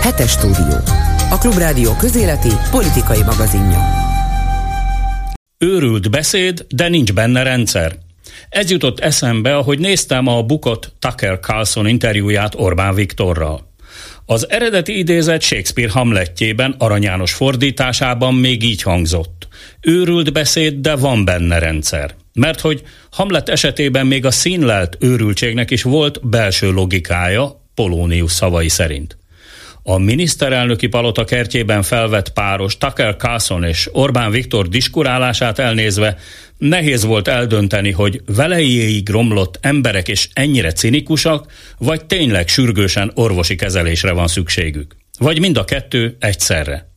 Hetes stúdió. A Klubrádió közéleti politikai magazinja. Őrült beszéd, de nincs benne rendszer. Ez jutott eszembe, ahogy néztem a bukott Tucker Carlson interjúját Orbán Viktorral. Az eredeti idézet Shakespeare Hamletjében aranyános fordításában még így hangzott. Őrült beszéd, de van benne rendszer. Mert hogy Hamlet esetében még a színlelt őrültségnek is volt belső logikája, Polónius szavai szerint. A miniszterelnöki palota kertjében felvett páros Tucker Carlson és Orbán Viktor diskurálását elnézve nehéz volt eldönteni, hogy velejéig romlott emberek és ennyire cinikusak, vagy tényleg sürgősen orvosi kezelésre van szükségük. Vagy mind a kettő egyszerre.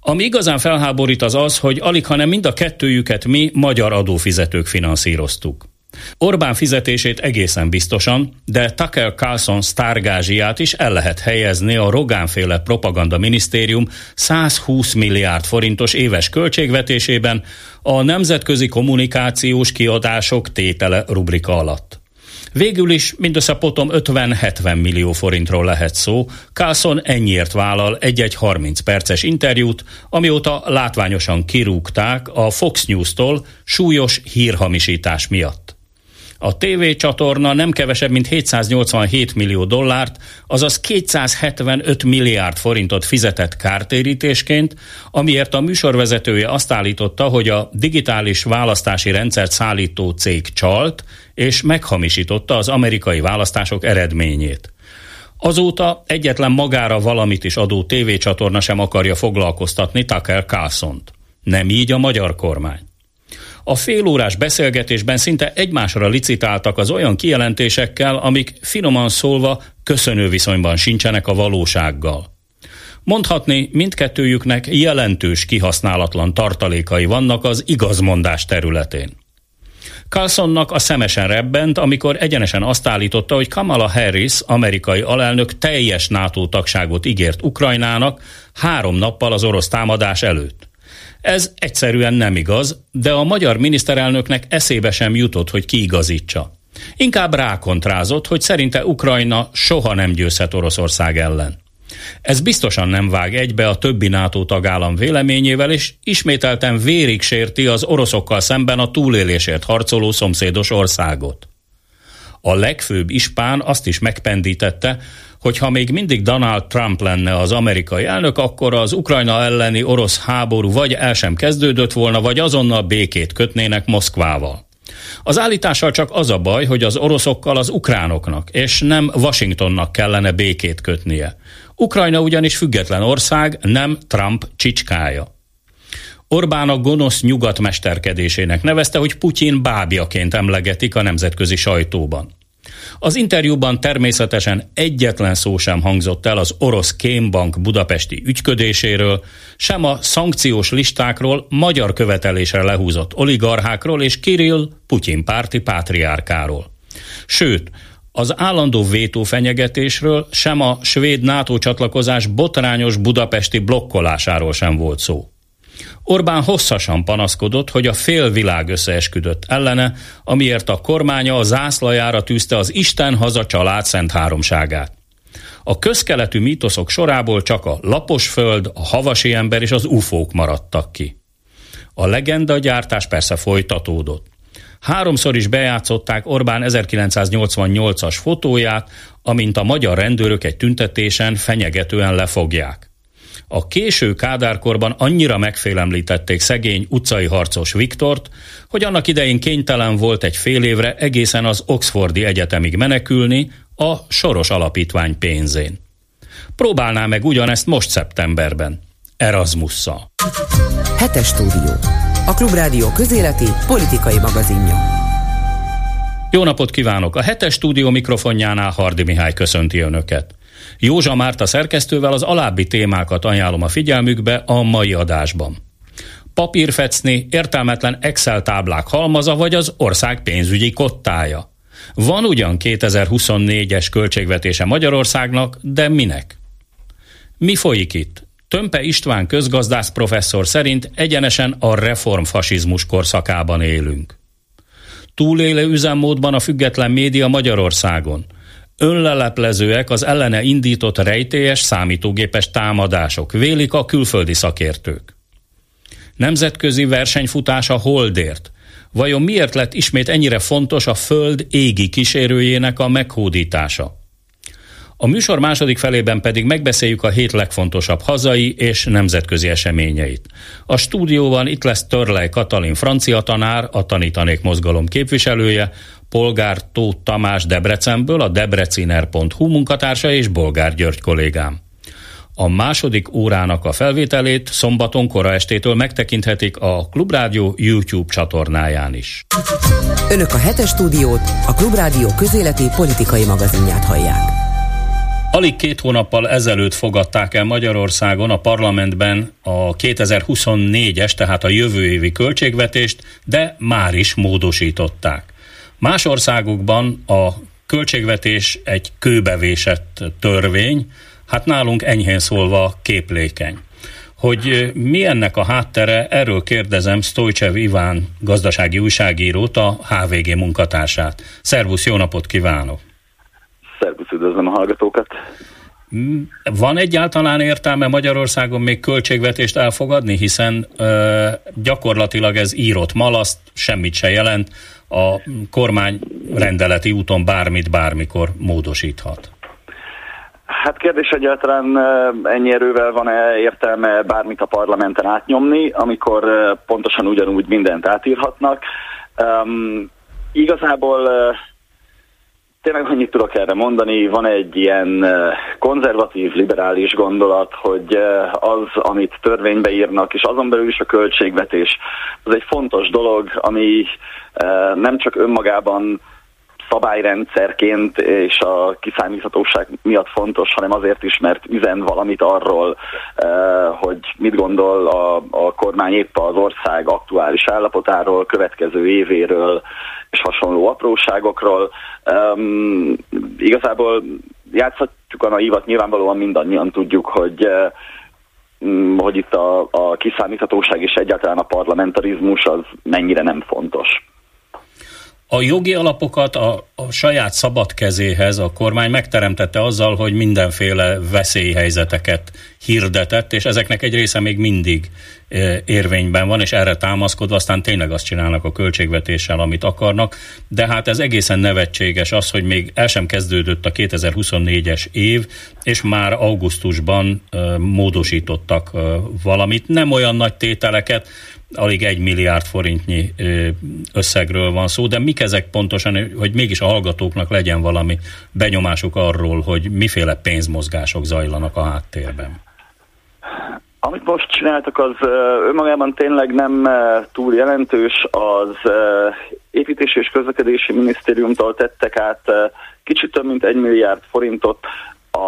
Ami igazán felháborít az az, hogy alig, hanem mind a kettőjüket mi magyar adófizetők finanszíroztuk. Orbán fizetését egészen biztosan, de Tucker Carlson sztárgázsiát is el lehet helyezni a Rogánféle propaganda minisztérium 120 milliárd forintos éves költségvetésében a nemzetközi kommunikációs kiadások tétele rubrika alatt. Végül is mindössze potom 50-70 millió forintról lehet szó. Carlson ennyiért vállal egy-egy 30 perces interjút, amióta látványosan kirúgták a Fox News-tól súlyos hírhamisítás miatt. A TV csatorna nem kevesebb, mint 787 millió dollárt, azaz 275 milliárd forintot fizetett kártérítésként, amiért a műsorvezetője azt állította, hogy a digitális választási rendszert szállító cég csalt, és meghamisította az amerikai választások eredményét. Azóta egyetlen magára valamit is adó tévécsatorna sem akarja foglalkoztatni Tucker Carlson-t. Nem így a magyar kormány. A félórás beszélgetésben szinte egymásra licitáltak az olyan kijelentésekkel, amik finoman szólva köszönő viszonyban sincsenek a valósággal. Mondhatni, mindkettőjüknek jelentős kihasználatlan tartalékai vannak az igazmondás területén. Carlsonnak a szemesen rebbent, amikor egyenesen azt állította, hogy Kamala Harris, amerikai alelnök teljes NATO tagságot ígért Ukrajnának három nappal az orosz támadás előtt. Ez egyszerűen nem igaz, de a magyar miniszterelnöknek eszébe sem jutott, hogy kiigazítsa. Inkább rákontrázott, hogy szerinte Ukrajna soha nem győzhet Oroszország ellen. Ez biztosan nem vág egybe a többi NATO tagállam véleményével, és ismételten vérig sérti az oroszokkal szemben a túlélésért harcoló szomszédos országot. A legfőbb ispán azt is megpendítette, hogy ha még mindig Donald Trump lenne az amerikai elnök, akkor az Ukrajna elleni orosz háború vagy el sem kezdődött volna, vagy azonnal békét kötnének Moszkvával. Az állítással csak az a baj, hogy az oroszokkal az ukránoknak, és nem Washingtonnak kellene békét kötnie. Ukrajna ugyanis független ország, nem Trump csicskája. Orbán a gonosz nyugat mesterkedésének nevezte, hogy Putyin bábjaként emlegetik a nemzetközi sajtóban. Az interjúban természetesen egyetlen szó sem hangzott el az orosz kémbank budapesti ügyködéséről, sem a szankciós listákról magyar követelésre lehúzott oligarchákról és Kirill Putyin párti pátriárkáról. Sőt, az állandó vétó fenyegetésről, sem a svéd NATO csatlakozás botrányos budapesti blokkolásáról sem volt szó. Orbán hosszasan panaszkodott, hogy a félvilág összeesküdött ellene, amiért a kormánya a zászlajára tűzte az Isten haza család szent háromságát. A közkeletű mítoszok sorából csak a lapos föld, a havasi ember és az ufók maradtak ki. A legenda gyártás persze folytatódott. Háromszor is bejátszották Orbán 1988-as fotóját, amint a magyar rendőrök egy tüntetésen fenyegetően lefogják. A késő kádárkorban annyira megfélemlítették szegény utcai harcos Viktort, hogy annak idején kénytelen volt egy fél évre egészen az Oxfordi Egyetemig menekülni a Soros Alapítvány pénzén. Próbálná meg ugyanezt most szeptemberben. Erasmusszal. Hetes stúdió. A Klubrádió közéleti politikai magazinja. Jó napot kívánok! A hetes stúdió mikrofonjánál Hardi Mihály köszönti Önöket. Józsa Márta szerkesztővel az alábbi témákat ajánlom a figyelmükbe a mai adásban. Papírfecni, értelmetlen Excel táblák halmaza vagy az ország pénzügyi kottája. Van ugyan 2024-es költségvetése Magyarországnak, de minek? Mi folyik itt? Tömpe István közgazdász professzor szerint egyenesen a reformfasizmus korszakában élünk. Túlélő üzemmódban a független média Magyarországon – Önleleplezőek az ellene indított rejtélyes számítógépes támadások, vélik a külföldi szakértők. Nemzetközi versenyfutása holdért. Vajon miért lett ismét ennyire fontos a Föld égi kísérőjének a meghódítása? A műsor második felében pedig megbeszéljük a hét legfontosabb hazai és nemzetközi eseményeit. A stúdióban itt lesz Törlej Katalin francia tanár, a Tanítanék Mozgalom képviselője, Polgár Tóth Tamás Debrecenből, a debreciner.hu munkatársa és Bolgár György kollégám. A második órának a felvételét szombaton kora estétől megtekinthetik a Klubrádió YouTube csatornáján is. Önök a hetes stúdiót, a Klubrádió közéleti politikai magazinját hallják. Alig két hónappal ezelőtt fogadták el Magyarországon a parlamentben a 2024-es, tehát a jövő évi költségvetést, de már is módosították. Más országokban a költségvetés egy kőbevésett törvény, hát nálunk enyhén szólva képlékeny. Hogy mi ennek a háttere, erről kérdezem Stojcsev Iván gazdasági újságírót, a HVG munkatársát. Szervusz, jó napot kívánok! Szervusz, üdvözlöm a hallgatókat! Mm, van egyáltalán értelme Magyarországon még költségvetést elfogadni, hiszen ö, gyakorlatilag ez írott malaszt, semmit se jelent, a kormány rendeleti úton bármit bármikor módosíthat. Hát kérdés egyáltalán ennyi erővel van-e értelme bármit a parlamenten átnyomni, amikor pontosan ugyanúgy mindent átírhatnak. Um, igazából uh, Tényleg annyit tudok erre mondani, van egy ilyen konzervatív, liberális gondolat, hogy az, amit törvénybe írnak, és azon belül is a költségvetés, az egy fontos dolog, ami nem csak önmagában szabályrendszerként és a kiszámíthatóság miatt fontos, hanem azért is, mert üzen valamit arról, hogy mit gondol a, a kormány épp az ország aktuális állapotáról, következő évéről, és hasonló apróságokról. Um, igazából játszhatjuk a naivat, nyilvánvalóan mindannyian tudjuk, hogy um, hogy itt a, a kiszámíthatóság és egyáltalán a parlamentarizmus az mennyire nem fontos. A jogi alapokat a, a saját szabad kezéhez a kormány megteremtette azzal, hogy mindenféle veszélyhelyzeteket hirdetett, és ezeknek egy része még mindig e, érvényben van, és erre támaszkodva aztán tényleg azt csinálnak a költségvetéssel, amit akarnak, de hát ez egészen nevetséges az, hogy még el sem kezdődött a 2024-es év, és már augusztusban e, módosítottak e, valamit, nem olyan nagy tételeket, alig egy milliárd forintnyi összegről van szó, de mik ezek pontosan, hogy mégis a hallgatóknak legyen valami benyomásuk arról, hogy miféle pénzmozgások zajlanak a háttérben? Amit most csináltak, az önmagában tényleg nem túl jelentős. Az építési és közlekedési minisztériumtól tettek át kicsit több mint egy milliárd forintot a,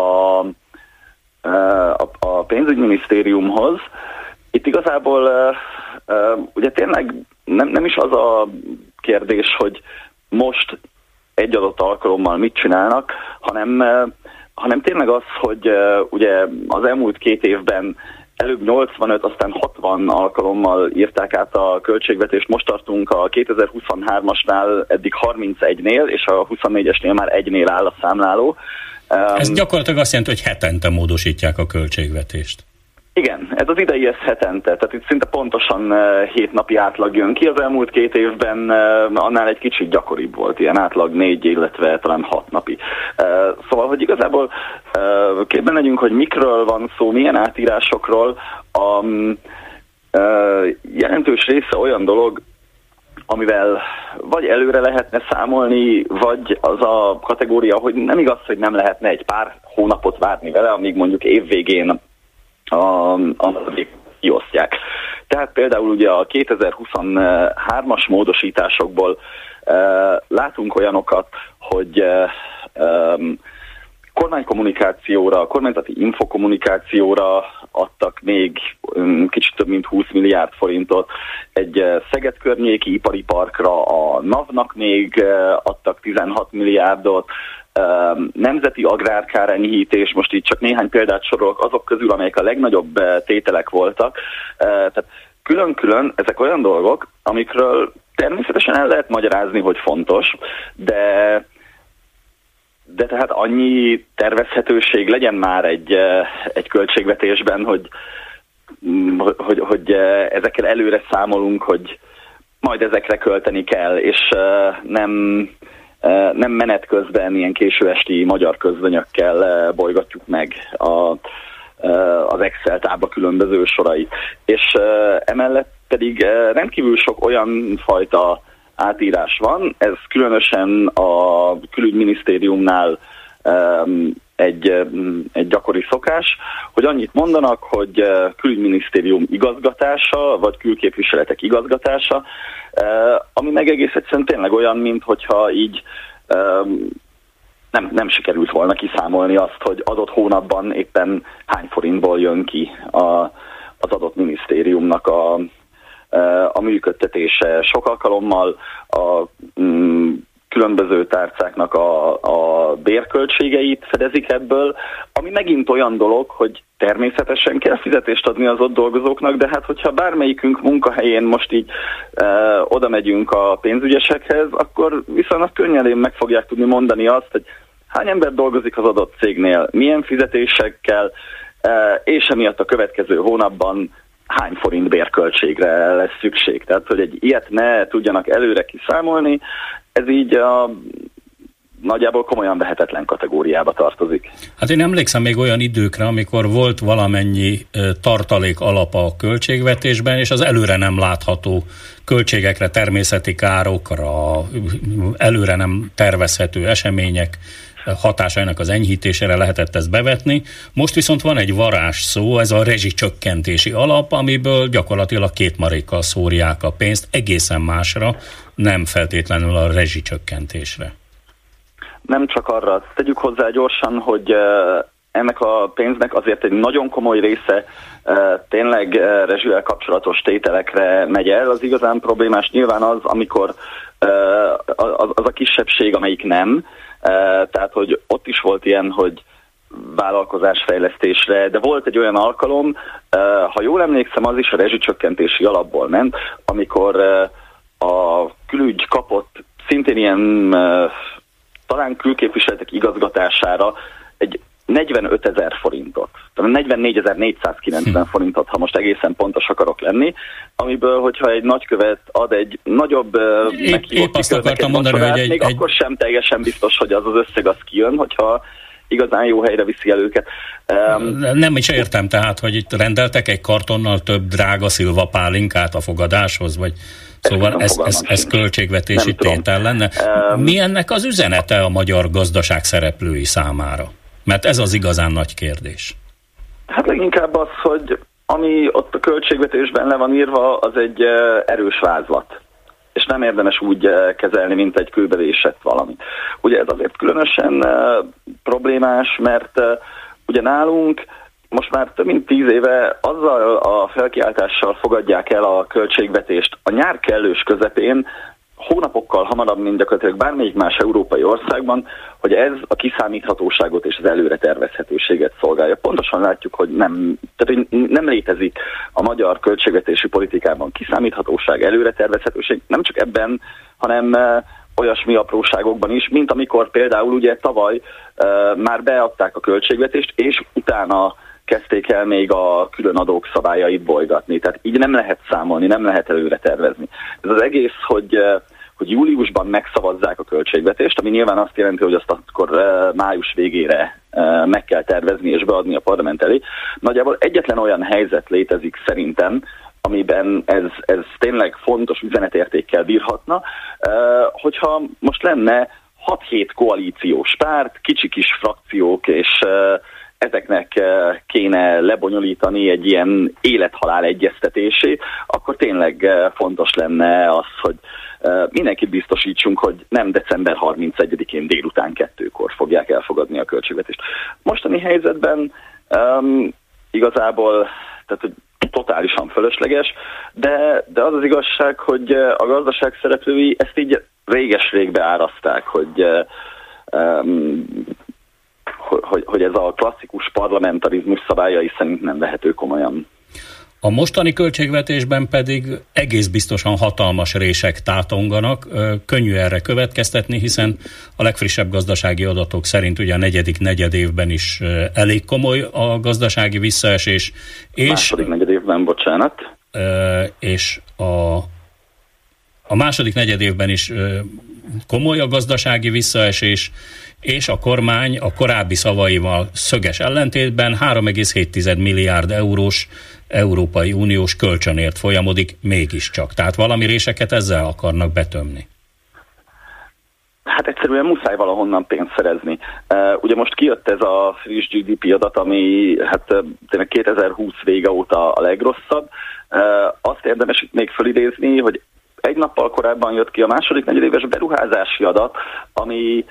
a, a pénzügyminisztériumhoz. Itt igazából ugye tényleg nem, nem is az a kérdés, hogy most egy adott alkalommal mit csinálnak, hanem, hanem tényleg az, hogy ugye az elmúlt két évben előbb 85, aztán 60 alkalommal írták át a költségvetést. Most tartunk a 2023-asnál eddig 31-nél, és a 24-esnél már egynél áll a számláló. Ez gyakorlatilag azt jelenti, hogy hetente módosítják a költségvetést. Igen, ez az idei ez hetente, tehát itt szinte pontosan uh, hét napi átlag jön ki. Az elmúlt két évben uh, annál egy kicsit gyakoribb volt, ilyen átlag négy, illetve talán hat napi. Uh, szóval, hogy igazából képben legyünk, hogy mikről van szó, milyen átírásokról. A jelentős része olyan dolog, amivel vagy előre lehetne számolni, vagy az a kategória, hogy nem igaz, hogy nem lehetne egy pár hónapot várni vele, amíg mondjuk évvégén a, a kiosztják. Tehát például ugye a 2023-as módosításokból e, látunk olyanokat, hogy e, e, kormánykommunikációra, kormányzati infokommunikációra adtak még kicsit több mint 20 milliárd forintot, egy Szeged környéki ipari parkra a NAV-nak még adtak 16 milliárdot, nemzeti agrárkár enyhítés, most így csak néhány példát sorolok azok közül, amelyek a legnagyobb tételek voltak. Tehát külön-külön ezek olyan dolgok, amikről természetesen el lehet magyarázni, hogy fontos, de de tehát annyi tervezhetőség legyen már egy, egy költségvetésben, hogy, mm, hogy, hogy ezekkel előre számolunk, hogy majd ezekre költeni kell, és nem, nem menet közben ilyen késő esti magyar közvönyökkel bolygatjuk meg a, az Excel tábla különböző sorait. És emellett pedig rendkívül sok olyan fajta átírás van, ez különösen a külügyminisztériumnál egy, egy gyakori szokás, hogy annyit mondanak, hogy külügyminisztérium igazgatása, vagy külképviseletek igazgatása, ami meg egész egyszerűen tényleg olyan, mint hogyha így nem, nem sikerült volna kiszámolni azt, hogy adott hónapban éppen hány forintból jön ki a, az adott minisztériumnak a, a működtetése. Sok alkalommal a mm, különböző tárcáknak a, a bérköltségeit fedezik ebből, ami megint olyan dolog, hogy természetesen kell fizetést adni az ott dolgozóknak, de hát hogyha bármelyikünk munkahelyén most így e, oda megyünk a pénzügyesekhez, akkor viszonylag könnyedén meg fogják tudni mondani azt, hogy hány ember dolgozik az adott cégnél, milyen fizetésekkel, e, és emiatt a következő hónapban hány forint bérköltségre lesz szükség. Tehát, hogy egy ilyet ne tudjanak előre kiszámolni, ez így a nagyjából komolyan vehetetlen kategóriába tartozik. Hát én emlékszem még olyan időkre, amikor volt valamennyi tartalék alapa a költségvetésben, és az előre nem látható költségekre, természeti károkra, előre nem tervezhető események hatásainak az enyhítésére lehetett ezt bevetni. Most viszont van egy varázs szó, ez a rezsicsökkentési alap, amiből gyakorlatilag két marékkal szórják a pénzt egészen másra, nem feltétlenül a rezsicsökkentésre. Nem csak arra, tegyük hozzá gyorsan, hogy ennek a pénznek azért egy nagyon komoly része tényleg rezsivel kapcsolatos tételekre megy el. Az igazán problémás nyilván az, amikor az a kisebbség, amelyik nem, tehát hogy ott is volt ilyen, hogy vállalkozásfejlesztésre, de volt egy olyan alkalom, ha jól emlékszem, az is a rezsicsökkentési alapból ment, amikor a külügy kapott szintén ilyen talán külképviseletek igazgatására egy 45 ezer forintot, tehát 44.490 hmm. forintot, ha most egészen pontos akarok lenni, amiből, hogyha egy nagykövet ad egy nagyobb épp, épp azt akartam mondani, hogy egy, még egy... akkor sem teljesen biztos, hogy az az összeg az kijön, hogyha igazán jó helyre viszi el őket. Um, nem is értem tehát, hogy itt rendeltek egy kartonnal több drága szilva pálinkát a fogadáshoz, vagy Szóval ez, ez, ez költségvetési tétel lenne. Mi ennek az üzenete a magyar gazdaság szereplői számára? Mert ez az igazán nagy kérdés. Hát leginkább az, hogy ami ott a költségvetésben le van írva, az egy erős vázlat és nem érdemes úgy kezelni, mint egy kőbevésett valami. Ugye ez azért különösen problémás, mert ugye nálunk most már több mint tíz éve azzal a felkiáltással fogadják el a költségvetést a nyár kellős közepén, hónapokkal hamarabb, mint gyakorlatilag bármelyik más európai országban, hogy ez a kiszámíthatóságot és az előre tervezhetőséget szolgálja. Pontosan látjuk, hogy nem, tehát nem létezik a magyar költségvetési politikában kiszámíthatóság, előre tervezhetőség, nem csak ebben, hanem eh, olyasmi apróságokban is, mint amikor például ugye tavaly uh, már beadták a költségvetést, és utána kezdték el még a külön adók szabályait bolygatni. Tehát így nem lehet számolni, nem lehet előre tervezni. Ez az egész, hogy uh, hogy júliusban megszavazzák a költségvetést, ami nyilván azt jelenti, hogy azt akkor május végére meg kell tervezni és beadni a parlament elé. Nagyjából egyetlen olyan helyzet létezik szerintem, amiben ez, ez tényleg fontos üzenetértékkel bírhatna, hogyha most lenne 6-7 koalíciós párt, kicsi kis frakciók, és ezeknek kéne lebonyolítani egy ilyen élethalál egyeztetését, akkor tényleg fontos lenne az, hogy mindenkit biztosítsunk, hogy nem december 31-én délután kettőkor fogják elfogadni a költségvetést. Mostani helyzetben um, igazából tehát, hogy totálisan fölösleges, de, de az az igazság, hogy a gazdaság szereplői ezt így réges-rég beáraszták, hogy, um, hogy, hogy ez a klasszikus parlamentarizmus szabályai szerint nem vehető komolyan. A mostani költségvetésben pedig egész biztosan hatalmas rések tátonganak. Könnyű erre következtetni, hiszen a legfrissebb gazdasági adatok szerint ugye a negyedik negyed évben is elég komoly a gazdasági visszaesés. És, második negyed évben, bocsánat. És a, a második negyed évben is komoly a gazdasági visszaesés, és a kormány a korábbi szavaival szöges ellentétben 3,7 milliárd eurós Európai Uniós kölcsönért folyamodik mégiscsak. Tehát valami réseket ezzel akarnak betömni. Hát egyszerűen muszáj valahonnan pénzt szerezni. Uh, ugye most kijött ez a friss GDP adat, ami hát tényleg 2020 vége óta a legrosszabb. Uh, azt érdemes itt még fölidézni, hogy egy nappal korábban jött ki a második negyedéves beruházási adat, ami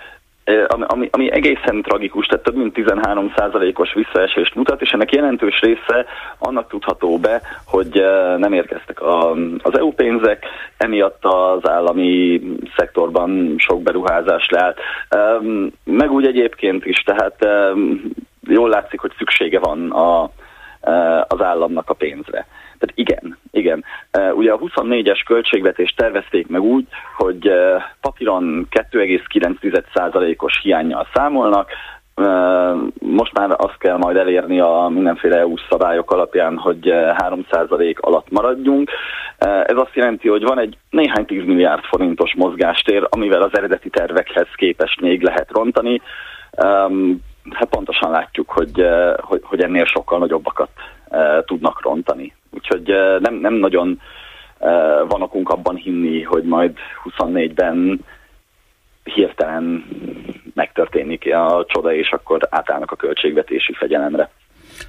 ami, ami, egészen tragikus, tehát több mint 13 os visszaesést mutat, és ennek jelentős része annak tudható be, hogy nem érkeztek a, az EU pénzek, emiatt az állami szektorban sok beruházás leállt. Meg úgy egyébként is, tehát jól látszik, hogy szüksége van a, az államnak a pénzre. Tehát igen, igen. Ugye a 24-es költségvetést tervezték meg úgy, hogy papíron 2,9%-os hiányjal számolnak, most már azt kell majd elérni a mindenféle EU szabályok alapján, hogy 3% alatt maradjunk. Ez azt jelenti, hogy van egy néhány 10 milliárd forintos mozgástér, amivel az eredeti tervekhez képest még lehet rontani. Hát pontosan látjuk, hogy, hogy, hogy ennél sokkal nagyobbakat tudnak rontani. Úgyhogy nem, nem nagyon van okunk abban hinni, hogy majd 24-ben hirtelen megtörténik a csoda, és akkor átállnak a költségvetési fegyelemre.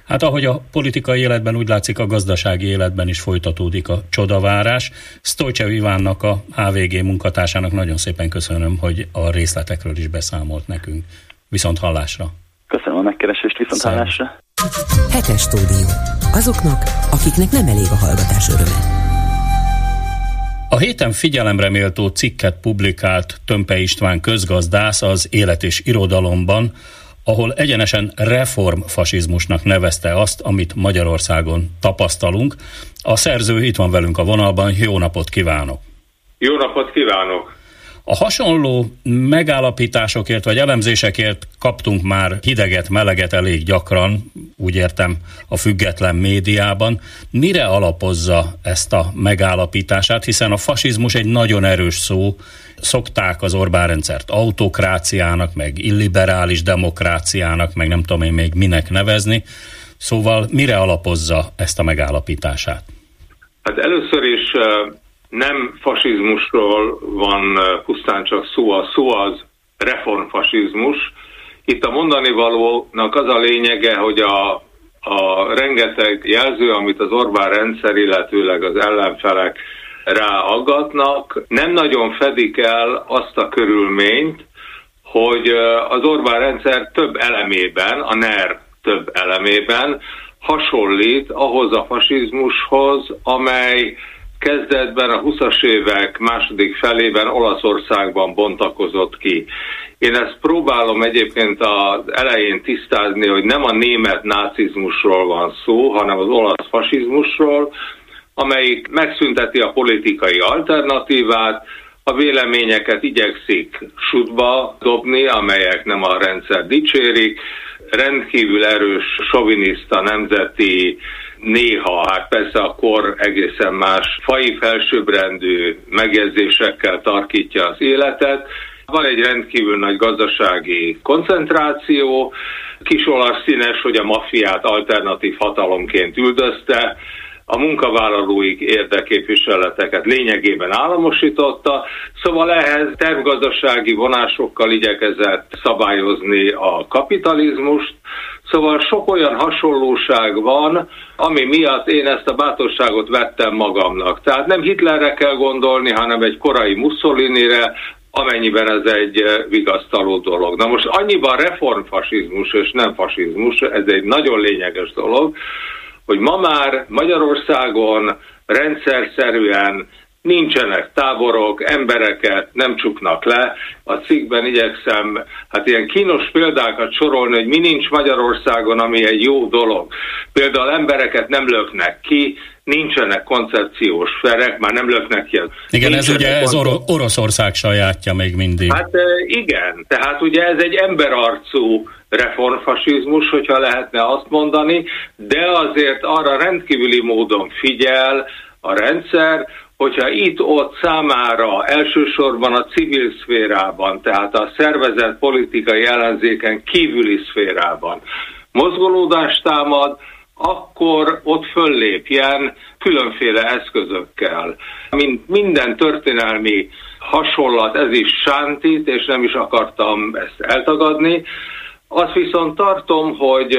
Hát ahogy a politikai életben, úgy látszik a gazdasági életben is folytatódik a csodavárás. Sztojcsev Ivánnak, a HVG munkatársának nagyon szépen köszönöm, hogy a részletekről is beszámolt nekünk. Viszont hallásra! Köszönöm a megkeresést, viszont Szerint. hallásra! Hetes stúdió. Azoknak, akiknek nem elég a hallgatás öröme. A héten figyelemre méltó cikket publikált Tömpe István közgazdász az Élet és Irodalomban, ahol egyenesen reformfasizmusnak nevezte azt, amit Magyarországon tapasztalunk. A szerző itt van velünk a vonalban, jó napot kívánok! Jó napot kívánok! A hasonló megállapításokért vagy elemzésekért kaptunk már hideget, meleget elég gyakran, úgy értem a független médiában. Mire alapozza ezt a megállapítását, hiszen a fasizmus egy nagyon erős szó, szokták az Orbán rendszert autokráciának, meg illiberális demokráciának, meg nem tudom én még minek nevezni. Szóval mire alapozza ezt a megállapítását? Hát először is nem fasizmusról van pusztán csak szó, a szó az reformfasizmus. Itt a mondani valónak az a lényege, hogy a, a rengeteg jelző, amit az Orbán rendszer, illetőleg az ellenfelek ráaggatnak, nem nagyon fedik el azt a körülményt, hogy az Orbán rendszer több elemében, a NER több elemében hasonlít ahhoz a fasizmushoz, amely kezdetben a 20-as évek második felében Olaszországban bontakozott ki. Én ezt próbálom egyébként az elején tisztázni, hogy nem a német nácizmusról van szó, hanem az olasz fasizmusról, amelyik megszünteti a politikai alternatívát, a véleményeket igyekszik sutba dobni, amelyek nem a rendszer dicsérik, rendkívül erős soviniszta nemzeti néha, hát persze a kor egészen más fai felsőbbrendű megjegyzésekkel tarkítja az életet, van egy rendkívül nagy gazdasági koncentráció, kis olasz színes, hogy a maffiát alternatív hatalomként üldözte, a munkavállalóik érdeképviseleteket lényegében államosította, szóval ehhez tervgazdasági vonásokkal igyekezett szabályozni a kapitalizmust, Szóval sok olyan hasonlóság van, ami miatt én ezt a bátorságot vettem magamnak. Tehát nem Hitlerre kell gondolni, hanem egy korai Mussolinire, amennyiben ez egy vigasztaló dolog. Na most annyiban reformfasizmus és nem fasizmus, ez egy nagyon lényeges dolog, hogy ma már Magyarországon rendszerszerűen nincsenek táborok, embereket nem csuknak le. A cikkben igyekszem hát ilyen kínos példákat sorolni, hogy mi nincs Magyarországon, ami egy jó dolog. Például embereket nem löknek ki, nincsenek koncepciós ferek, már nem löknek ki. Igen, ez ugye ez Or- Oroszország sajátja még mindig. Hát igen, tehát ugye ez egy emberarcú reformfasizmus, hogyha lehetne azt mondani, de azért arra rendkívüli módon figyel a rendszer, hogyha itt-ott számára elsősorban a civil szférában, tehát a szervezett politikai ellenzéken kívüli szférában mozgolódást támad, akkor ott föllépjen különféle eszközökkel. Mint minden történelmi hasonlat, ez is sántít, és nem is akartam ezt eltagadni. Azt viszont tartom, hogy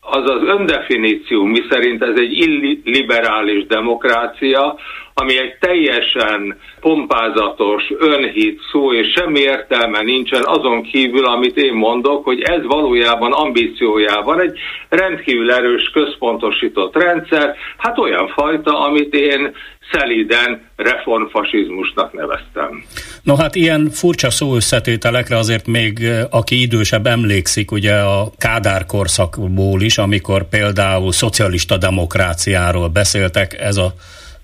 az az öndefiníció, miszerint ez egy illiberális demokrácia, ami egy teljesen pompázatos, önhit szó, és semmi értelme nincsen azon kívül, amit én mondok, hogy ez valójában ambíciójában egy rendkívül erős, központosított rendszer, hát olyan fajta, amit én szeliden reformfasizmusnak neveztem. No hát ilyen furcsa szóösszetételekre azért még aki idősebb emlékszik ugye a Kádár korszakból is, amikor például szocialista demokráciáról beszéltek, ez a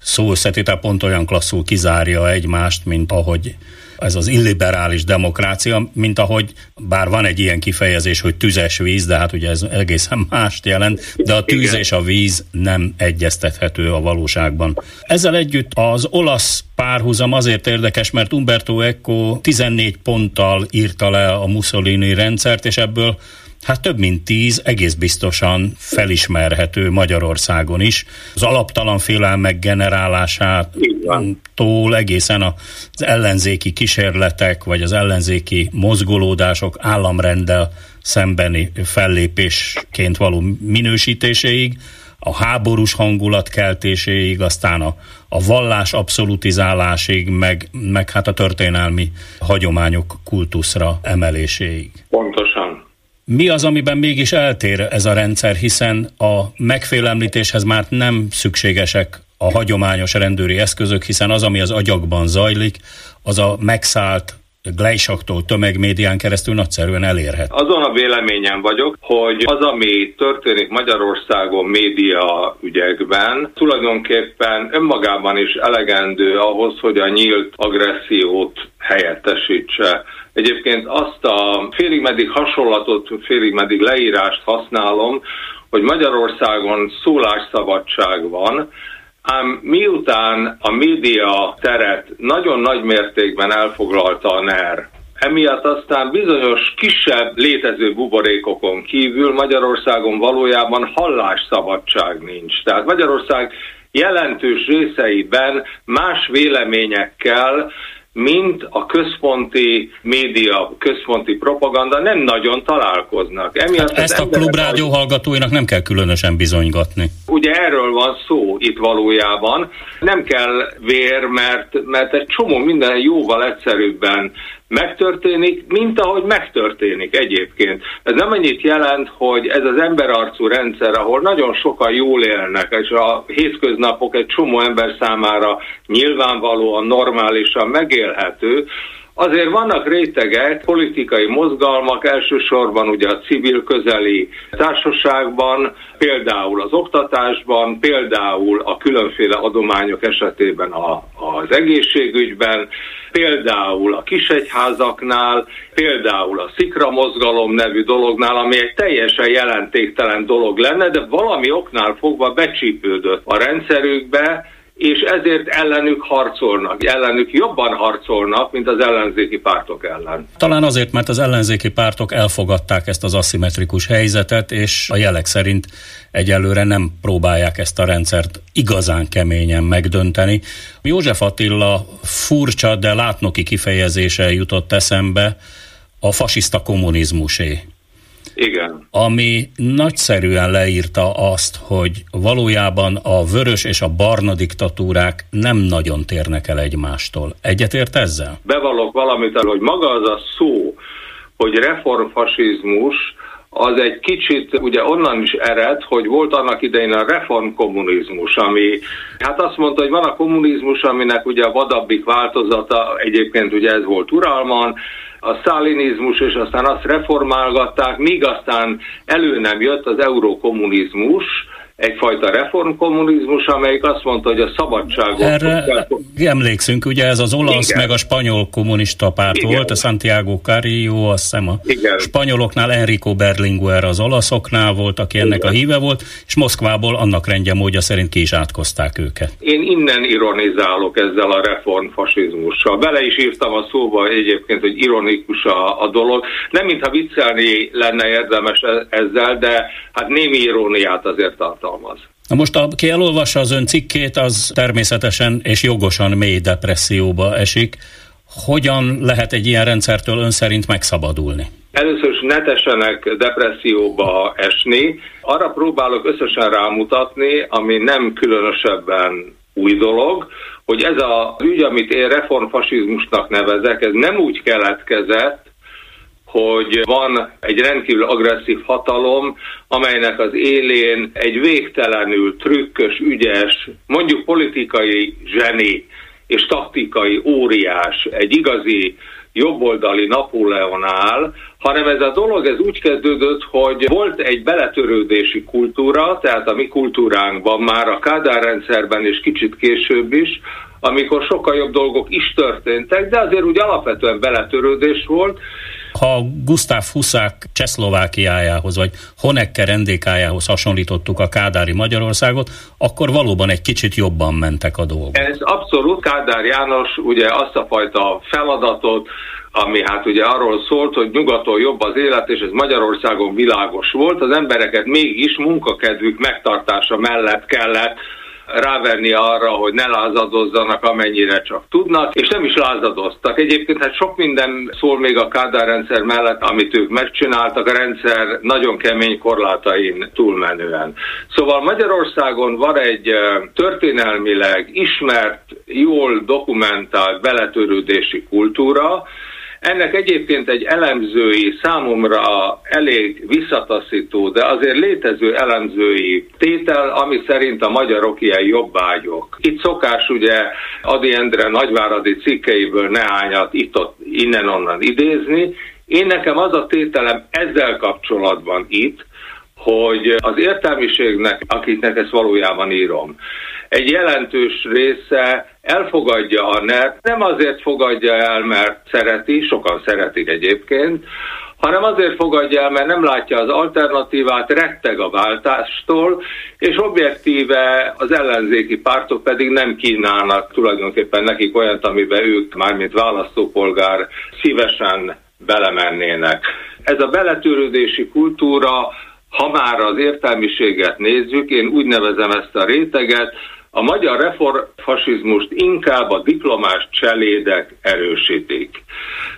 szóösszetétel pont olyan klasszul kizárja egymást, mint ahogy ez az illiberális demokrácia, mint ahogy, bár van egy ilyen kifejezés, hogy tüzes víz, de hát ugye ez egészen mást jelent, de a tűz és a víz nem egyeztethető a valóságban. Ezzel együtt az olasz párhuzam azért érdekes, mert Umberto Eco 14 ponttal írta le a Mussolini rendszert, és ebből Hát több mint tíz egész biztosan felismerhető Magyarországon is. Az alaptalan félelmek generálásától egészen az ellenzéki kísérletek, vagy az ellenzéki mozgolódások államrendel szembeni fellépésként való minősítéséig, a háborús hangulat keltéséig, aztán a, a vallás abszolutizálásig, meg, meg hát a történelmi hagyományok kultuszra emeléséig. Pontosan. Mi az, amiben mégis eltér ez a rendszer, hiszen a megfélemlítéshez már nem szükségesek a hagyományos rendőri eszközök, hiszen az, ami az agyakban zajlik, az a megszállt Gleisaktól tömegmédián keresztül nagyszerűen elérhet. Azon a véleményen vagyok, hogy az, ami történik Magyarországon média ügyekben, tulajdonképpen önmagában is elegendő ahhoz, hogy a nyílt agressziót helyettesítse. Egyébként azt a félig meddig hasonlatot, félig meddig leírást használom, hogy Magyarországon szólásszabadság van, Ám miután a média teret nagyon nagy mértékben elfoglalta a NER, emiatt aztán bizonyos kisebb létező buborékokon kívül Magyarországon valójában hallásszabadság nincs. Tehát Magyarország jelentős részeiben más véleményekkel mint a központi média, központi propaganda nem nagyon találkoznak. Emiatt hát ezt a klubrádió az... hallgatóinak nem kell különösen bizonygatni. Ugye erről van szó itt valójában. Nem kell vér, mert, mert egy csomó minden jóval egyszerűbben megtörténik, mint ahogy megtörténik egyébként. Ez nem annyit jelent, hogy ez az emberarcú rendszer, ahol nagyon sokan jól élnek, és a hétköznapok egy csomó ember számára nyilvánvalóan normálisan megélhető, Azért vannak rétegek, politikai mozgalmak, elsősorban ugye a civil közeli társaságban, például az oktatásban, például a különféle adományok esetében a, az egészségügyben, például a kisegyházaknál, például a szikra mozgalom nevű dolognál, ami egy teljesen jelentéktelen dolog lenne, de valami oknál fogva becsípődött a rendszerükbe, és ezért ellenük harcolnak, ellenük jobban harcolnak, mint az ellenzéki pártok ellen. Talán azért, mert az ellenzéki pártok elfogadták ezt az aszimmetrikus helyzetet, és a jelek szerint egyelőre nem próbálják ezt a rendszert igazán keményen megdönteni. József Attila furcsa, de látnoki kifejezése jutott eszembe, a fasiszta kommunizmusé. Igen. Ami nagyszerűen leírta azt, hogy valójában a vörös és a barna diktatúrák nem nagyon térnek el egymástól. Egyetért ezzel? Bevallok valamit, hogy maga az a szó, hogy reformfasizmus, az egy kicsit ugye onnan is ered, hogy volt annak idején a reformkommunizmus, ami hát azt mondta, hogy van a kommunizmus, aminek ugye a vadabbik változata, egyébként ugye ez volt uralman, a szalinizmus, és aztán azt reformálgatták, míg aztán elő nem jött az eurokommunizmus, egyfajta reformkommunizmus, amelyik azt mondta, hogy a szabadságot... Erre kell... emlékszünk, ugye ez az olasz Igen. meg a spanyol kommunista párt Igen. volt, a Santiago Carrillo, azt hiszem a Igen. spanyoloknál Enrico Berlinguer az olaszoknál volt, aki ennek Igen. a híve volt, és Moszkvából annak rendje módja szerint ki is átkozták őket. Én innen ironizálok ezzel a reformfasizmussal. Bele is írtam a szóba egyébként, hogy ironikus a, a dolog. Nem mintha viccelni lenne érdemes e- ezzel, de hát némi iróniát azért tartalmaz tartalmaz. Na most, aki elolvassa az ön cikkét, az természetesen és jogosan mély depresszióba esik. Hogyan lehet egy ilyen rendszertől ön szerint megszabadulni? Először is ne tessenek depresszióba esni. Arra próbálok összesen rámutatni, ami nem különösebben új dolog, hogy ez az ügy, amit én reformfasizmusnak nevezek, ez nem úgy keletkezett, hogy van egy rendkívül agresszív hatalom, amelynek az élén egy végtelenül trükkös, ügyes, mondjuk politikai zseni és taktikai óriás, egy igazi jobboldali Napóleon áll, hanem ez a dolog ez úgy kezdődött, hogy volt egy beletörődési kultúra, tehát a mi kultúránkban már a Kádár rendszerben és kicsit később is, amikor sokkal jobb dolgok is történtek, de azért úgy alapvetően beletörődés volt, ha Gustav Huszák Csehszlovákiájához, vagy Honecker rendékájához hasonlítottuk a Kádári Magyarországot, akkor valóban egy kicsit jobban mentek a dolgok. Ez abszolút Kádár János ugye azt a fajta feladatot, ami hát ugye arról szólt, hogy nyugaton jobb az élet, és ez Magyarországon világos volt, az embereket mégis munkakedvük megtartása mellett kellett ráverni arra, hogy ne lázadozzanak, amennyire csak tudnak, és nem is lázadoztak. Egyébként hát sok minden szól még a Kádár rendszer mellett, amit ők megcsináltak, a rendszer nagyon kemény korlátain túlmenően. Szóval Magyarországon van egy történelmileg ismert, jól dokumentált beletörődési kultúra, ennek egyébként egy elemzői, számomra elég visszataszító, de azért létező elemzői tétel, ami szerint a magyarok ilyen jobbágyok. Itt szokás ugye Adi Endre nagyváradi cikkeiből neányat itt-ott innen-onnan idézni. Én nekem az a tételem ezzel kapcsolatban itt, hogy az értelmiségnek, akiknek ezt valójában írom, egy jelentős része elfogadja a NET, nem azért fogadja el, mert szereti, sokan szeretik egyébként, hanem azért fogadja el, mert nem látja az alternatívát, retteg a váltástól, és objektíve az ellenzéki pártok pedig nem kínálnak tulajdonképpen nekik olyat, amiben ők, mármint választópolgár, szívesen belemennének. Ez a beletörődési kultúra, ha már az értelmiséget nézzük, én úgy nevezem ezt a réteget, a magyar reformfasizmust inkább a diplomás cselédek erősítik.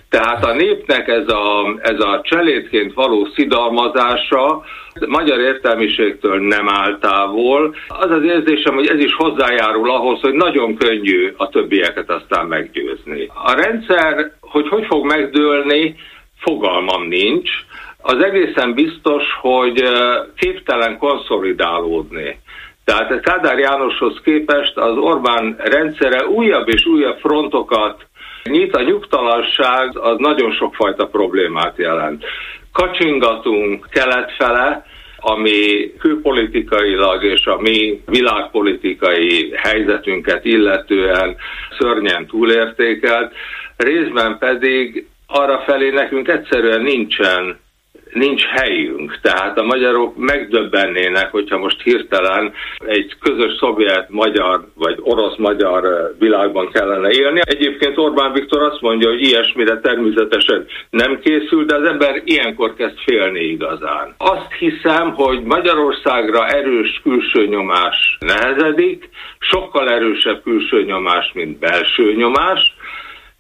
Tehát a népnek ez a, ez a cselédként való szidalmazása magyar értelmiségtől nem áll távol. Az az érzésem, hogy ez is hozzájárul ahhoz, hogy nagyon könnyű a többieket aztán meggyőzni. A rendszer, hogy hogy fog megdőlni, fogalmam nincs. Az egészen biztos, hogy képtelen konszolidálódni. Tehát a Kádár Jánoshoz képest az Orbán rendszere újabb és újabb frontokat nyit, a nyugtalanság az nagyon sokfajta problémát jelent. Kacsingatunk kelet fele, ami külpolitikailag és a mi világpolitikai helyzetünket illetően szörnyen túlértékelt, részben pedig arra felé nekünk egyszerűen nincsen nincs helyünk. Tehát a magyarok megdöbbennének, hogyha most hirtelen egy közös szovjet-magyar vagy orosz-magyar világban kellene élni. Egyébként Orbán Viktor azt mondja, hogy ilyesmire természetesen nem készül, de az ember ilyenkor kezd félni igazán. Azt hiszem, hogy Magyarországra erős külső nyomás nehezedik, sokkal erősebb külső nyomás, mint belső nyomás,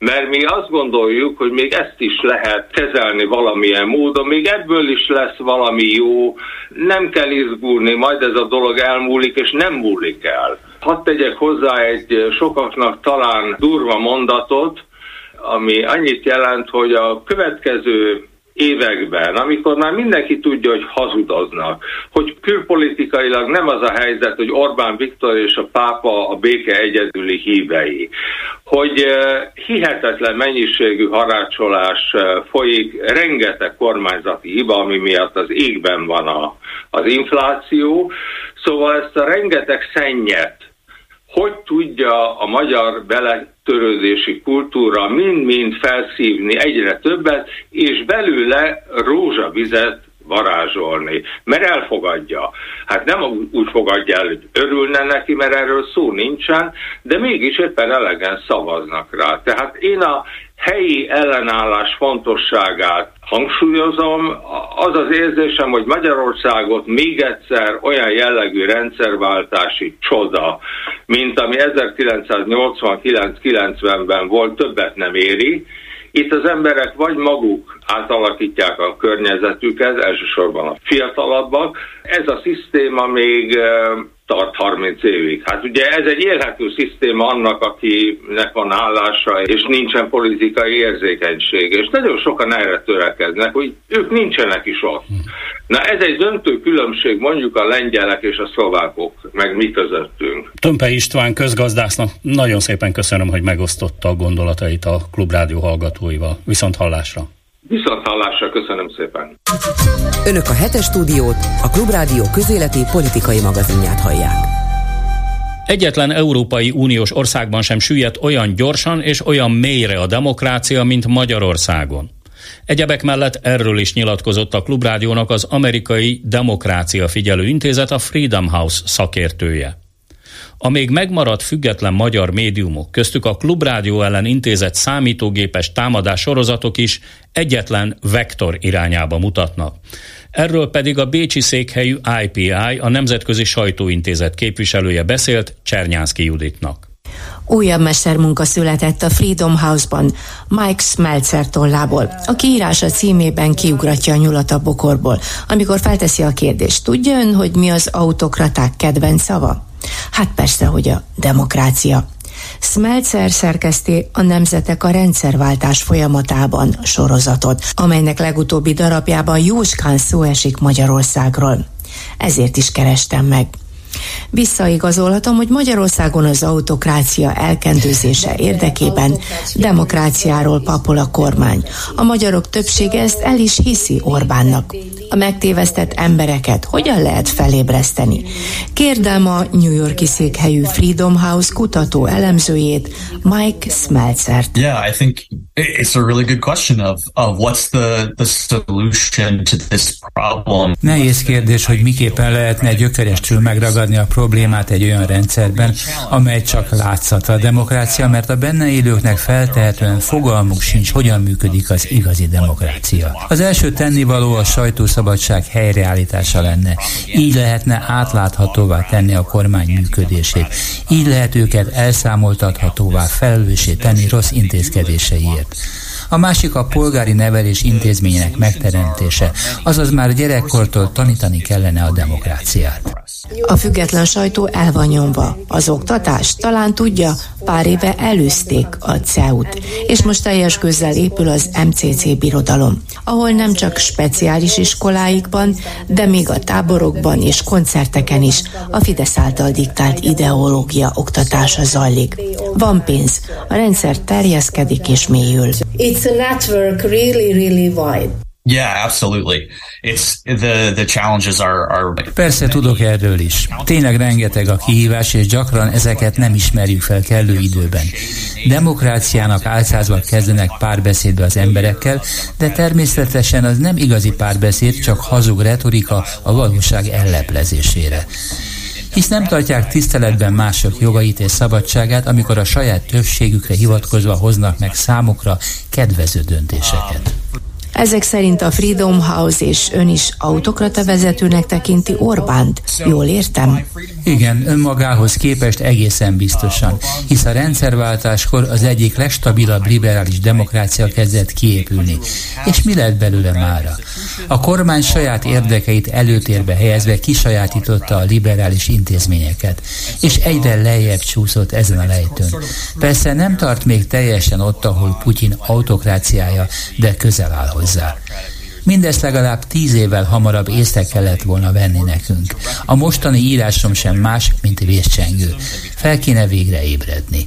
mert mi azt gondoljuk, hogy még ezt is lehet kezelni valamilyen módon, még ebből is lesz valami jó, nem kell izgulni, majd ez a dolog elmúlik, és nem múlik el. Hadd tegyek hozzá egy sokaknak talán durva mondatot, ami annyit jelent, hogy a következő években, amikor már mindenki tudja, hogy hazudoznak, hogy külpolitikailag nem az a helyzet, hogy Orbán Viktor és a pápa a béke egyedüli hívei, hogy eh, hihetetlen mennyiségű harácsolás eh, folyik, rengeteg kormányzati hiba, ami miatt az égben van a, az infláció. Szóval ezt a rengeteg szennyet, hogy tudja a magyar beletörődési kultúra mind-mind felszívni egyre többet, és belőle rózsavizet varázsolni, mert elfogadja. Hát nem úgy fogadja el, hogy örülne neki, mert erről szó nincsen, de mégis éppen elegen szavaznak rá. Tehát én a helyi ellenállás fontosságát hangsúlyozom, az az érzésem, hogy Magyarországot még egyszer olyan jellegű rendszerváltási csoda, mint ami 1989-90-ben volt, többet nem éri, itt az emberek vagy maguk átalakítják a környezetüket, elsősorban a fiatalabbak. Ez a szisztéma még tart 30 évig. Hát ugye ez egy élhető szisztéma annak, akinek van állása, és nincsen politikai érzékenység, és nagyon sokan erre törekednek, hogy ők nincsenek is ott. Na ez egy döntő különbség mondjuk a lengyelek és a szlovákok, meg mi közöttünk. Tömpe István közgazdásznak nagyon szépen köszönöm, hogy megosztotta a gondolatait a Klubrádió hallgatóival. Viszont hallásra! Viszont hallásra, köszönöm szépen. Önök a hetes stúdiót, a Klubrádió közéleti politikai magazinját hallják. Egyetlen Európai Uniós országban sem süllyedt olyan gyorsan és olyan mélyre a demokrácia, mint Magyarországon. Egyebek mellett erről is nyilatkozott a Klubrádiónak az amerikai Demokrácia Figyelő Intézet, a Freedom House szakértője. A még megmaradt független magyar médiumok, köztük a Klubrádió ellen intézett számítógépes támadás sorozatok is egyetlen vektor irányába mutatnak. Erről pedig a bécsi székhelyű IPI, a Nemzetközi Sajtóintézet képviselője beszélt Csernyánszki Juditnak. Újabb mestermunka született a Freedom House-ban Mike Smeltzer tollából, aki írása címében kiugratja a nyulat a bokorból, amikor felteszi a kérdést. Tudja ön, hogy mi az autokraták kedvenc szava? Hát persze, hogy a demokrácia. Smeltzer szerkeszti a Nemzetek a rendszerváltás folyamatában sorozatot, amelynek legutóbbi darabjában jóskán szó esik Magyarországról. Ezért is kerestem meg. Visszaigazolhatom, hogy Magyarországon az autokrácia elkendőzése érdekében demokráciáról papol a kormány. A magyarok többsége ezt el is hiszi Orbánnak. A megtévesztett embereket hogyan lehet felébreszteni? Kérdem a New Yorki székhelyű Freedom House kutató elemzőjét, Mike Smeltzert. Yeah, I think it's a really good question of, of what's the, the solution to this problem. Nehéz kérdés, hogy miképpen lehetne gyökerestül megragadni a problémát egy olyan rendszerben, amely csak látszat a demokrácia, mert a benne élőknek feltehetően fogalmuk sincs, hogyan működik az igazi demokrácia. Az első tennivaló a sajtószabadság helyreállítása lenne. Így lehetne átláthatóvá tenni a kormány működését. Így lehet őket elszámoltathatóvá, felelősé tenni rossz intézkedéseiért. A másik a polgári nevelés intézményének megteremtése, azaz már gyerekkortól tanítani kellene a demokráciát. A független sajtó el van nyomva. Az oktatás talán tudja, pár éve előzték a CEUT, és most teljes közel épül az MCC birodalom, ahol nem csak speciális iskoláikban, de még a táborokban és koncerteken is a Fidesz által diktált ideológia oktatása zajlik. Van pénz, a rendszer terjeszkedik és mélyül. It's a network really, really wide. Yeah, absolutely. It's the the challenges are, are Persze tudok erről is. Tényleg rengeteg a kihívás, és gyakran ezeket nem ismerjük fel kellő időben. Demokráciának álcázva kezdenek párbeszédbe az emberekkel, de természetesen az nem igazi párbeszéd, csak hazug retorika a valóság elleplezésére hisz nem tartják tiszteletben mások jogait és szabadságát, amikor a saját többségükre hivatkozva hoznak meg számukra kedvező döntéseket. Ezek szerint a Freedom House és ön is autokrata vezetőnek tekinti Orbánt. Jól értem? Igen, önmagához képest egészen biztosan, hisz a rendszerváltáskor az egyik legstabilabb liberális demokrácia kezdett kiépülni. És mi lett belőle mára? A kormány saját érdekeit előtérbe helyezve kisajátította a liberális intézményeket, és egyre lejjebb csúszott ezen a lejtőn. Persze nem tart még teljesen ott, ahol Putyin autokráciája, de közel áll hozzá. Mindezt legalább tíz évvel hamarabb észre kellett volna venni nekünk. A mostani írásom sem más, mint vészcsengő. Fel kéne végre ébredni.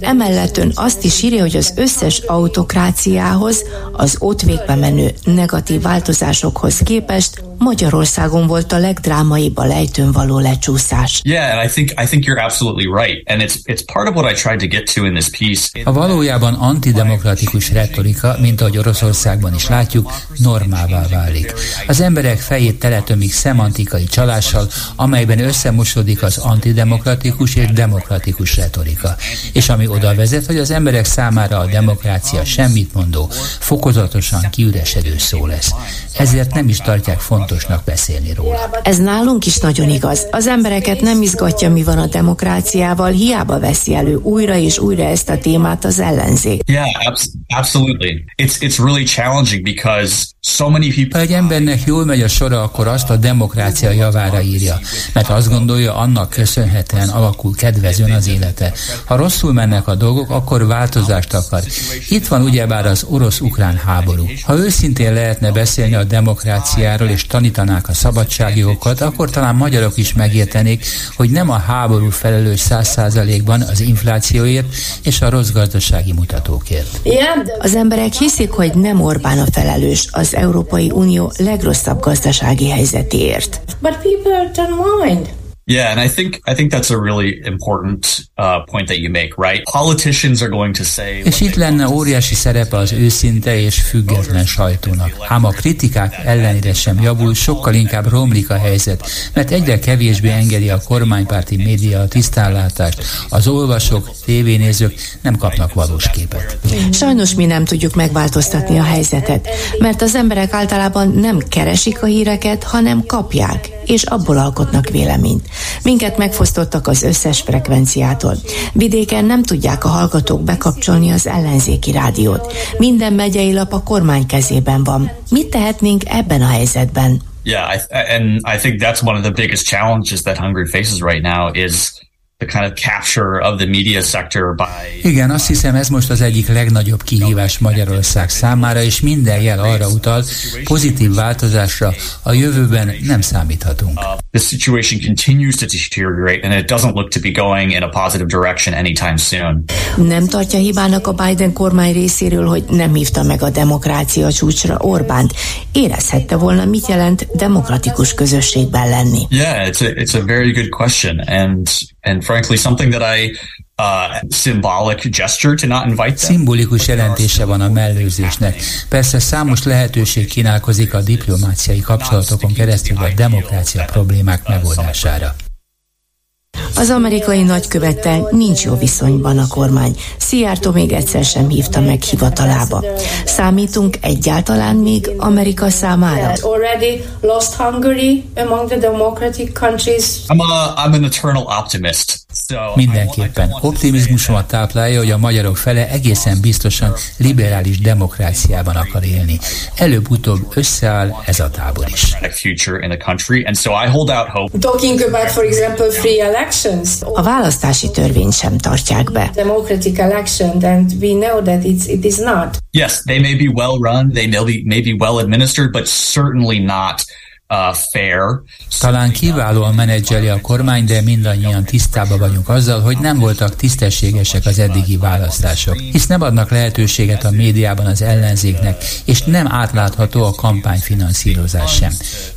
Emellett ön azt is írja, hogy az összes autokráciához, az ott végbe menő negatív változásokhoz képest Magyarországon volt a legdrámaibb a lejtőn való lecsúszás. Yeah, and I think I think you're absolutely right. And it's it's part of what I tried to get to in this piece. A valójában antidemokratikus retorika, mint ahogy Oroszországban is látjuk, normává válik. Az emberek fejét teletömik szemantikai csalással, amelyben összemosodik az antidemokratikus és demokratikus retorika. És ami oda vezet, hogy az emberek számára a demokrácia semmit mondó, fokozatosan kiüresedő szó lesz. Ezért nem is tartják fontos fontosnak beszélni róla. Ez nálunk is nagyon igaz. Az embereket nem izgatja, mi van a demokráciával, hiába veszi elő újra és újra ezt a témát az ellenzék. Yeah, absolutely. It's, it's really challenging because so many people... Ha egy embernek jól megy a sora, akkor azt a demokrácia javára írja, mert azt gondolja, annak köszönhetően alakul kedvezően az élete. Ha rosszul mennek a dolgok, akkor változást akar. Itt van ugyebár az orosz-ukrán háború. Ha őszintén lehetne beszélni a demokráciáról és tanítanák a szabadságjogokat, akkor talán magyarok is megértenék, hogy nem a háború felelős száz százalékban az inflációért és a rossz gazdasági mutatókért. Az emberek hiszik, hogy nem Orbán a felelős az Európai Unió legrosszabb gazdasági helyzetéért. But people don't mind. Yeah, and I think I think that's a really important uh, point that you make, right? Politicians are going to say. És itt lenne óriási szerepe az őszinte és független sajtónak. Ám a kritikák ellenére sem javul, sokkal inkább romlik a helyzet, mert egyre kevésbé engedi a kormánypárti média a tisztánlátást. Az olvasók, tévénézők nem kapnak valós képet. Sajnos mi nem tudjuk megváltoztatni a helyzetet, mert az emberek általában nem keresik a híreket, hanem kapják, és abból alkotnak véleményt. Minket megfosztottak az összes frekvenciától. Vidéken nem tudják a hallgatók bekapcsolni az ellenzéki rádiót. Minden megyei lap a kormány kezében van. Mit tehetnénk ebben a helyzetben? Yeah, I, and I think that's one of the biggest challenges that Hungary faces right now is the kind of capture of the media sector by... Igen, azt hiszem ez most az egyik legnagyobb kihívás Magyarország számára, és minden jel arra utal, pozitív változásra a jövőben nem számíthatunk. Uh, the situation continues to deteriorate and it doesn't look to be going in a positive direction anytime soon. Nem tartja hibának a Biden kormány részéről, hogy nem hívta meg a demokrácia csúcsra Orbánt. Érezhette volna, mit jelent demokratikus közösségben lenni. Yeah, it's a, it's a very good question and and frankly something that I uh, symbolic gesture to not invite them. Szimbolikus jelentése van a mellőzésnek. Persze számos lehetőség kínálkozik a diplomáciai kapcsolatokon keresztül a demokrácia problémák megoldására. Az amerikai nagykövettel nincs jó viszonyban a kormány. Szijjártó még egyszer sem hívta meg hivatalába. Számítunk egyáltalán még Amerika számára? I'm, a, I'm an eternal optimist. Mindenképpen optimizmusomat táplálja, hogy a magyarok fele egészen biztosan liberális demokráciában akar élni. Előbb-utóbb összeáll ez a tábor is. Talking about, for example, free elections. A választási törvényt sem tartják be. Democratic election, and we know that it's, it is not. Yes, they may be well run, they may be, may be well administered, but certainly not. Talán kiválóan menedzseli a kormány, de mindannyian tisztában vagyunk azzal, hogy nem voltak tisztességesek az eddigi választások, hisz nem adnak lehetőséget a médiában az ellenzéknek, és nem átlátható a kampányfinanszírozás sem.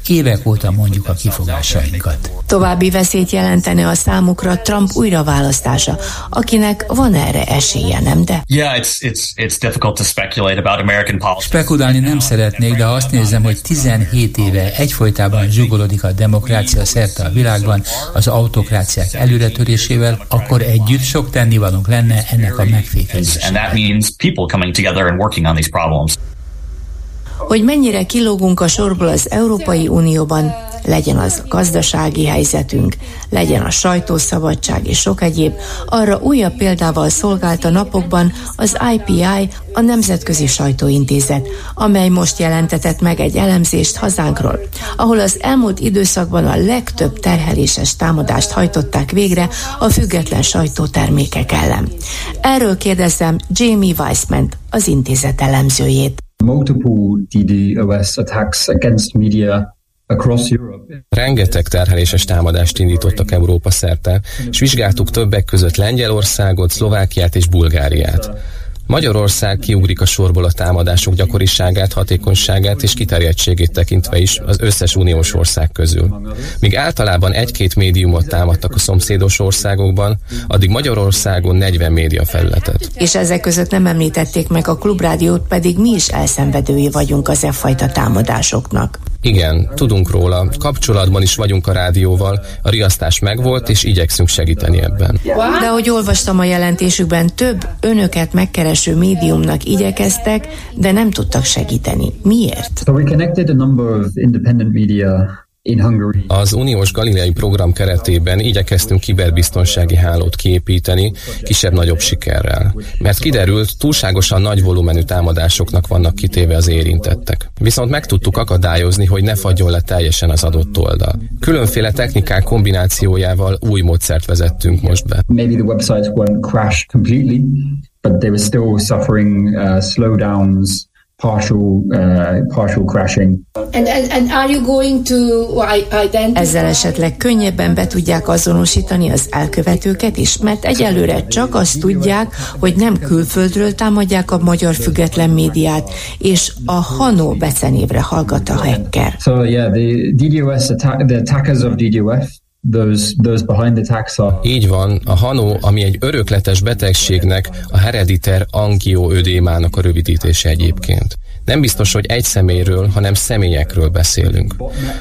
Évek óta mondjuk a kifogásainkat. További veszélyt jelentene a számukra Trump újraválasztása, akinek van erre esélye, nem de? Yeah, it's, it's, it's difficult to speculate about American politics. Spekulálni nem szeretnék, de azt nézem, hogy 17 éve egyfolytában egyfolytában zsugorodik a demokrácia szerte a világban az autokráciák előretörésével, akkor együtt sok tennivalónk lenne ennek a megfékezésére. Hogy mennyire kilógunk a sorból az Európai Unióban, legyen az gazdasági helyzetünk, legyen a sajtószabadság és sok egyéb, arra újabb példával szolgált a napokban az IPI, a Nemzetközi Sajtóintézet, amely most jelentetett meg egy elemzést hazánkról, ahol az elmúlt időszakban a legtöbb terheléses támadást hajtották végre a független sajtótermékek ellen. Erről kérdezem Jamie Weissman, az intézet elemzőjét. Multiple DDoS attacks against media Rengeteg terheléses támadást indítottak Európa szerte, és vizsgáltuk többek között Lengyelországot, Szlovákiát és Bulgáriát. Magyarország kiugrik a sorból a támadások gyakoriságát, hatékonyságát és kiterjedtségét tekintve is az összes uniós ország közül. Míg általában egy-két médiumot támadtak a szomszédos országokban, addig Magyarországon 40 média felületet. És ezek között nem említették meg a klubrádiót, pedig mi is elszenvedői vagyunk az e fajta támadásoknak. Igen, tudunk róla, kapcsolatban is vagyunk a rádióval, a riasztás megvolt, és igyekszünk segíteni ebben. De ahogy olvastam a jelentésükben, több önöket megkereső médiumnak igyekeztek, de nem tudtak segíteni. Miért? So we connected a number of independent media az uniós galileai program keretében igyekeztünk kiberbiztonsági hálót kiépíteni, kisebb-nagyobb sikerrel. Mert kiderült, túlságosan nagy volumenű támadásoknak vannak kitéve az érintettek. Viszont meg tudtuk akadályozni, hogy ne fagyjon le teljesen az adott oldal. Különféle technikák kombinációjával új módszert vezettünk most be. Maybe the websites won't crash completely, but they were still suffering uh, slowdowns partial, uh, partial crashing. And, and, and are you going to identify... Ezzel esetleg könnyebben be tudják azonosítani az elkövetőket is, mert egyelőre csak azt tudják, hogy nem külföldről támadják a magyar független médiát, és a Hanó becenévre hallgat a hacker. So yeah, the DDoS attack, the attackers of DDoS Those, those behind the tax. Így van, a hanó, ami egy örökletes betegségnek, a herediter angioödémának a rövidítése egyébként. Nem biztos, hogy egy személyről, hanem személyekről beszélünk.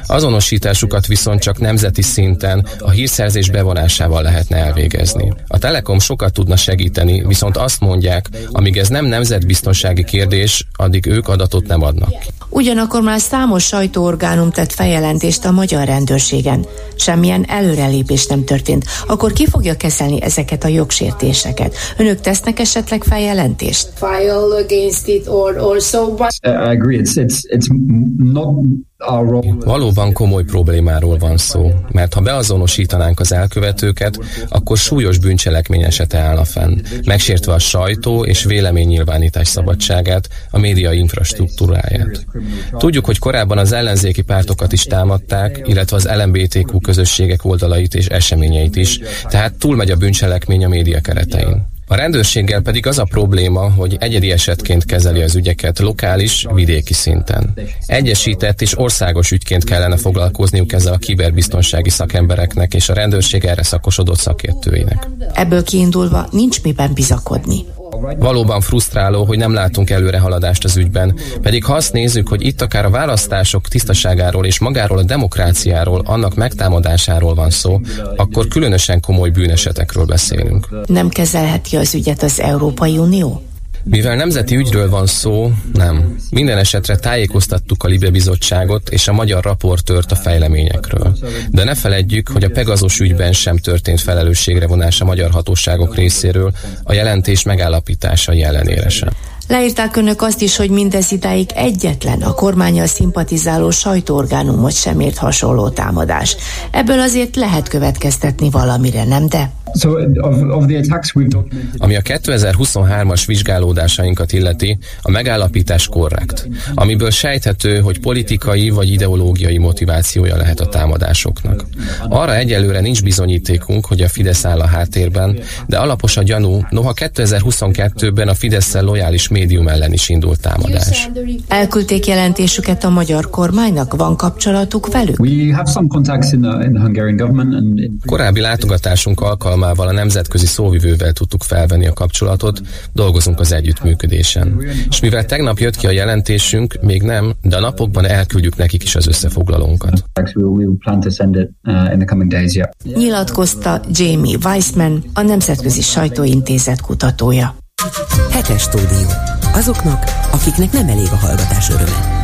Azonosításukat viszont csak nemzeti szinten a hírszerzés bevonásával lehetne elvégezni. A Telekom sokat tudna segíteni, viszont azt mondják, amíg ez nem nemzetbiztonsági kérdés, addig ők adatot nem adnak. Ugyanakkor már számos sajtóorgánum tett feljelentést a magyar rendőrségen. Semmilyen előrelépés nem történt. Akkor ki fogja kezelni ezeket a jogsértéseket? Önök tesznek esetleg feljelentést? Valóban komoly problémáról van szó, mert ha beazonosítanánk az elkövetőket, akkor súlyos bűncselekmény esete állna fenn, megsértve a sajtó és véleménynyilvánítás szabadságát, a média infrastruktúráját. Tudjuk, hogy korábban az ellenzéki pártokat is támadták, illetve az LMBTQ közösségek oldalait és eseményeit is, tehát túlmegy a bűncselekmény a média keretein. A rendőrséggel pedig az a probléma, hogy egyedi esetként kezeli az ügyeket lokális, vidéki szinten. Egyesített és országos ügyként kellene foglalkozniuk ezzel a kiberbiztonsági szakembereknek és a rendőrség erre szakosodott szakértőinek. Ebből kiindulva nincs miben bizakodni. Valóban frusztráló, hogy nem látunk előrehaladást az ügyben, pedig ha azt nézzük, hogy itt akár a választások tisztaságáról és magáról a demokráciáról, annak megtámadásáról van szó, akkor különösen komoly bűnesetekről beszélünk. Nem kezelheti az ügyet az Európai Unió? Mivel nemzeti ügyről van szó, nem. Minden esetre tájékoztattuk a Libe Bizottságot és a magyar raportőrt a fejleményekről. De ne feledjük, hogy a Pegazos ügyben sem történt felelősségre vonás a magyar hatóságok részéről a jelentés megállapításai ellenére sem. Leírták önök azt is, hogy mindez idáig egyetlen a kormányal szimpatizáló sajtóorgánumot sem ért hasonló támadás. Ebből azért lehet következtetni valamire, nem de? Ami a 2023-as vizsgálódásainkat illeti, a megállapítás korrekt, amiből sejthető, hogy politikai vagy ideológiai motivációja lehet a támadásoknak. Arra egyelőre nincs bizonyítékunk, hogy a Fidesz áll a háttérben, de alapos a gyanú, noha 2022-ben a fidesz lojális médium ellen is indult támadás. Elküldték jelentésüket a magyar kormánynak? Van kapcsolatuk velük? Korábbi látogatásunk alkalmával a nemzetközi szóvivővel tudtuk felvenni a kapcsolatot, dolgozunk az együttműködésen. És mivel tegnap jött ki a jelentésünk, még nem, de a napokban elküldjük nekik is az összefoglalónkat. Nyilatkozta Jamie Weissman, a Nemzetközi Sajtóintézet kutatója. Hetes stúdió. Azoknak, akiknek nem elég a hallgatás öröme.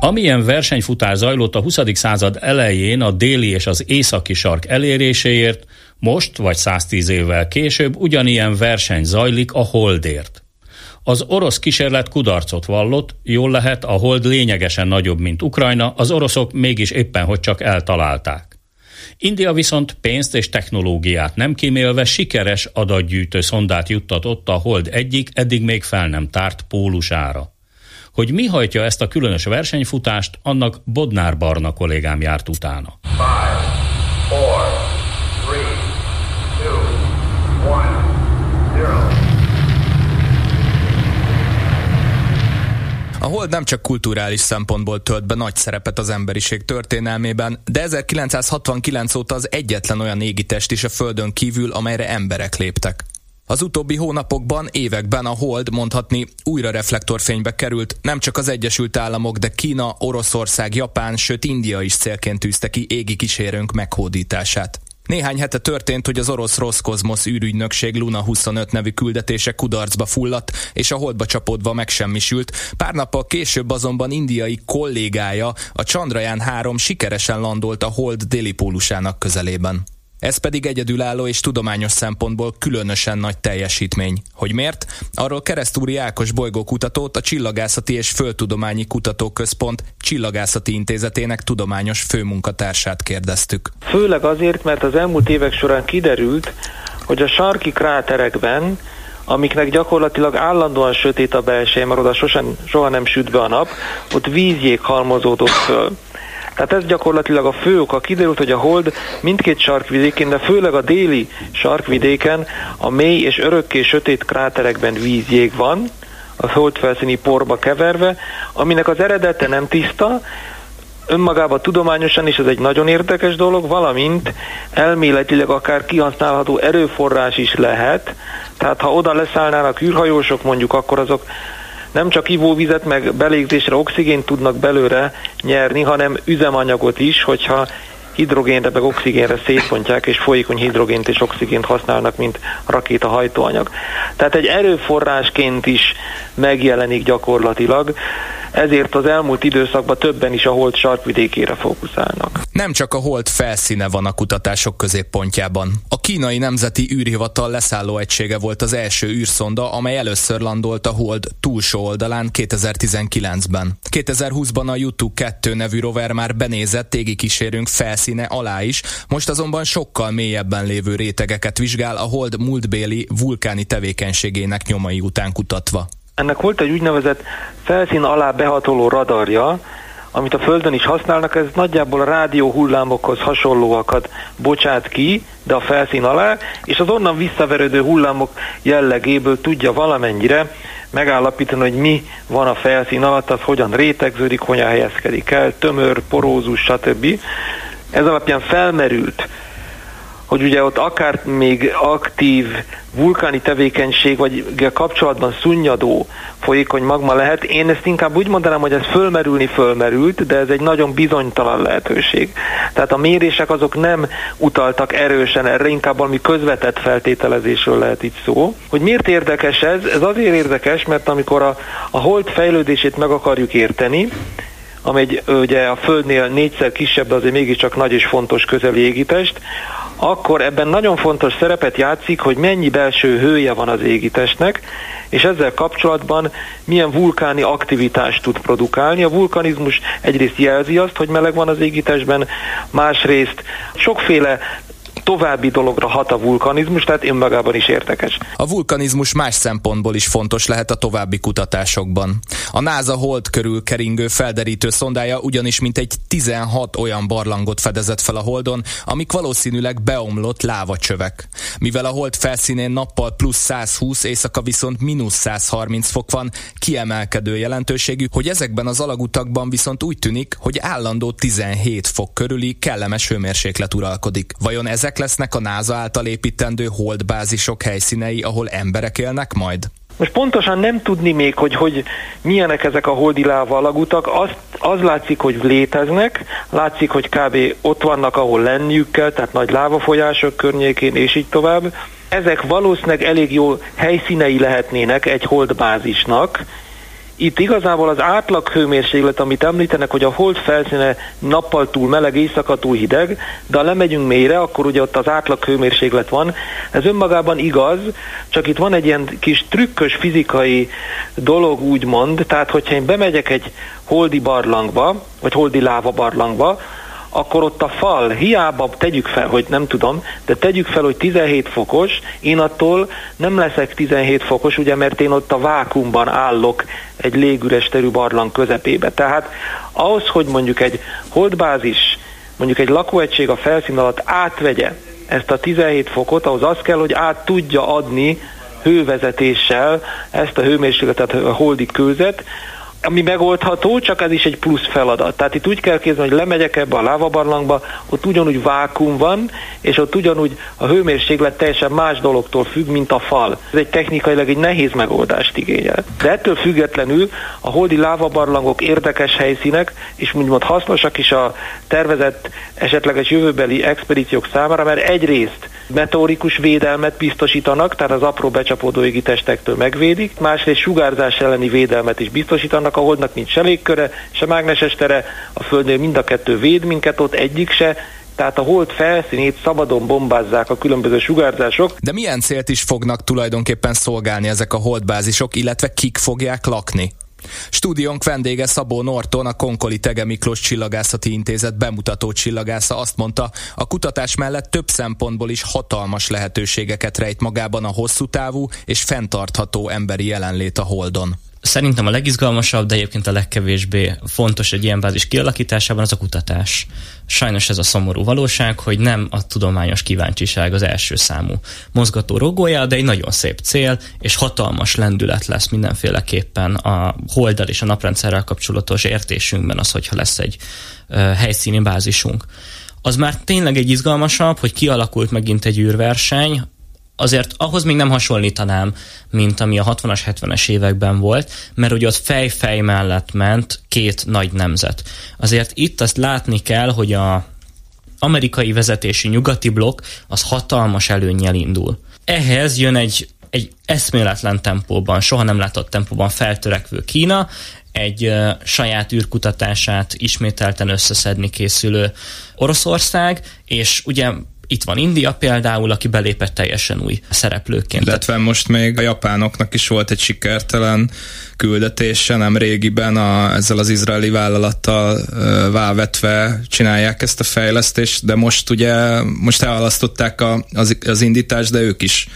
Amilyen versenyfutás zajlott a 20. század elején a déli és az északi sark eléréséért, most vagy 110 évvel később ugyanilyen verseny zajlik a holdért. Az orosz kísérlet kudarcot vallott, jól lehet, a hold lényegesen nagyobb, mint Ukrajna, az oroszok mégis éppen hogy csak eltalálták. India viszont pénzt és technológiát nem kímélve sikeres adatgyűjtő szondát juttatott a hold egyik, eddig még fel nem tárt pólusára. Hogy mi hajtja ezt a különös versenyfutást, annak Bodnár Barna kollégám járt utána. Five, A hold nem csak kulturális szempontból tölt be nagy szerepet az emberiség történelmében, de 1969 óta az egyetlen olyan égitest is a Földön kívül, amelyre emberek léptek. Az utóbbi hónapokban, években a Hold mondhatni újra reflektorfénybe került, nem csak az Egyesült Államok, de Kína, Oroszország, Japán, sőt India is célként tűzte ki égi kísérőnk meghódítását. Néhány hete történt, hogy az orosz Roszkozmosz űrügynökség Luna 25 nevű küldetése kudarcba fulladt, és a holdba csapódva megsemmisült. Pár nappal később azonban indiai kollégája, a Chandrayaan 3 sikeresen landolt a hold déli pólusának közelében. Ez pedig egyedülálló és tudományos szempontból különösen nagy teljesítmény. Hogy miért? Arról Keresztúri Ákos bolygókutatót, a Csillagászati és Földtudományi Kutatóközpont Csillagászati Intézetének tudományos főmunkatársát kérdeztük. Főleg azért, mert az elmúlt évek során kiderült, hogy a sarki kráterekben amiknek gyakorlatilag állandóan sötét a belseje, mert oda sosem, soha nem süt be a nap, ott vízjég halmozódott föl. Tehát ez gyakorlatilag a fő oka. Kiderült, hogy a hold mindkét sarkvidékén, de főleg a déli sarkvidéken a mély és örökké sötét kráterekben vízjég van, a holdfelszíni porba keverve, aminek az eredete nem tiszta, önmagában tudományosan is ez egy nagyon érdekes dolog, valamint elméletileg akár kihasználható erőforrás is lehet, tehát ha oda leszállnának űrhajósok mondjuk, akkor azok nem csak ivóvizet, meg belégzésre oxigént tudnak belőle nyerni, hanem üzemanyagot is, hogyha hidrogénre meg oxigénre szétpontják, és folyékony hidrogént és oxigént használnak, mint rakéta hajtóanyag. Tehát egy erőforrásként is megjelenik gyakorlatilag, ezért az elmúlt időszakban többen is a hold sarkvidékére fókuszálnak. Nem csak a hold felszíne van a kutatások középpontjában. A kínai nemzeti űrhivatal leszálló egysége volt az első űrszonda, amely először landolt a hold túlsó oldalán 2019-ben. 2020-ban a YouTube 2 nevű rover már benézett égi kísérünk felszíne alá is, most azonban sokkal mélyebben lévő rétegeket vizsgál a hold múltbéli vulkáni tevékenységének nyomai után kutatva. Ennek volt egy úgynevezett felszín alá behatoló radarja, amit a Földön is használnak, ez nagyjából a rádió hullámokhoz hasonlóakat bocsát ki, de a felszín alá, és az onnan visszaverődő hullámok jellegéből tudja valamennyire megállapítani, hogy mi van a felszín alatt, az hogyan rétegződik, hogyan helyezkedik el, tömör, porózus, stb. Ez alapján felmerült, hogy ugye ott akár még aktív vulkáni tevékenység, vagy kapcsolatban szunnyadó folyékony magma lehet. Én ezt inkább úgy mondanám, hogy ez fölmerülni fölmerült, de ez egy nagyon bizonytalan lehetőség. Tehát a mérések azok nem utaltak erősen erre, inkább valami közvetett feltételezésről lehet itt szó. Hogy miért érdekes ez? Ez azért érdekes, mert amikor a, a hold fejlődését meg akarjuk érteni, amely ugye a Földnél négyszer kisebb, de azért mégiscsak nagy és fontos közeli égitest, akkor ebben nagyon fontos szerepet játszik, hogy mennyi belső hője van az égitestnek, és ezzel kapcsolatban milyen vulkáni aktivitást tud produkálni. A vulkanizmus egyrészt jelzi azt, hogy meleg van az égitestben, másrészt sokféle további dologra hat a vulkanizmus, tehát önmagában is érdekes. A vulkanizmus más szempontból is fontos lehet a további kutatásokban. A NASA hold körül keringő felderítő szondája ugyanis mintegy 16 olyan barlangot fedezett fel a holdon, amik valószínűleg beomlott lávacsövek. Mivel a hold felszínén nappal plusz 120, éjszaka viszont mínusz 130 fok van, kiemelkedő jelentőségű, hogy ezekben az alagutakban viszont úgy tűnik, hogy állandó 17 fok körüli kellemes hőmérséklet uralkodik. Vajon ezek ezek lesznek a NASA által építendő holdbázisok helyszínei, ahol emberek élnek majd? Most pontosan nem tudni még, hogy, hogy milyenek ezek a holdi láva alagutak. Az, az látszik, hogy léteznek, látszik, hogy kb. ott vannak, ahol lenniük kell, tehát nagy lávafolyások környékén, és így tovább. Ezek valószínűleg elég jó helyszínei lehetnének egy holdbázisnak, itt igazából az átlag hőmérséklet, amit említenek, hogy a hold felszíne nappal túl meleg, éjszaka túl hideg, de ha lemegyünk mélyre, akkor ugye ott az átlag hőmérséklet van. Ez önmagában igaz, csak itt van egy ilyen kis trükkös fizikai dolog, úgymond, tehát hogyha én bemegyek egy holdi barlangba, vagy holdi láva barlangba, akkor ott a fal, hiába tegyük fel, hogy nem tudom, de tegyük fel, hogy 17 fokos, én attól nem leszek 17 fokos, ugye, mert én ott a vákumban állok egy légüres terű barlang közepébe. Tehát ahhoz, hogy mondjuk egy holdbázis, mondjuk egy lakóegység a felszín alatt átvegye ezt a 17 fokot, ahhoz az kell, hogy át tudja adni hővezetéssel ezt a hőmérsékletet a holdi kőzet, ami megoldható, csak ez is egy plusz feladat. Tehát itt úgy kell képzelni, hogy lemegyek ebbe a lávabarlangba, ott ugyanúgy vákum van, és ott ugyanúgy a hőmérséklet teljesen más dologtól függ, mint a fal. Ez egy technikailag egy nehéz megoldást igényel. De ettől függetlenül a holdi lávabarlangok érdekes helyszínek, és úgymond hasznosak is a tervezett esetleges jövőbeli expedíciók számára, mert egyrészt meteorikus védelmet biztosítanak, tehát az apró becsapódó égi testektől megvédik, másrészt sugárzás elleni védelmet is biztosítanak, a holdnak nincs se légköre, se mágneses tere, a Földnél mind a kettő véd minket, ott egyik se, tehát a hold felszínét szabadon bombázzák a különböző sugárzások. De milyen célt is fognak tulajdonképpen szolgálni ezek a holdbázisok, illetve kik fogják lakni? Stúdiónk vendége Szabó Norton, a Konkoli Tege Miklós Csillagászati Intézet bemutató csillagásza azt mondta, a kutatás mellett több szempontból is hatalmas lehetőségeket rejt magában a hosszú távú és fenntartható emberi jelenlét a Holdon. Szerintem a legizgalmasabb, de egyébként a legkevésbé fontos egy ilyen bázis kialakításában az a kutatás. Sajnos ez a szomorú valóság, hogy nem a tudományos kíváncsiság az első számú mozgató rogója, de egy nagyon szép cél, és hatalmas lendület lesz mindenféleképpen a holdal és a naprendszerrel kapcsolatos értésünkben az, hogyha lesz egy helyszíni bázisunk. Az már tényleg egy izgalmasabb, hogy kialakult megint egy űrverseny, azért ahhoz még nem hasonlítanám, mint ami a 60-as, 70-es években volt, mert ugye ott fej-fej mellett ment két nagy nemzet. Azért itt azt látni kell, hogy a amerikai vezetési nyugati blokk az hatalmas előnyel indul. Ehhez jön egy, egy eszméletlen tempóban, soha nem látott tempóban feltörekvő Kína, egy uh, saját űrkutatását ismételten összeszedni készülő Oroszország, és ugye itt van India például, aki belépett teljesen új szereplőként. Illetve most még a japánoknak is volt egy sikertelen küldetése, nem régiben a, ezzel az izraeli vállalattal vávetve csinálják ezt a fejlesztést, de most ugye, most elhalasztották a, az, az indítást, de ők is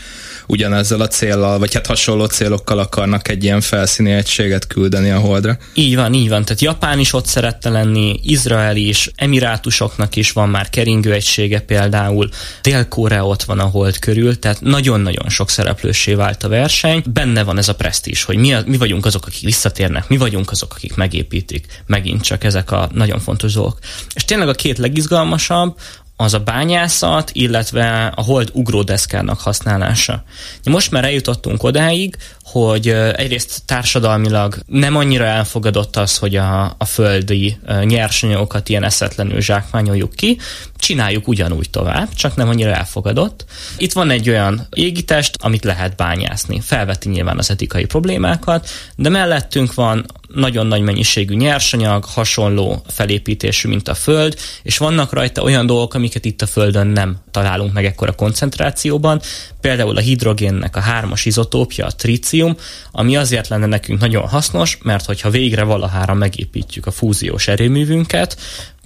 ugyanezzel a céllal, vagy hát hasonló célokkal akarnak egy ilyen felszíni egységet küldeni a holdra. Így van, így van. Tehát Japán is ott szerette lenni, Izrael is, Emirátusoknak is van már keringő egysége például, Dél-Korea ott van a hold körül, tehát nagyon-nagyon sok szereplősé vált a verseny. Benne van ez a presztízs, hogy mi, a, mi vagyunk azok, akik visszatérnek, mi vagyunk azok, akik megépítik. Megint csak ezek a nagyon fontos dolgok. És tényleg a két legizgalmasabb, az a bányászat, illetve a hold ugródeszkának használása. Most már eljutottunk odáig, hogy egyrészt társadalmilag nem annyira elfogadott az, hogy a, a földi nyersanyagokat ilyen eszetlenül zsákmányoljuk ki, csináljuk ugyanúgy tovább, csak nem annyira elfogadott. Itt van egy olyan égitest, amit lehet bányászni. Felveti nyilván az etikai problémákat, de mellettünk van nagyon nagy mennyiségű nyersanyag, hasonló felépítésű, mint a Föld, és vannak rajta olyan dolgok, amiket itt a Földön nem találunk meg ekkora koncentrációban, például a hidrogénnek a hármas izotópja, a trícium, ami azért lenne nekünk nagyon hasznos, mert hogyha végre valahára megépítjük a fúziós erőművünket,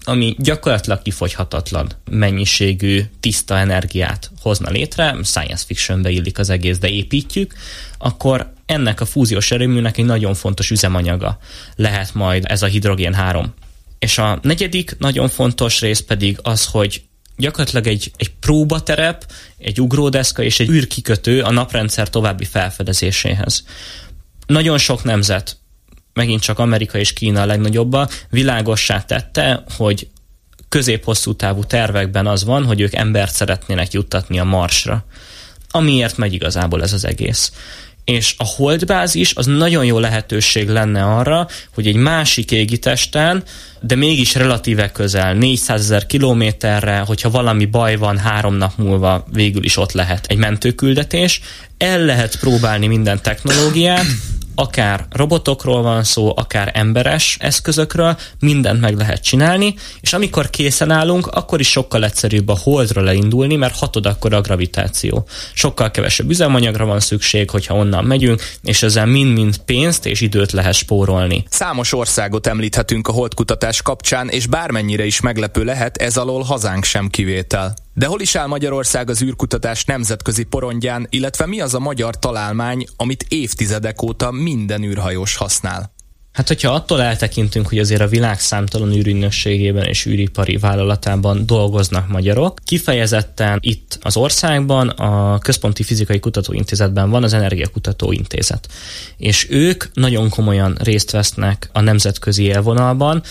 ami gyakorlatilag kifogyhatatlan mennyiségű tiszta energiát hozna létre, science fictionbe illik az egész, de építjük, akkor ennek a fúziós erőműnek egy nagyon fontos üzemanyaga lehet majd ez a hidrogén 3. És a negyedik nagyon fontos rész pedig az, hogy gyakorlatilag egy, egy próbaterep, egy ugródeszka és egy űrkikötő a naprendszer további felfedezéséhez. Nagyon sok nemzet, megint csak Amerika és Kína a legnagyobbba, világossá tette, hogy közép-hosszú távú tervekben az van, hogy ők embert szeretnének juttatni a Marsra. Amiért megy igazából ez az egész és a holdbázis az nagyon jó lehetőség lenne arra, hogy egy másik égitesten, de mégis relatíve közel, 400 ezer kilométerre, hogyha valami baj van, három nap múlva végül is ott lehet egy mentőküldetés, el lehet próbálni minden technológiát, akár robotokról van szó, akár emberes eszközökről, mindent meg lehet csinálni, és amikor készen állunk, akkor is sokkal egyszerűbb a holdra leindulni, mert hatod akkor a gravitáció. Sokkal kevesebb üzemanyagra van szükség, hogyha onnan megyünk, és ezzel mind-mind pénzt és időt lehet spórolni. Számos országot említhetünk a holdkutatás kapcsán, és bármennyire is meglepő lehet, ez alól hazánk sem kivétel. De hol is áll Magyarország az űrkutatás nemzetközi porondján, illetve mi az a magyar találmány, amit évtizedek óta minden űrhajós használ? Hát, hogyha attól eltekintünk, hogy azért a világ számtalan űrügynökségében és űripari vállalatában dolgoznak magyarok, kifejezetten itt az országban a Központi Fizikai Kutatóintézetben van az Energiakutató Intézet. És ők nagyon komolyan részt vesznek a nemzetközi élvonalban,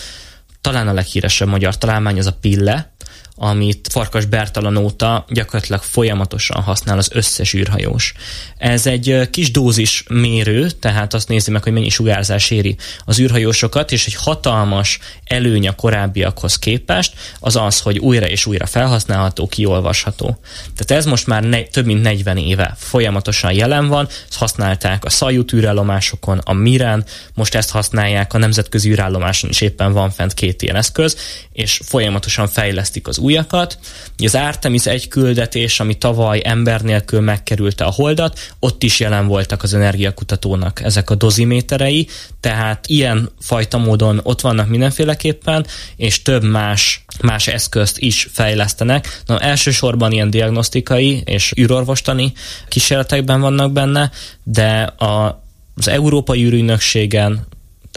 talán a leghíresebb magyar találmány az a Pille, amit Farkas Bertalan óta gyakorlatilag folyamatosan használ az összes űrhajós. Ez egy kis dózis mérő, tehát azt nézi meg, hogy mennyi sugárzás éri az űrhajósokat, és egy hatalmas előny a korábbiakhoz képest az az, hogy újra és újra felhasználható, kiolvasható. Tehát ez most már ne, több mint 40 éve folyamatosan jelen van, ezt használták a Szajut űrállomásokon, a Miren, most ezt használják a nemzetközi űrállomáson is éppen van fent két ilyen eszköz, és folyamatosan fejlesztik az újakat. Az Artemis egy küldetés, ami tavaly ember nélkül megkerülte a holdat, ott is jelen voltak az energiakutatónak ezek a doziméterei, tehát ilyen fajta módon ott vannak mindenféleképpen, és több más, más eszközt is fejlesztenek. Na, elsősorban ilyen diagnosztikai és űrorvostani kísérletekben vannak benne, de a, az Európai űrügynökségen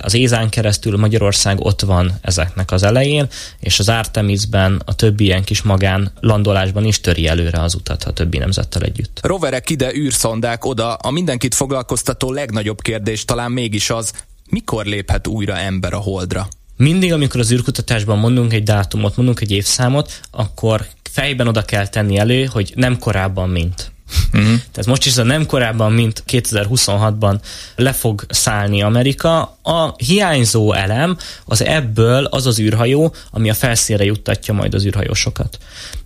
az Ézán keresztül Magyarország ott van ezeknek az elején, és az Artemisben a többi ilyen kis magán landolásban is töri előre az utat a többi nemzettel együtt. Roverek ide, űrszondák oda, a mindenkit foglalkoztató legnagyobb kérdés talán mégis az, mikor léphet újra ember a holdra? Mindig, amikor az űrkutatásban mondunk egy dátumot, mondunk egy évszámot, akkor fejben oda kell tenni elő, hogy nem korábban, mint. Uh-huh. Tehát most is a nem korábban, mint 2026-ban le fog szállni Amerika. A hiányzó elem az ebből az az űrhajó, ami a felszínre juttatja majd az űrhajósokat.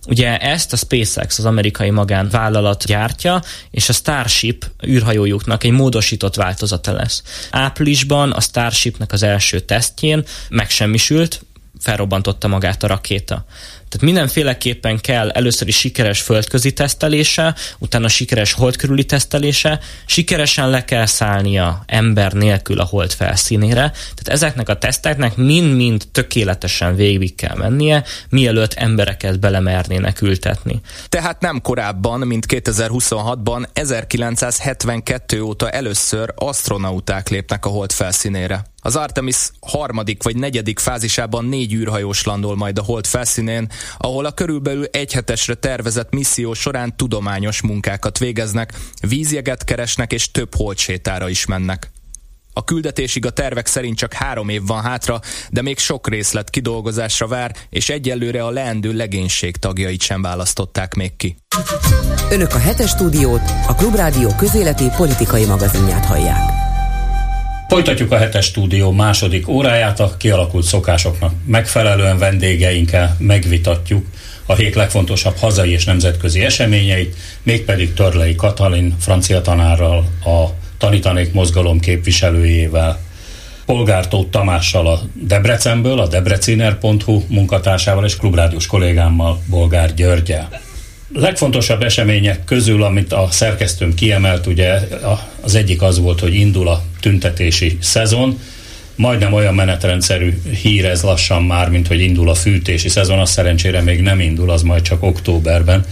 Ugye ezt a SpaceX, az amerikai magánvállalat gyártja, és a Starship űrhajójuknak egy módosított változata lesz. Áprilisban a Starshipnek az első tesztjén megsemmisült, felrobbantotta magát a rakéta. Tehát mindenféleképpen kell először is sikeres földközi tesztelése, utána sikeres hold körüli tesztelése, sikeresen le kell szállnia ember nélkül a hold felszínére. Tehát ezeknek a teszteknek mind-mind tökéletesen végig kell mennie, mielőtt embereket belemernének ültetni. Tehát nem korábban, mint 2026-ban, 1972 óta először astronauták lépnek a hold felszínére. Az Artemis harmadik vagy negyedik fázisában négy űrhajós landol majd a hold felszínén, ahol a körülbelül egy hetesre tervezett misszió során tudományos munkákat végeznek, vízjeget keresnek és több holdsétára is mennek. A küldetésig a tervek szerint csak három év van hátra, de még sok részlet kidolgozásra vár, és egyelőre a leendő legénység tagjait sem választották még ki. Önök a hetes stúdiót, a Klubrádió közéleti politikai magazinját hallják. Folytatjuk a hetes stúdió második óráját, a kialakult szokásoknak megfelelően vendégeinkkel megvitatjuk a hét legfontosabb hazai és nemzetközi eseményeit, mégpedig Törlei Katalin francia tanárral, a Tanítanék mozgalom képviselőjével, Polgártót Tamással a Debrecenből, a debreciner.hu munkatársával és klubrádiós kollégámmal, Bolgár Györgyel legfontosabb események közül, amit a szerkesztőm kiemelt, ugye az egyik az volt, hogy indul a tüntetési szezon, majdnem olyan menetrendszerű hír ez lassan már, mint hogy indul a fűtési szezon, az szerencsére még nem indul, az majd csak októberben.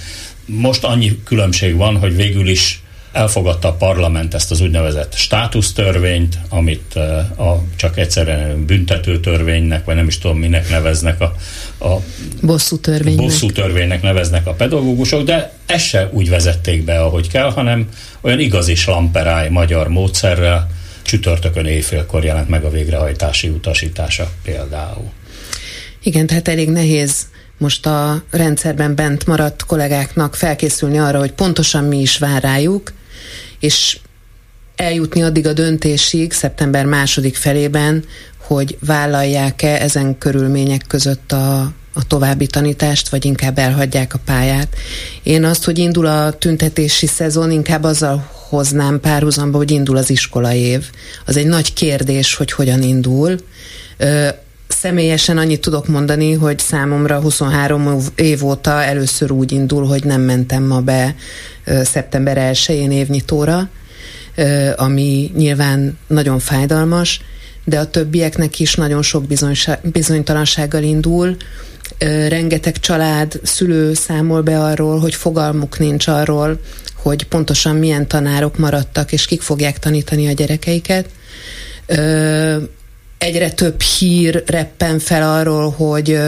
Most annyi különbség van, hogy végül is elfogadta a parlament ezt az úgynevezett státusztörvényt, amit a, csak egyszerűen büntető törvénynek, vagy nem is tudom minek neveznek a, a bosszú törvénynek. bosszú törvénynek neveznek a pedagógusok, de ezt se úgy vezették be, ahogy kell, hanem olyan igazi slamperáj magyar módszerrel csütörtökön éjfélkor jelent meg a végrehajtási utasítása például. Igen, tehát elég nehéz most a rendszerben bent maradt kollégáknak felkészülni arra, hogy pontosan mi is vár rájuk, és eljutni addig a döntésig, szeptember második felében, hogy vállalják-e ezen körülmények között a, a további tanítást, vagy inkább elhagyják a pályát. Én azt, hogy indul a tüntetési szezon, inkább azzal hoznám párhuzamba, hogy indul az iskola év. Az egy nagy kérdés, hogy hogyan indul. Személyesen annyit tudok mondani, hogy számomra 23 év óta először úgy indul, hogy nem mentem ma be szeptember 1-én évnyitóra, ami nyilván nagyon fájdalmas, de a többieknek is nagyon sok bizonytalansággal indul. Rengeteg család, szülő számol be arról, hogy fogalmuk nincs arról, hogy pontosan milyen tanárok maradtak, és kik fogják tanítani a gyerekeiket. Egyre több hír reppen fel arról, hogy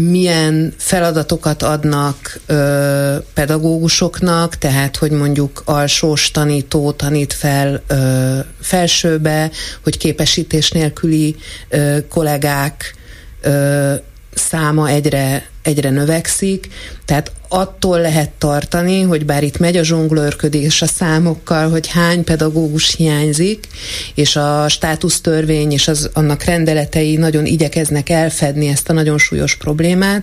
milyen feladatokat adnak ö, pedagógusoknak, tehát hogy mondjuk alsós tanító tanít fel ö, felsőbe, hogy képesítés nélküli ö, kollégák ö, száma egyre, egyre növekszik, tehát attól lehet tartani, hogy bár itt megy a zsonglőrködés a számokkal, hogy hány pedagógus hiányzik, és a státusztörvény és az, annak rendeletei nagyon igyekeznek elfedni ezt a nagyon súlyos problémát,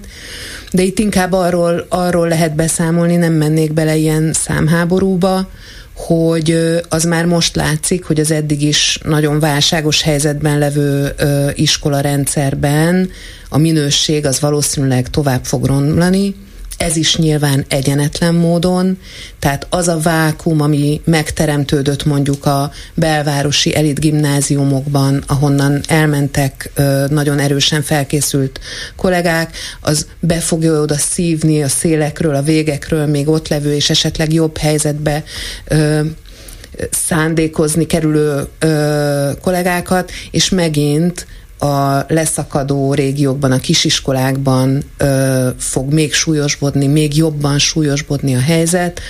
de itt inkább arról, arról lehet beszámolni, nem mennék bele ilyen számháborúba, hogy az már most látszik, hogy az eddig is nagyon válságos helyzetben levő iskola rendszerben a minőség az valószínűleg tovább fog romlani, ez is nyilván egyenetlen módon, tehát az a vákum, ami megteremtődött mondjuk a belvárosi elit gimnáziumokban, ahonnan elmentek nagyon erősen felkészült kollégák, az be fogja oda szívni a szélekről, a végekről még ott levő és esetleg jobb helyzetbe szándékozni kerülő kollégákat, és megint a leszakadó régiókban, a kisiskolákban ö, fog még súlyosbodni, még jobban súlyosbodni a helyzet,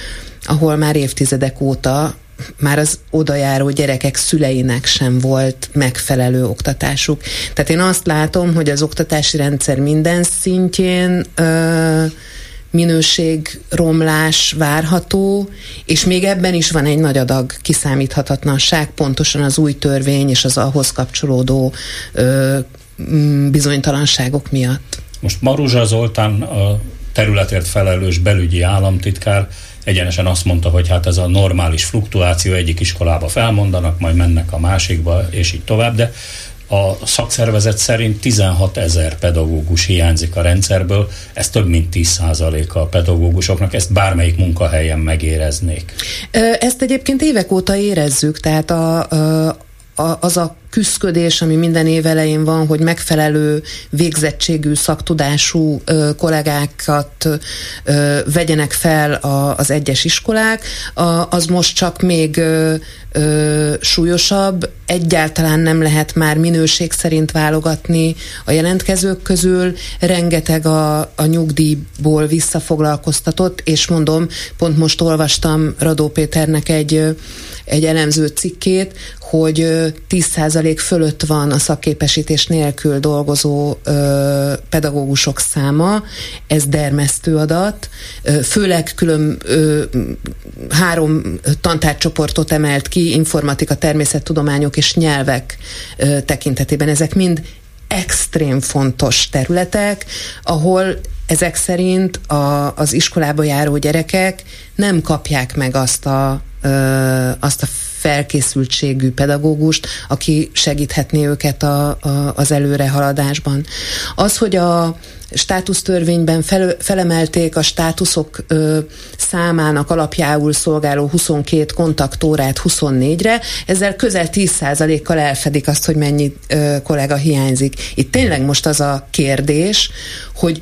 ahol már évtizedek óta már az odajáró gyerekek szüleinek sem volt megfelelő oktatásuk. Tehát én azt látom, hogy az oktatási rendszer minden szintjén ö, minőségromlás várható, és még ebben is van egy nagy adag kiszámíthatatlanság, pontosan az új törvény és az ahhoz kapcsolódó ö, bizonytalanságok miatt. Most Maruzsa Zoltán a területért felelős belügyi államtitkár egyenesen azt mondta, hogy hát ez a normális fluktuáció egyik iskolába felmondanak, majd mennek a másikba, és így tovább, de a szakszervezet szerint 16 ezer pedagógus hiányzik a rendszerből, ez több mint 10% a pedagógusoknak, ezt bármelyik munkahelyen megéreznék. Ezt egyébként évek óta érezzük, tehát a, a, az a küszködés, ami minden év elején van, hogy megfelelő végzettségű, szaktudású ö, kollégákat ö, vegyenek fel a, az egyes iskolák, a, az most csak még ö, ö, súlyosabb, egyáltalán nem lehet már minőség szerint válogatni a jelentkezők közül, rengeteg a, a nyugdíjból visszafoglalkoztatott, és mondom, pont most olvastam Radó Péternek egy, egy elemző cikkét, hogy 10% fölött van a szakképesítés nélkül dolgozó ö, pedagógusok száma, ez dermesztő adat, főleg külön ö, három tantárcsoportot emelt ki, informatika, természettudományok és nyelvek ö, tekintetében. Ezek mind extrém fontos területek, ahol ezek szerint a, az iskolába járó gyerekek nem kapják meg azt a, ö, azt a felkészültségű pedagógust, aki segíthetné őket a, a, az előrehaladásban. Az, hogy a státusztörvényben fel, felemelték a státuszok ö, számának alapjául szolgáló 22 kontaktórát 24-re, ezzel közel 10%-kal elfedik azt, hogy mennyi ö, kollega hiányzik. Itt tényleg most az a kérdés, hogy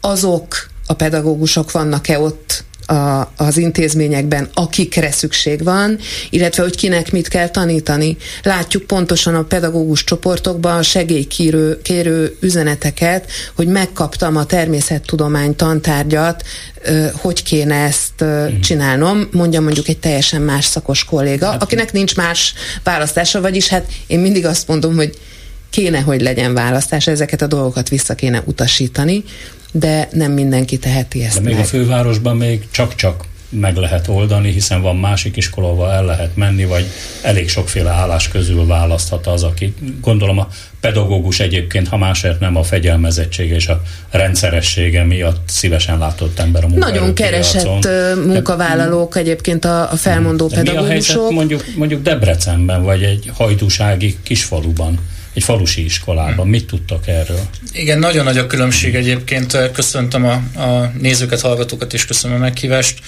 azok a pedagógusok vannak-e ott a, az intézményekben, akikre szükség van, illetve hogy kinek mit kell tanítani. Látjuk pontosan a pedagógus csoportokban a segélykérő kérő üzeneteket, hogy megkaptam a természettudomány tantárgyat, hogy kéne ezt mhm. csinálnom, mondja mondjuk egy teljesen más szakos kolléga, hát, akinek nincs más választása, vagyis hát én mindig azt mondom, hogy kéne, hogy legyen választás, ezeket a dolgokat vissza kéne utasítani, de nem mindenki teheti ezt De még meg. a fővárosban még csak-csak meg lehet oldani, hiszen van másik iskola, ahol el lehet menni, vagy elég sokféle állás közül választhat az, aki gondolom a pedagógus egyébként, ha másért nem a fegyelmezettsége és a rendszeressége miatt szívesen látott ember a Nagyon keresett munkavállalók egyébként a, a felmondó De pedagógusok. Mi a helyzet mondjuk, mondjuk Debrecenben, vagy egy hajdúsági kisfaluban? Egy falusi iskolában. Mit tudtak erről? Igen, nagyon nagy a különbség egyébként. Köszöntöm a, a nézőket, hallgatókat, és köszönöm a meghívást.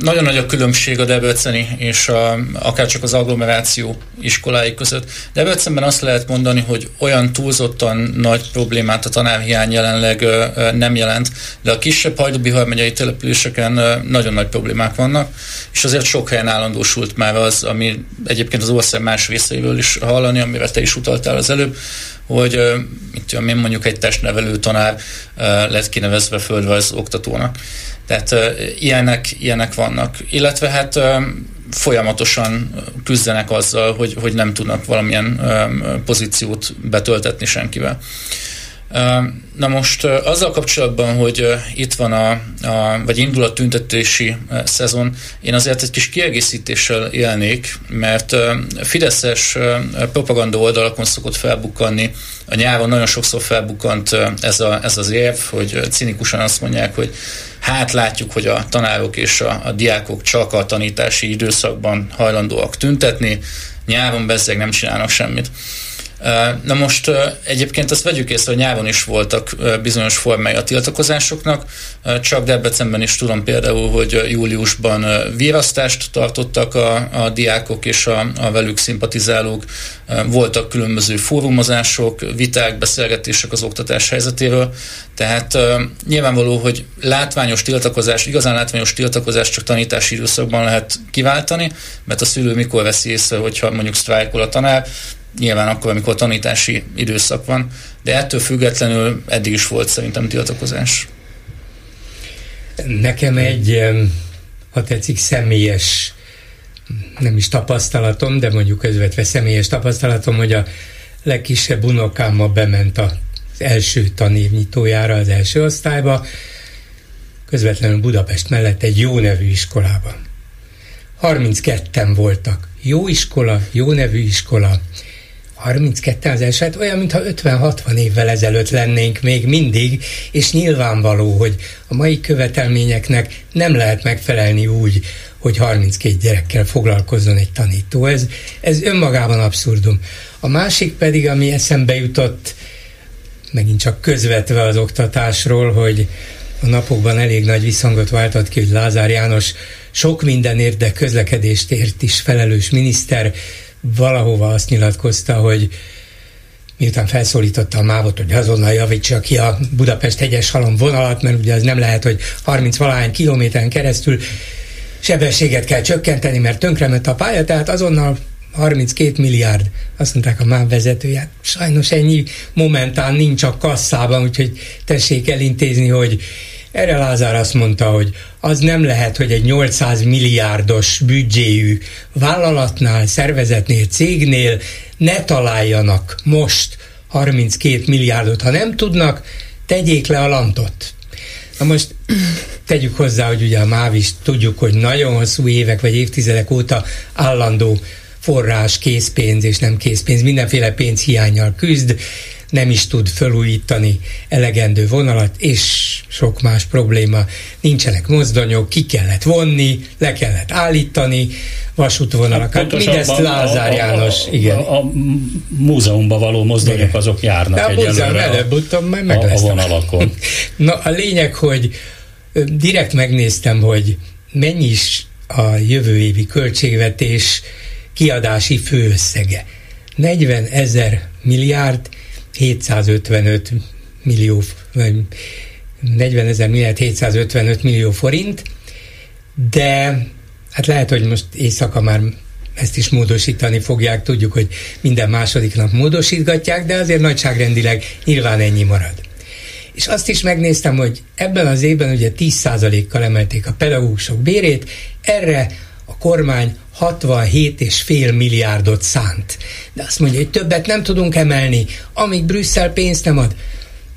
Nagyon nagy a különbség a Debreceni és a, akár csak az agglomeráció iskolái között. Debrecenben azt lehet mondani, hogy olyan túlzottan nagy problémát a tanárhiány jelenleg nem jelent, de a kisebb hajdubihar megyei településeken nagyon nagy problémák vannak, és azért sok helyen állandósult már az, ami egyébként az ország más részeiről is hallani, amire te is utaltál az előbb, hogy mit tudom én, mondjuk egy testnevelő tanár lett kinevezve földrajz oktatónak. Tehát ilyenek, ilyenek vannak. Illetve hát folyamatosan küzdenek azzal, hogy, hogy nem tudnak valamilyen pozíciót betöltetni senkivel. Na most azzal kapcsolatban, hogy itt van a, a vagy indul a tüntetési szezon, én azért egy kis kiegészítéssel élnék, mert Fideszes propaganda oldalakon szokott felbukkanni, a nyáron nagyon sokszor felbukkant ez, a, ez az érv, hogy cinikusan azt mondják, hogy hát látjuk, hogy a tanárok és a, a diákok csak a tanítási időszakban hajlandóak tüntetni, nyáron bezzeg nem csinálnak semmit. Na most egyébként azt vegyük észre, hogy nyáron is voltak bizonyos formái a tiltakozásoknak, csak Debrecenben is tudom például, hogy júliusban virasztást tartottak a, a diákok és a, a velük szimpatizálók, voltak különböző fórumozások, viták, beszélgetések az oktatás helyzetéről, tehát nyilvánvaló, hogy látványos tiltakozás, igazán látványos tiltakozás csak tanítási időszakban lehet kiváltani, mert a szülő mikor veszi észre, hogyha mondjuk sztrájkol a tanár, nyilván akkor, amikor tanítási időszak van, de ettől függetlenül eddig is volt szerintem tiltakozás. Nekem egy, ha tetszik, személyes, nem is tapasztalatom, de mondjuk közvetve személyes tapasztalatom, hogy a legkisebb unokám ma bement az első tanévnyitójára, az első osztályba, közvetlenül Budapest mellett egy jó nevű iskolába. 32-en voltak. Jó iskola, jó nevű iskola, 32 az eset olyan, mintha 50-60 évvel ezelőtt lennénk még mindig, és nyilvánvaló, hogy a mai követelményeknek nem lehet megfelelni úgy, hogy 32 gyerekkel foglalkozzon egy tanító. Ez, ez önmagában abszurdum. A másik pedig, ami eszembe jutott, megint csak közvetve az oktatásról, hogy a napokban elég nagy visszhangot váltott ki, hogy Lázár János sok mindenért, de közlekedést ért is felelős miniszter, valahova azt nyilatkozta, hogy miután felszólította a mávot, hogy azonnal javítsa ki a Budapest hegyes halom vonalat, mert ugye az nem lehet, hogy 30 valahány kilométeren keresztül sebességet kell csökkenteni, mert tönkrement a pálya, tehát azonnal 32 milliárd, azt mondták a MÁV vezetője. Sajnos ennyi momentán nincs a kasszában, úgyhogy tessék elintézni, hogy erre Lázár azt mondta, hogy az nem lehet, hogy egy 800 milliárdos büdzséjű vállalatnál, szervezetnél, cégnél ne találjanak most 32 milliárdot. Ha nem tudnak, tegyék le a lantot. Na most tegyük hozzá, hogy ugye a MÁV is tudjuk, hogy nagyon hosszú évek vagy évtizedek óta állandó forrás, készpénz és nem készpénz, mindenféle pénz hiányjal küzd, nem is tud felújítani elegendő vonalat, és sok más probléma. Nincsenek mozdonyok, ki kellett vonni, le kellett állítani, vasútvonalakat. Hát Mindezt Lázár a, János, a, igen. A, a múzeumba való mozdonyok igen. azok járnak De a múzeum előbb-utóbb majd meg a, a vonalakon. Na, a lényeg, hogy direkt megnéztem, hogy mennyi is a jövő évi költségvetés kiadási főösszege. 40 ezer milliárd 755 millió, vagy 40 ezer milliárd 755 millió forint, de hát lehet, hogy most éjszaka már ezt is módosítani fogják, tudjuk, hogy minden második nap módosítgatják, de azért nagyságrendileg nyilván ennyi marad. És azt is megnéztem, hogy ebben az évben ugye 10%-kal emelték a pedagógusok bérét, erre a kormány 67,5 milliárdot szánt. De azt mondja, hogy többet nem tudunk emelni, amíg Brüsszel pénzt nem ad.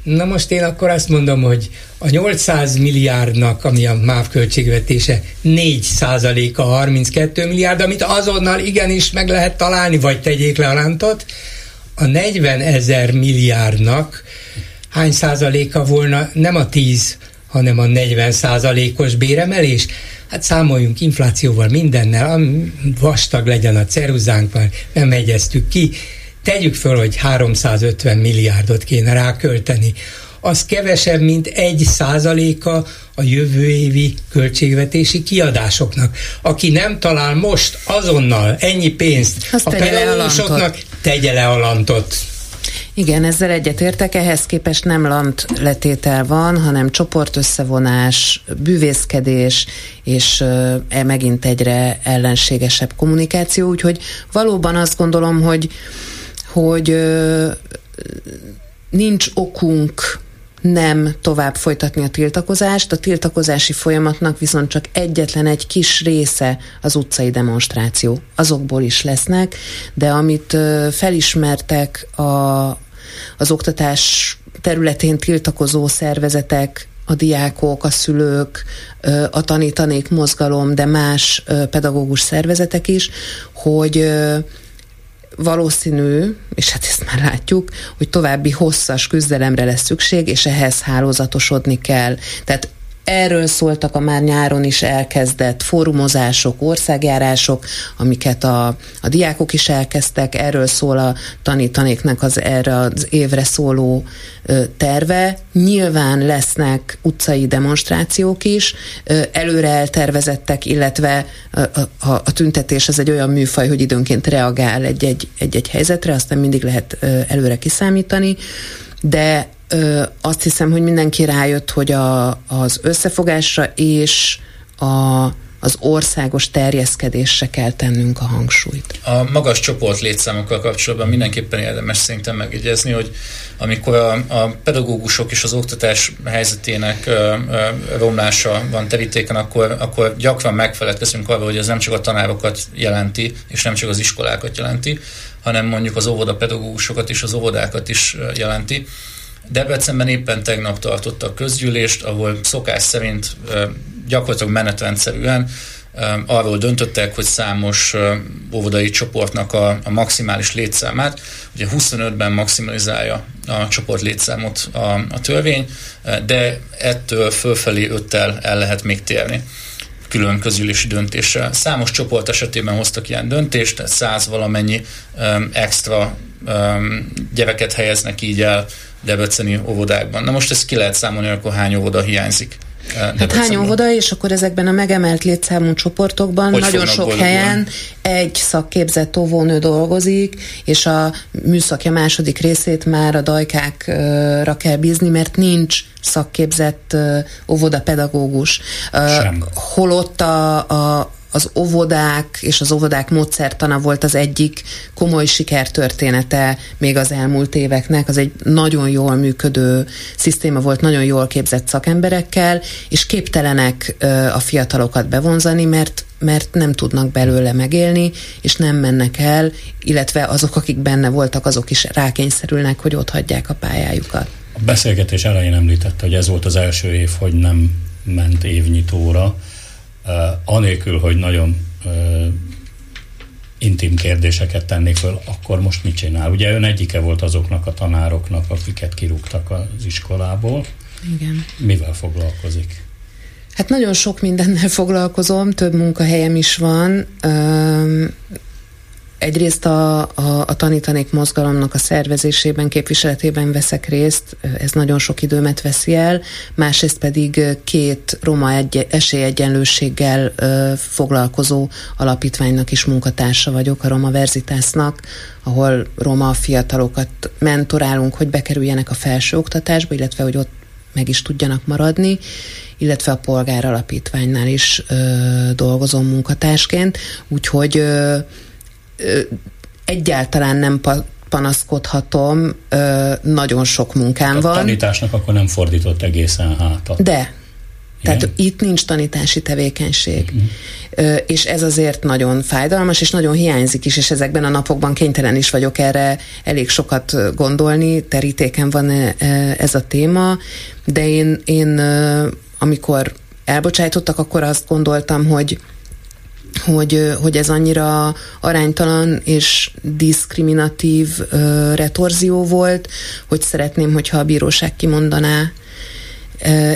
Na most én akkor azt mondom, hogy a 800 milliárdnak, ami a MÁV költségvetése, 4 százaléka 32 milliárd, amit azonnal igenis meg lehet találni, vagy tegyék le a lántot. A 40 ezer milliárdnak hány százaléka volna nem a 10, hanem a 40 százalékos béremelés? Hát számoljunk inflációval mindennel, vastag legyen a ceruzánk, már nem hegyeztük ki, tegyük föl, hogy 350 milliárdot kéne rákölteni, az kevesebb, mint egy százaléka a jövő évi költségvetési kiadásoknak. Aki nem talál most azonnal ennyi pénzt Azt a pedagógusoknak, tegye le a lantot. Igen, ezzel egyetértek, ehhez képest nem lant letétel van, hanem csoportösszevonás, bűvészkedés, és e megint egyre ellenségesebb kommunikáció, úgyhogy valóban azt gondolom, hogy hogy nincs okunk nem tovább folytatni a tiltakozást. A tiltakozási folyamatnak viszont csak egyetlen egy kis része az utcai demonstráció. Azokból is lesznek, de amit felismertek a, az oktatás területén tiltakozó szervezetek, a diákok, a szülők, a tanítanék mozgalom, de más pedagógus szervezetek is, hogy valószínű, és hát ezt már látjuk, hogy további hosszas küzdelemre lesz szükség, és ehhez hálózatosodni kell. Tehát Erről szóltak a már nyáron is elkezdett fórumozások, országjárások, amiket a, a diákok is elkezdtek, erről szól a tanítanéknek az erre az évre szóló ö, terve. Nyilván lesznek utcai demonstrációk is, ö, előre eltervezettek, illetve a, a, a tüntetés az egy olyan műfaj, hogy időnként reagál egy-egy, helyzetre, aztán mindig lehet ö, előre kiszámítani, de ö, azt hiszem, hogy mindenki rájött, hogy a, az összefogásra és a, az országos terjeszkedésre kell tennünk a hangsúlyt. A magas csoport létszámokkal kapcsolatban mindenképpen érdemes szerintem megjegyezni, hogy amikor a, a pedagógusok és az oktatás helyzetének ö, ö, romlása van terítéken, akkor, akkor gyakran megfeledkezünk arról, hogy ez nem csak a tanárokat jelenti, és nem csak az iskolákat jelenti, hanem mondjuk az óvodapedagógusokat és az óvodákat is jelenti Debrecenben éppen tegnap tartottak közgyűlést, ahol szokás szerint gyakorlatilag menetrendszerűen arról döntöttek, hogy számos óvodai csoportnak a, a maximális létszámát, ugye 25-ben maximalizálja a csoport létszámot a, a törvény, de ettől fölfelé 5-tel el lehet még térni külön közülési döntéssel. Számos csoport esetében hoztak ilyen döntést, tehát száz valamennyi extra gyereket helyeznek így el debreceni óvodákban. Na most ezt ki lehet számolni, akkor hány óvoda hiányzik. Hát hány óvoda, és akkor ezekben a megemelt létszámú csoportokban hogy nagyon sok helyen egy szakképzett óvónő dolgozik, és a műszakja második részét már a dajkákra kell bízni, mert nincs szakképzett óvodapedagógus. Sem. Holott a, a, az óvodák és az óvodák módszertana volt az egyik komoly sikertörténete még az elmúlt éveknek. Az egy nagyon jól működő szisztéma volt, nagyon jól képzett szakemberekkel, és képtelenek a fiatalokat bevonzani, mert mert nem tudnak belőle megélni, és nem mennek el, illetve azok, akik benne voltak, azok is rákényszerülnek, hogy ott hagyják a pályájukat. A beszélgetés elején említette, hogy ez volt az első év, hogy nem ment évnyitóra anélkül, hogy nagyon intim kérdéseket tennék föl, akkor most mit csinál? Ugye ön egyike volt azoknak a tanároknak, akiket kirúgtak az iskolából. Igen. Mivel foglalkozik? Hát nagyon sok mindennel foglalkozom, több munkahelyem is van. Egyrészt a, a, a tanítanék mozgalomnak a szervezésében, képviseletében veszek részt, ez nagyon sok időmet veszi el, másrészt pedig két roma egy, esélyegyenlőséggel ö, foglalkozó alapítványnak is munkatársa vagyok, a Roma Verzitásznak, ahol roma fiatalokat mentorálunk, hogy bekerüljenek a felsőoktatásba, illetve hogy ott meg is tudjanak maradni, illetve a Polgár Alapítványnál is ö, dolgozom munkatársként, úgyhogy ö, egyáltalán nem panaszkodhatom, nagyon sok munkám van. A tanításnak akkor nem fordított egészen hátat. De, Tehát Igen. itt nincs tanítási tevékenység. Uh-huh. És ez azért nagyon fájdalmas, és nagyon hiányzik is, és ezekben a napokban kénytelen is vagyok erre elég sokat gondolni, terítéken van ez a téma, de én, én amikor elbocsájtottak, akkor azt gondoltam, hogy hogy, hogy ez annyira aránytalan és diszkriminatív uh, retorzió volt, hogy szeretném, hogyha a bíróság kimondaná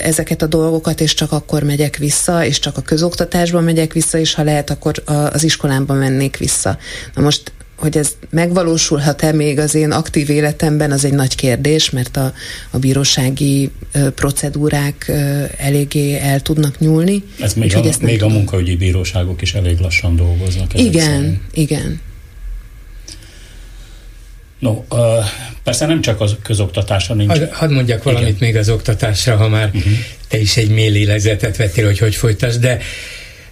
ezeket a dolgokat, és csak akkor megyek vissza, és csak a közoktatásban megyek vissza, és ha lehet, akkor az iskolámban mennék vissza. Na most hogy ez megvalósulhat-e még az én aktív életemben, az egy nagy kérdés, mert a, a bírósági ö, procedúrák ö, eléggé el tudnak nyúlni. Ez még, a, ezt még a munkaügyi bíróságok is elég lassan dolgoznak. Igen, szerint. igen. No, uh, persze nem csak az közoktatásra nincs. Hadd had mondjak valamit Igen. még az oktatásra, ha már uh-huh. te is egy mély lélegzetet vettél, hogy hogy folytasd, de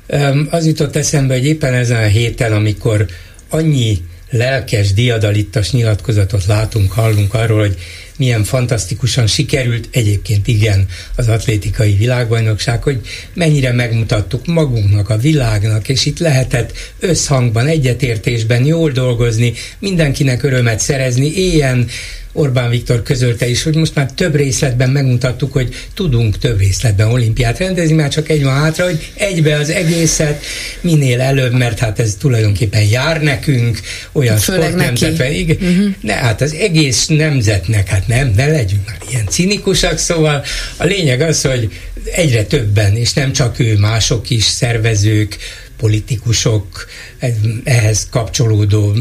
um, az jutott eszembe, hogy éppen ezen a héten, amikor annyi lelkes, diadalittas nyilatkozatot látunk, hallunk arról, hogy milyen fantasztikusan sikerült, egyébként igen, az atlétikai világbajnokság, hogy mennyire megmutattuk magunknak, a világnak, és itt lehetett összhangban, egyetértésben jól dolgozni, mindenkinek örömet szerezni, éljen Orbán Viktor közölte is, hogy most már több részletben megmutattuk, hogy tudunk több részletben olimpiát rendezni, már csak egy van hátra, hogy egybe az egészet minél előbb, mert hát ez tulajdonképpen jár nekünk, olyan sportnemzetben. Igen, uh-huh. Ne, hát az egész nemzetnek, hát nem, ne legyünk már ilyen cinikusak, szóval a lényeg az, hogy egyre többen, és nem csak ő, mások is, szervezők, politikusok, ehhez kapcsolódó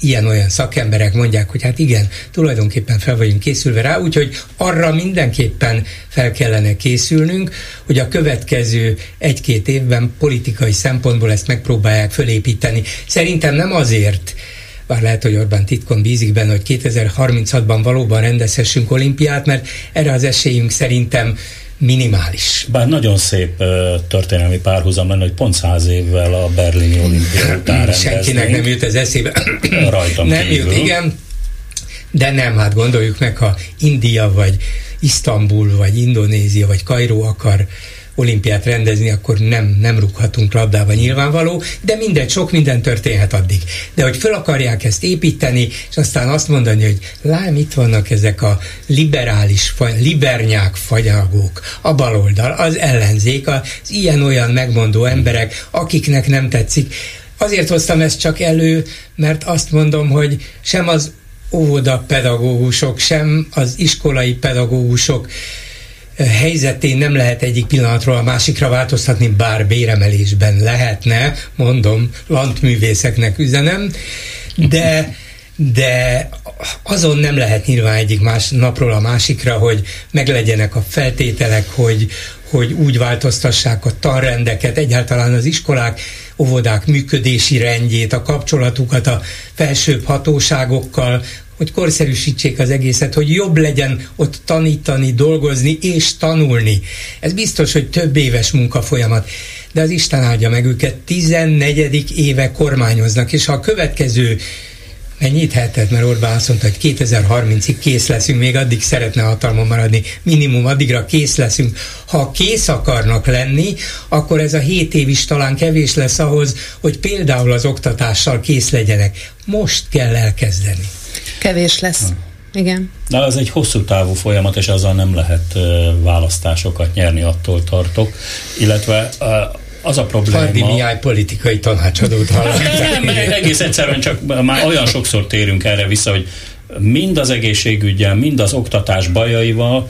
ilyen-olyan szakemberek mondják, hogy hát igen, tulajdonképpen fel vagyunk készülve rá, úgyhogy arra mindenképpen fel kellene készülnünk, hogy a következő egy-két évben politikai szempontból ezt megpróbálják fölépíteni. Szerintem nem azért, bár lehet, hogy Orbán titkon bízik benne, hogy 2036-ban valóban rendezhessünk olimpiát, mert erre az esélyünk szerintem minimális. Bár nagyon szép uh, történelmi párhuzam lenne, hogy pont száz évvel a berlini olimpia után Senkinek nem jut ez eszébe. Rajtam Nem kívül. jut, igen. De nem, hát gondoljuk meg, ha India, vagy Isztambul, vagy Indonézia, vagy Kairó akar olimpiát rendezni, akkor nem, nem rúghatunk labdába nyilvánvaló, de mindegy, sok minden történhet addig. De hogy fel akarják ezt építeni, és aztán azt mondani, hogy lám, itt vannak ezek a liberális, libernyák fagyagók, a baloldal, az ellenzék, az ilyen-olyan megmondó emberek, akiknek nem tetszik. Azért hoztam ezt csak elő, mert azt mondom, hogy sem az óvoda pedagógusok, sem az iskolai pedagógusok helyzetén nem lehet egyik pillanatról a másikra változtatni, bár béremelésben lehetne, mondom, lantművészeknek üzenem, de de azon nem lehet nyilván egyik más napról a másikra, hogy meglegyenek a feltételek, hogy, hogy úgy változtassák a tanrendeket, egyáltalán az iskolák, óvodák működési rendjét, a kapcsolatukat a felsőbb hatóságokkal, hogy korszerűsítsék az egészet, hogy jobb legyen ott tanítani, dolgozni és tanulni. Ez biztos, hogy több éves munkafolyamat. De az Isten áldja meg őket, 14. éve kormányoznak, és ha a következő mennyit hetet, mert Orbán azt mondta, hogy 2030-ig kész leszünk, még addig szeretne hatalmon maradni, minimum addigra kész leszünk. Ha kész akarnak lenni, akkor ez a 7 év is talán kevés lesz ahhoz, hogy például az oktatással kész legyenek. Most kell elkezdeni. Kevés lesz. Igen. De az egy hosszú távú folyamat, és azzal nem lehet választásokat nyerni, attól tartok. Illetve az a probléma... Hardi Mihály politikai tanácsadót Nem, nem, egész egyszerűen csak már olyan sokszor térünk erre vissza, hogy mind az egészségügyel, mind az oktatás bajaival,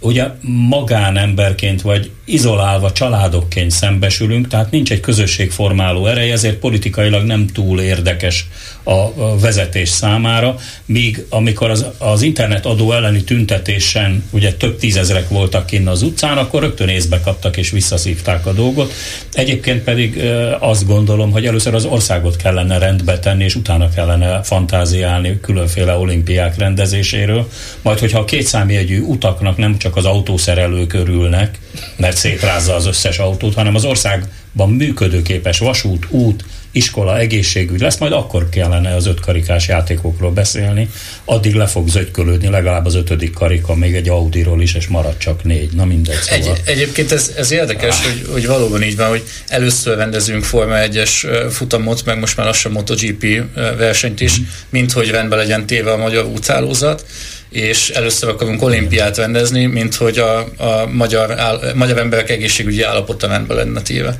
ugye magánemberként vagy izolálva családokként szembesülünk, tehát nincs egy közösségformáló ereje, ezért politikailag nem túl érdekes a vezetés számára, míg amikor az, az internet adó elleni tüntetésen ugye több tízezrek voltak kinn az utcán, akkor rögtön észbe kaptak és visszaszívták a dolgot. Egyébként pedig azt gondolom, hogy először az országot kellene rendbe tenni, és utána kellene fantáziálni különféle olimpiák rendezéséről, majd hogyha a kétszámjegyű utaknak nem csak az autószerelők örülnek, mert szétrázza az összes autót, hanem az országban működőképes vasút, út, iskola, egészségügy lesz, majd akkor kellene az ötkarikás játékokról beszélni, addig le fog zögykölődni legalább az ötödik karika, még egy Audiról is, és marad csak négy. Na mindegy. Szóval. Egy, egyébként ez, ez érdekes, ah. hogy, hogy valóban így van, hogy először rendezünk Forma 1-es futamot, meg most már lassan MotoGP versenyt is, mm. mint hogy rendben legyen téve a magyar úthálózat és először akarunk olimpiát rendezni, mint hogy a, a magyar, áll, magyar emberek egészségügyi állapota rendben lenne téve.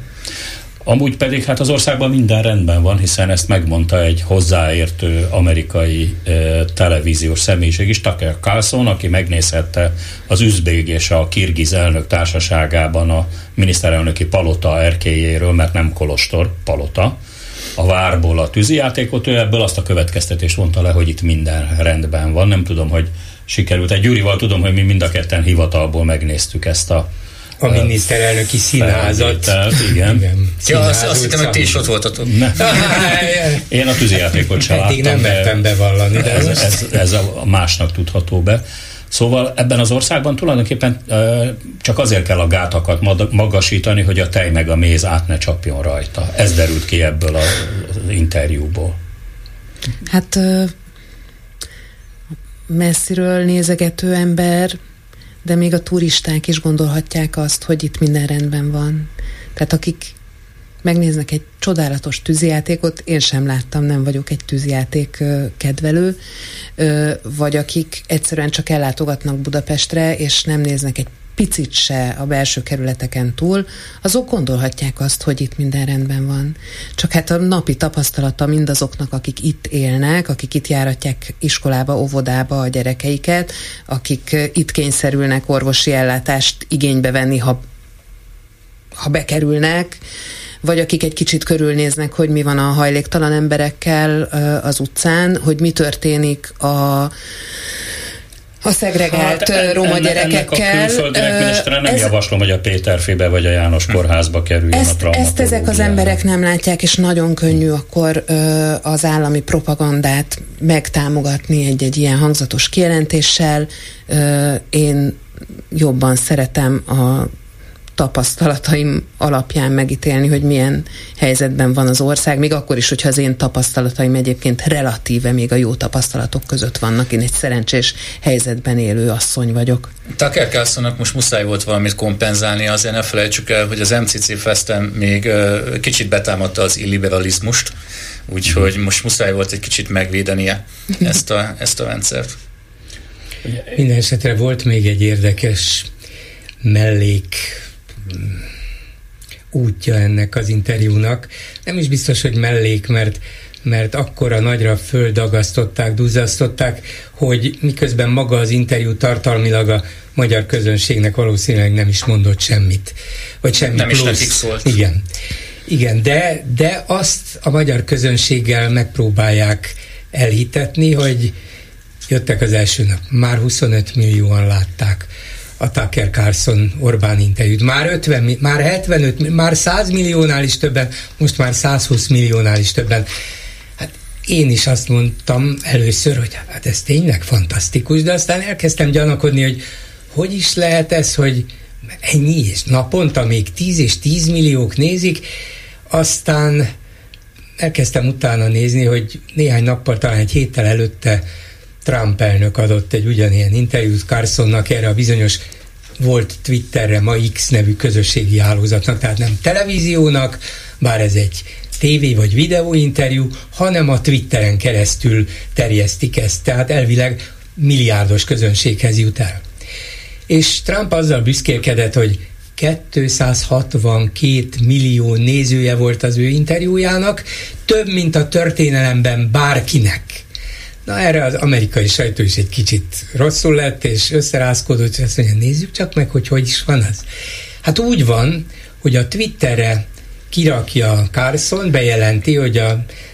Amúgy pedig hát az országban minden rendben van, hiszen ezt megmondta egy hozzáértő amerikai e, televíziós személyiség is, Tucker Carlson, aki megnézhette az üzbég és a kirgiz elnök társaságában a miniszterelnöki palota erkélyéről, mert nem kolostor, palota, a várból a tűzijátékot, ő ebből azt a következtetést mondta le, hogy itt minden rendben van. Nem tudom, hogy sikerült. Egy Gyurival tudom, hogy mi mind a ketten hivatalból megnéztük ezt a a miniszterelnöki színházat. Igen. igen. Ja, azt, azt hittem, hogy ti is ott voltatok. Én a tűzijátékot sem láttam. nem mertem bevallani. De ez, ez, ez a másnak tudható be. Szóval ebben az országban tulajdonképpen csak azért kell a gátakat magasítani, hogy a tej meg a méz át ne csapjon rajta. Ez derült ki ebből az interjúból. Hát messziről nézegető ember, de még a turisták is gondolhatják azt, hogy itt minden rendben van. Tehát akik megnéznek egy csodálatos tűzijátékot, én sem láttam, nem vagyok egy tűzijáték kedvelő, vagy akik egyszerűen csak ellátogatnak Budapestre, és nem néznek egy picit se a belső kerületeken túl, azok gondolhatják azt, hogy itt minden rendben van. Csak hát a napi tapasztalata mindazoknak, akik itt élnek, akik itt járatják iskolába, óvodába a gyerekeiket, akik itt kényszerülnek orvosi ellátást igénybe venni, ha, ha bekerülnek, vagy akik egy kicsit körülnéznek, hogy mi van a hajléktalan emberekkel az utcán, hogy mi történik a a szegregált hát, roma enne, gyerekekkel. Ennek a külföldinek nem ez, javaslom, hogy a Péterfébe vagy a János kórházba kerüljön ezt, a Ezt ezek az emberek nem látják, és nagyon könnyű akkor ö, az állami propagandát megtámogatni egy-egy ilyen hangzatos kijelentéssel. Ö, én jobban szeretem a tapasztalataim alapján megítélni, hogy milyen helyzetben van az ország, még akkor is, hogyha az én tapasztalataim egyébként relatíve még a jó tapasztalatok között vannak. Én egy szerencsés helyzetben élő asszony vagyok. Tucker Carlsonnak most muszáj volt valamit kompenzálni, azért ne felejtsük el, hogy az MCC Festen még kicsit betámadta az illiberalizmust, úgyhogy most muszáj volt egy kicsit megvédenie ezt a, ezt a rendszert. Minden esetre volt még egy érdekes mellék útja ennek az interjúnak. Nem is biztos, hogy mellék, mert mert akkora nagyra földagasztották, duzzasztották, hogy miközben maga az interjú tartalmilag a magyar közönségnek valószínűleg nem is mondott semmit. Vagy semmi nem plusz. is szólt. Igen. Igen, de, de azt a magyar közönséggel megpróbálják elhitetni, hogy jöttek az első nap. Már 25 millióan látták a Tucker Carlson Orbán interjút. Már 50, már 75, már 100 milliónál is többen, most már 120 milliónál is többen. Hát én is azt mondtam először, hogy hát ez tényleg fantasztikus, de aztán elkezdtem gyanakodni, hogy hogy is lehet ez, hogy ennyi, és naponta még 10 és 10 milliók nézik, aztán elkezdtem utána nézni, hogy néhány nappal, talán egy héttel előtte Trump elnök adott egy ugyanilyen interjút Carsonnak erre a bizonyos volt Twitterre ma X nevű közösségi hálózatnak, tehát nem televíziónak, bár ez egy tévé vagy videóinterjú, hanem a Twitteren keresztül terjesztik ezt, tehát elvileg milliárdos közönséghez jut el. És Trump azzal büszkélkedett, hogy 262 millió nézője volt az ő interjújának, több, mint a történelemben bárkinek. Na erre az amerikai sajtó is egy kicsit rosszul lett, és összerázkodott, és azt mondja, nézzük csak meg, hogy hogy is van az. Hát úgy van, hogy a Twitterre kirakja Carson, bejelenti, hogy a,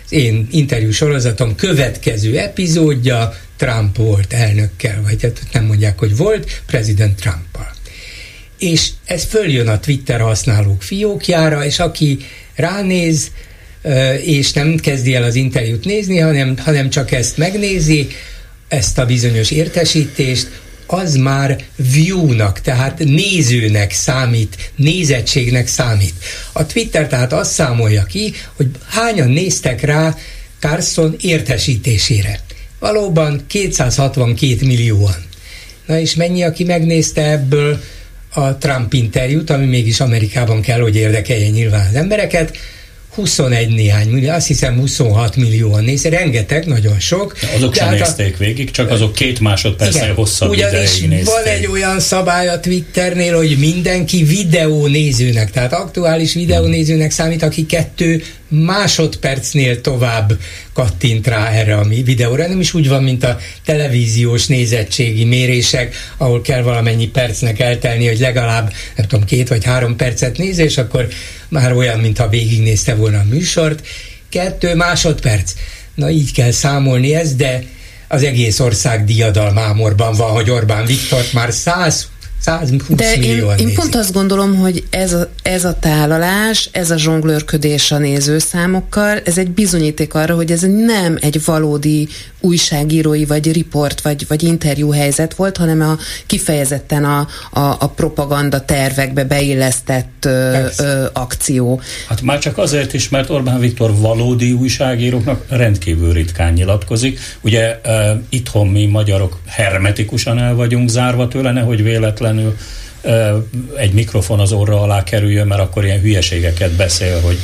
az én interjú sorozatom következő epizódja Trump volt elnökkel, vagy hát nem mondják, hogy volt, prezident Trumpal. És ez följön a Twitter használók fiókjára, és aki ránéz, és nem kezdi el az interjút nézni, hanem, hanem csak ezt megnézi, ezt a bizonyos értesítést, az már view-nak, tehát nézőnek számít, nézettségnek számít. A Twitter tehát azt számolja ki, hogy hányan néztek rá Carson értesítésére. Valóban 262 millióan. Na és mennyi, aki megnézte ebből a Trump interjút, ami mégis Amerikában kell, hogy érdekelje nyilván az embereket, 21 néhány millió, azt hiszem 26 millióan néz, rengeteg, nagyon sok. Azok sem hát nézték a... végig, csak azok két másodpercnél hosszabb Ugyanis ideig van egy olyan szabály a Twitternél, hogy mindenki videónézőnek, tehát aktuális videónézőnek számít, aki kettő másodpercnél tovább kattint rá erre a videóra. Nem is úgy van, mint a televíziós nézettségi mérések, ahol kell valamennyi percnek eltelni, hogy legalább, nem tudom, két vagy három percet néz, és akkor már olyan, mintha végignézte volna a műsort. Kettő másodperc. Na így kell számolni ez, de az egész ország diadalmámorban van, hogy Orbán Viktor már 100 120 De én, én pont azt gondolom, hogy ez a, ez a tálalás, ez a zsonglőrködés a nézőszámokkal, ez egy bizonyíték arra, hogy ez nem egy valódi újságírói, vagy riport, vagy, vagy interjú helyzet volt, hanem a kifejezetten a, a, a propaganda tervekbe beillesztett ö, ö, akció. Hát már csak azért is, mert Orbán Viktor valódi újságíróknak rendkívül ritkán nyilatkozik. Ugye e, itthon mi magyarok hermetikusan el vagyunk zárva tőle, nehogy véletlenül egy mikrofon az orra alá kerüljön, mert akkor ilyen hülyeségeket beszél, hogy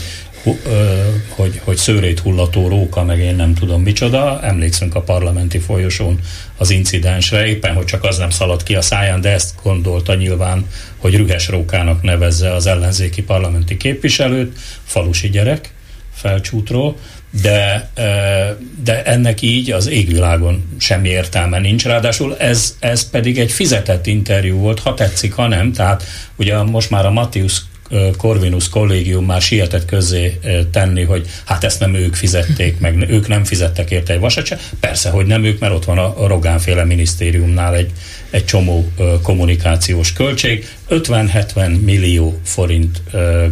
hogy, hogy szőrét hullató róka, meg én nem tudom micsoda. Emlékszünk a parlamenti folyosón az incidensre, éppen, hogy csak az nem szaladt ki a száján, de ezt gondolta nyilván, hogy rühes rókának nevezze az ellenzéki parlamenti képviselőt, falusi gyerek felcsútról, de, de ennek így az égvilágon semmi értelme nincs. Ráadásul ez, ez pedig egy fizetett interjú volt, ha tetszik, ha nem. Tehát ugye most már a Matthius Corvinus kollégium már sietett közzé tenni, hogy hát ezt nem ők fizették, meg ők nem fizettek érte egy vasat se. Persze, hogy nem ők, mert ott van a Rogánféle minisztériumnál egy, egy csomó kommunikációs költség. 50-70 millió forint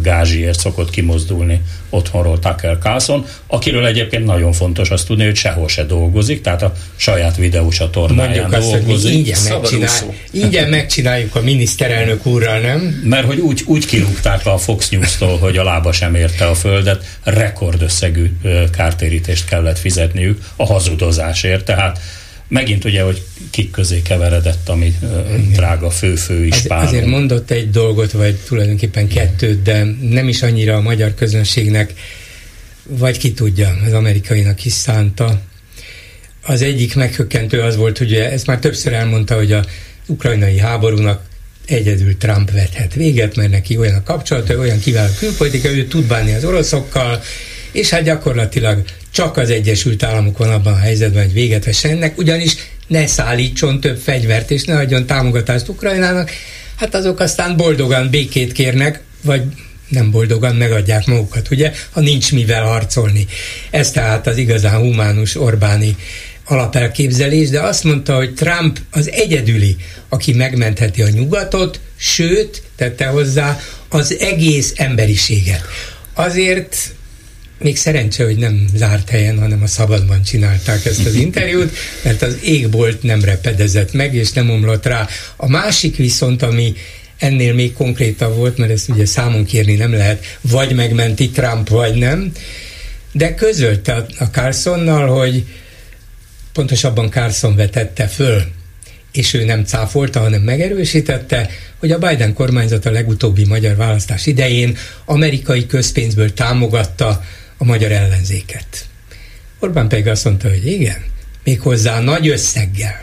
gázsiért szokott kimozdulni otthonról Tucker Carlson, akiről egyébként nagyon fontos azt tudni, hogy sehol se dolgozik, tehát a saját videócsatornáján Mondjuk dolgozik. Azt, hogy ingyen, megcsinál, ingyen megcsináljuk a miniszterelnök úrral, nem? Mert hogy úgy, úgy kirúgták le a Fox News-tól, hogy a lába sem érte a földet, rekordösszegű kártérítést kellett fizetniük a hazudozásért, tehát megint ugye, hogy kik közé keveredett, ami drága fő-fő is Az, Azért mondott egy dolgot, vagy tulajdonképpen kettőt, de nem is annyira a magyar közönségnek, vagy ki tudja, az amerikainak is szánta. Az egyik meghökkentő az volt, hogy ezt már többször elmondta, hogy a ukrajnai háborúnak egyedül Trump vethet véget, mert neki olyan a kapcsolata, olyan kiváló külpolitika, ő tud bánni az oroszokkal, és hát gyakorlatilag csak az Egyesült Államok van abban a helyzetben, hogy véget vessen ennek, ugyanis ne szállítson több fegyvert, és ne adjon támogatást Ukrajnának, hát azok aztán boldogan békét kérnek, vagy nem boldogan megadják magukat, ugye, ha nincs mivel harcolni. Ez tehát az igazán humánus Orbáni alapelképzelés, de azt mondta, hogy Trump az egyedüli, aki megmentheti a nyugatot, sőt, tette hozzá, az egész emberiséget. Azért még szerencse, hogy nem zárt helyen, hanem a szabadban csinálták ezt az interjút, mert az égbolt nem repedezett meg, és nem omlott rá. A másik viszont, ami ennél még konkrétabb volt, mert ezt ugye számon kérni nem lehet, vagy megmenti Trump, vagy nem, de közölte a Carsonnal, hogy pontosabban Carson vetette föl, és ő nem cáfolta, hanem megerősítette, hogy a Biden kormányzat a legutóbbi magyar választás idején amerikai közpénzből támogatta a magyar ellenzéket. Orbán pedig azt mondta, hogy igen, méghozzá nagy összeggel.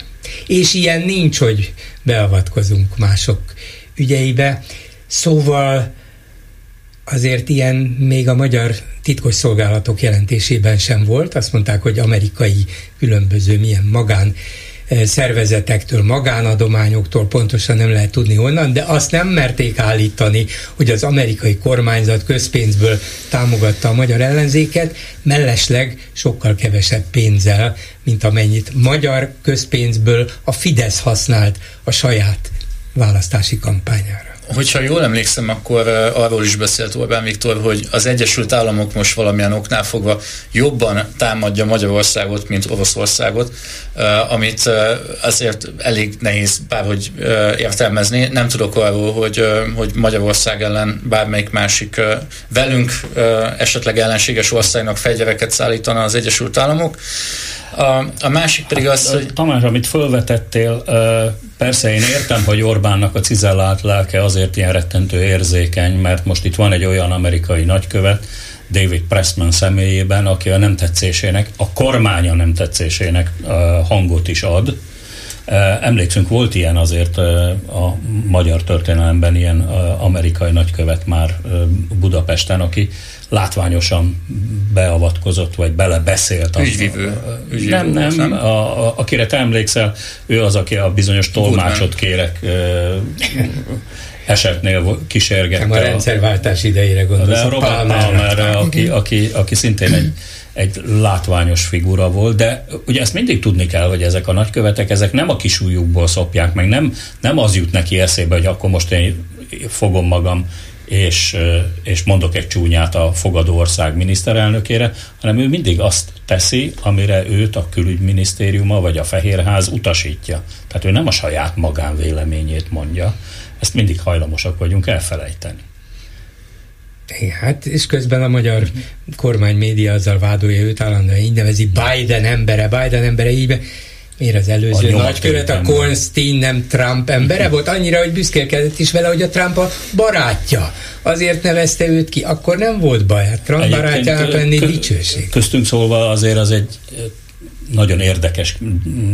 És ilyen nincs, hogy beavatkozunk mások ügyeibe. Szóval azért ilyen még a magyar titkos szolgálatok jelentésében sem volt. Azt mondták, hogy amerikai különböző milyen magán szervezetektől, magánadományoktól pontosan nem lehet tudni honnan, de azt nem merték állítani, hogy az amerikai kormányzat közpénzből támogatta a magyar ellenzéket, mellesleg sokkal kevesebb pénzzel, mint amennyit magyar közpénzből a Fidesz használt a saját választási kampányára. Hogyha jól emlékszem, akkor arról is beszélt Orbán Viktor, hogy az Egyesült Államok most valamilyen oknál fogva jobban támadja Magyarországot, mint Oroszországot, amit azért elég nehéz bárhogy értelmezni. Nem tudok arról, hogy, hogy Magyarország ellen bármelyik másik velünk esetleg ellenséges országnak fegyvereket szállítana az Egyesült Államok. A, a másik pedig az, hogy... Tamás, amit felvetettél, persze én értem, hogy Orbánnak a cizellált lelke azért ilyen rettentő érzékeny, mert most itt van egy olyan amerikai nagykövet, David Pressman személyében, aki a nem tetszésének, a kormánya nem tetszésének hangot is ad. Emlékszünk, volt ilyen azért a magyar történelemben ilyen amerikai nagykövet már Budapesten, aki látványosan beavatkozott, vagy belebeszélt. Ügyvívő. ügyvívő nem, nem, nem. A, a, akire te emlékszel, ő az, aki a bizonyos tolmácsot kérek esetnél kísérgette. Nem a rendszerváltás idejére gondolsz. De Robert Palmerre, aki, aki, aki szintén egy, egy látványos figura volt, de ugye ezt mindig tudni kell, hogy ezek a nagykövetek, ezek nem a kisújukból szopják meg, nem, nem az jut neki eszébe, hogy akkor most én fogom magam és, és mondok egy csúnyát a fogadó ország miniszterelnökére, hanem ő mindig azt teszi, amire őt a külügyminisztériuma vagy a Fehérház utasítja. Tehát ő nem a saját magánvéleményét mondja. Ezt mindig hajlamosak vagyunk elfelejteni. Hát, és közben a magyar kormány média azzal vádolja őt állandóan, így nevezi Biden embere, Biden embere, így Miért az előző a nagykövet, a Kornstein nem Trump embere volt? Annyira, hogy büszkélkedett is vele, hogy a Trump a barátja. Azért nevezte őt ki. Akkor nem volt baj. Hát Trump Egyébként barátjának lenni kö- dicsőség. Köztünk szólva azért az egy nagyon érdekes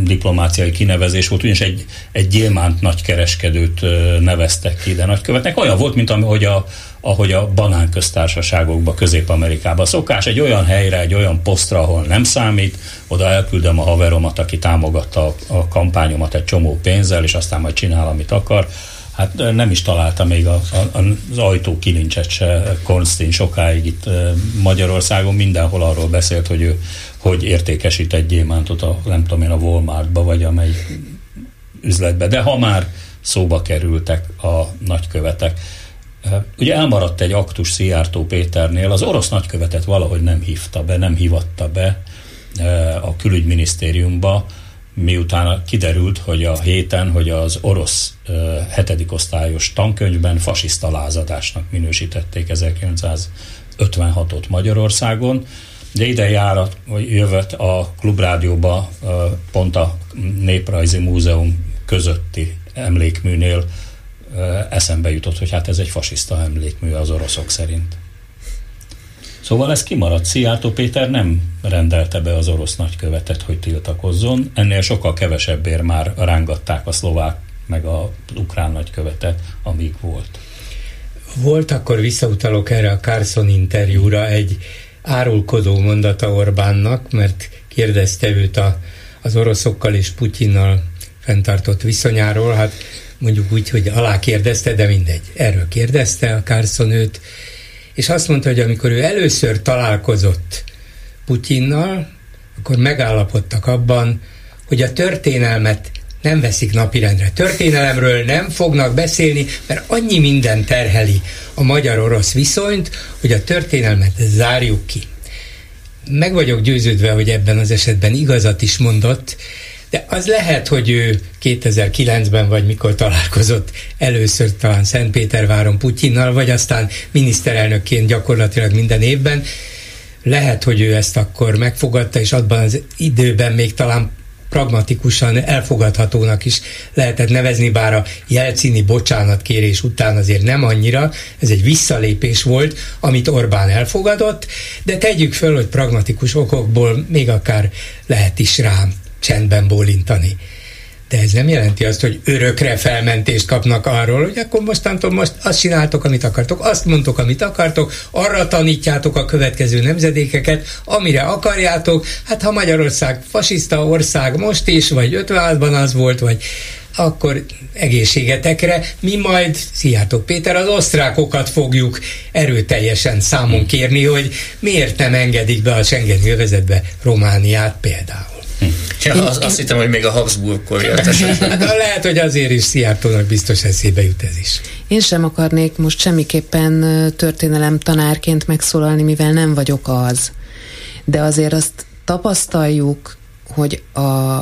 diplomáciai kinevezés volt, ugyanis egy, egy gyémánt nagykereskedőt neveztek ki, de nagykövetnek olyan volt, mint ahogy a, ahogy a banánköztársaságokban, Közép-Amerikában szokás, egy olyan helyre, egy olyan posztra, ahol nem számít, oda elküldöm a haveromat, aki támogatta a, kampányomat egy csomó pénzzel, és aztán majd csinál, amit akar. Hát nem is találta még a, a, az ajtó kilincset se Kornstein sokáig itt Magyarországon, mindenhol arról beszélt, hogy ő hogy értékesít egy gyémántot a, nem tudom én, a Walmartba, vagy amely üzletbe. De ha már szóba kerültek a nagykövetek, Ugye elmaradt egy aktus Szijjártó Péternél, az orosz nagykövetet valahogy nem hívta be, nem hivatta be a külügyminisztériumba, miután kiderült, hogy a héten, hogy az orosz hetedik osztályos tankönyvben fasiszta lázadásnak minősítették 1956-ot Magyarországon, de ide járat, jövött a klubrádióba pont a Néprajzi Múzeum közötti emlékműnél eszembe jutott, hogy hát ez egy fasiszta emlékmű az oroszok szerint. Szóval ez kimaradt. Szijjártó Péter nem rendelte be az orosz nagykövetet, hogy tiltakozzon. Ennél sokkal kevesebbért már rángatták a szlovák meg a ukrán nagykövetet, amíg volt. Volt akkor, visszautalok erre a Carson interjúra, egy árulkodó mondata Orbánnak, mert kérdezte őt a, az oroszokkal és Putyinnal fenntartott viszonyáról, hát mondjuk úgy, hogy alá kérdezte, de mindegy. Erről kérdezte a Carson őt, és azt mondta, hogy amikor ő először találkozott Putyinnal, akkor megállapodtak abban, hogy a történelmet nem veszik napirendre. Történelemről nem fognak beszélni, mert annyi minden terheli a magyar-orosz viszonyt, hogy a történelmet zárjuk ki. Meg vagyok győződve, hogy ebben az esetben igazat is mondott, de az lehet, hogy ő 2009-ben vagy mikor találkozott először talán Szentpéterváron Putyinnal, vagy aztán miniszterelnökként gyakorlatilag minden évben, lehet, hogy ő ezt akkor megfogadta, és abban az időben még talán pragmatikusan elfogadhatónak is lehetett nevezni, bár a jelcini bocsánatkérés után azért nem annyira, ez egy visszalépés volt, amit Orbán elfogadott, de tegyük föl, hogy pragmatikus okokból még akár lehet is rám csendben bólintani. De ez nem jelenti azt, hogy örökre felmentést kapnak arról, hogy akkor mostantól most azt csináltok, amit akartok, azt mondtok, amit akartok, arra tanítjátok a következő nemzedékeket, amire akarjátok. Hát ha Magyarország fasiszta ország most is, vagy 56-ban az volt, vagy akkor egészségetekre, mi majd, Szijjártó Péter, az osztrákokat fogjuk erőteljesen számon kérni, hogy miért nem engedik be a Schengen övezetbe Romániát például. Ja, én, az, én, azt hittem, hogy még a Habsburg-kor De lehet, hogy azért is Szijjártónak biztos eszébe jut ez is. Én sem akarnék most semmiképpen történelem tanárként megszólalni, mivel nem vagyok az. De azért azt tapasztaljuk, hogy a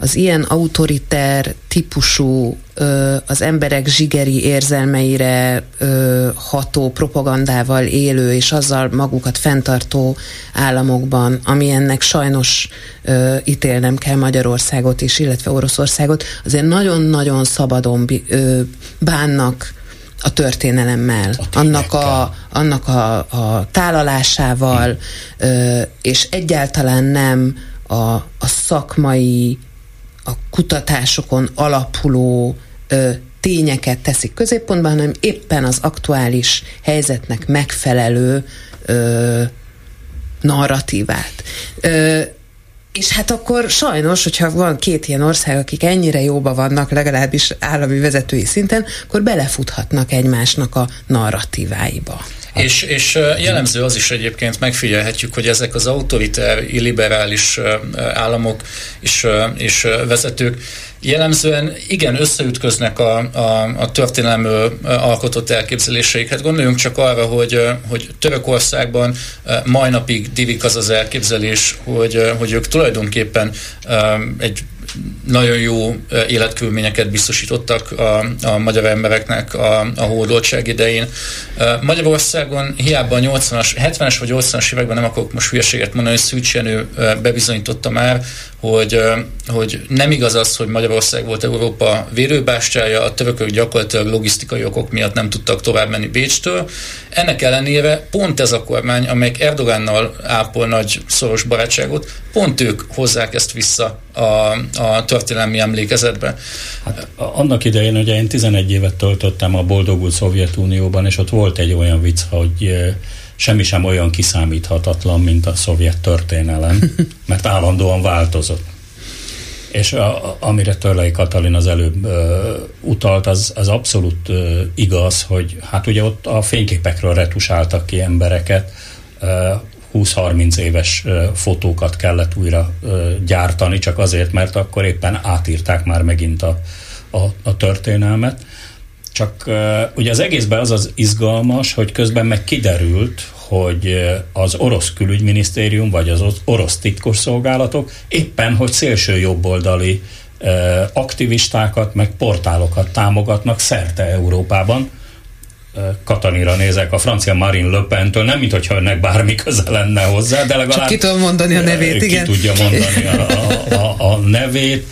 az ilyen autoriter típusú, az emberek zsigeri érzelmeire ható propagandával élő és azzal magukat fenntartó államokban, ami ennek sajnos ítélnem kell Magyarországot is, illetve Oroszországot, azért nagyon-nagyon szabadon bánnak a történelemmel, a annak, a, annak a, a tálalásával, és egyáltalán nem a, a szakmai a kutatásokon alapuló ö, tényeket teszik középpontban, hanem éppen az aktuális helyzetnek megfelelő ö, narratívát. Ö, és hát akkor sajnos, hogyha van két ilyen ország, akik ennyire jóba vannak, legalábbis állami vezetői szinten, akkor belefuthatnak egymásnak a narratíváiba. És, és jellemző az is egyébként, megfigyelhetjük, hogy ezek az autoriter, illiberális államok és, és vezetők jellemzően igen összeütköznek a, a, a történelmű alkotott elképzeléseik. Hát gondoljunk csak arra, hogy, hogy Törökországban mai napig divik az az elképzelés, hogy, hogy ők tulajdonképpen egy nagyon jó életkörülményeket biztosítottak a, a magyar embereknek a, a hódoltság idején. Magyarországon hiába a 80-as, 70-es vagy 80-as években nem akarok most hülyeséget mondani, hogy Szűcs Jenő bebizonyította már, hogy, hogy nem igaz az, hogy Magyarország volt Európa vérőbástyája, a törökök gyakorlatilag logisztikai okok miatt nem tudtak tovább menni Bécstől. Ennek ellenére pont ez a kormány, amelyik Erdogánnal ápol nagy szoros barátságot, pont ők hozzák ezt vissza a, a történelmi emlékezetbe. Hát, annak idején ugye én 11 évet töltöttem a boldogult Szovjetunióban, és ott volt egy olyan vicc, hogy semmi sem olyan kiszámíthatatlan, mint a szovjet történelem, mert állandóan változott. És a, amire Törlei Katalin az előbb ö, utalt, az, az abszolút ö, igaz, hogy hát ugye ott a fényképekről retusáltak ki embereket, ö, 20-30 éves fotókat kellett újra gyártani, csak azért, mert akkor éppen átírták már megint a, a, a történelmet. Csak ugye az egészben az az izgalmas, hogy közben meg kiderült, hogy az orosz külügyminisztérium, vagy az orosz titkosszolgálatok éppen, hogy szélső jobboldali aktivistákat, meg portálokat támogatnak szerte Európában, Katalinra nézek, a francia Marine Le Pen-től, nem mint hogyha önnek bármi köze lenne hozzá, de legalább... Csak ki tudom mondani a nevét, ki igen. tudja mondani a, a, a, nevét,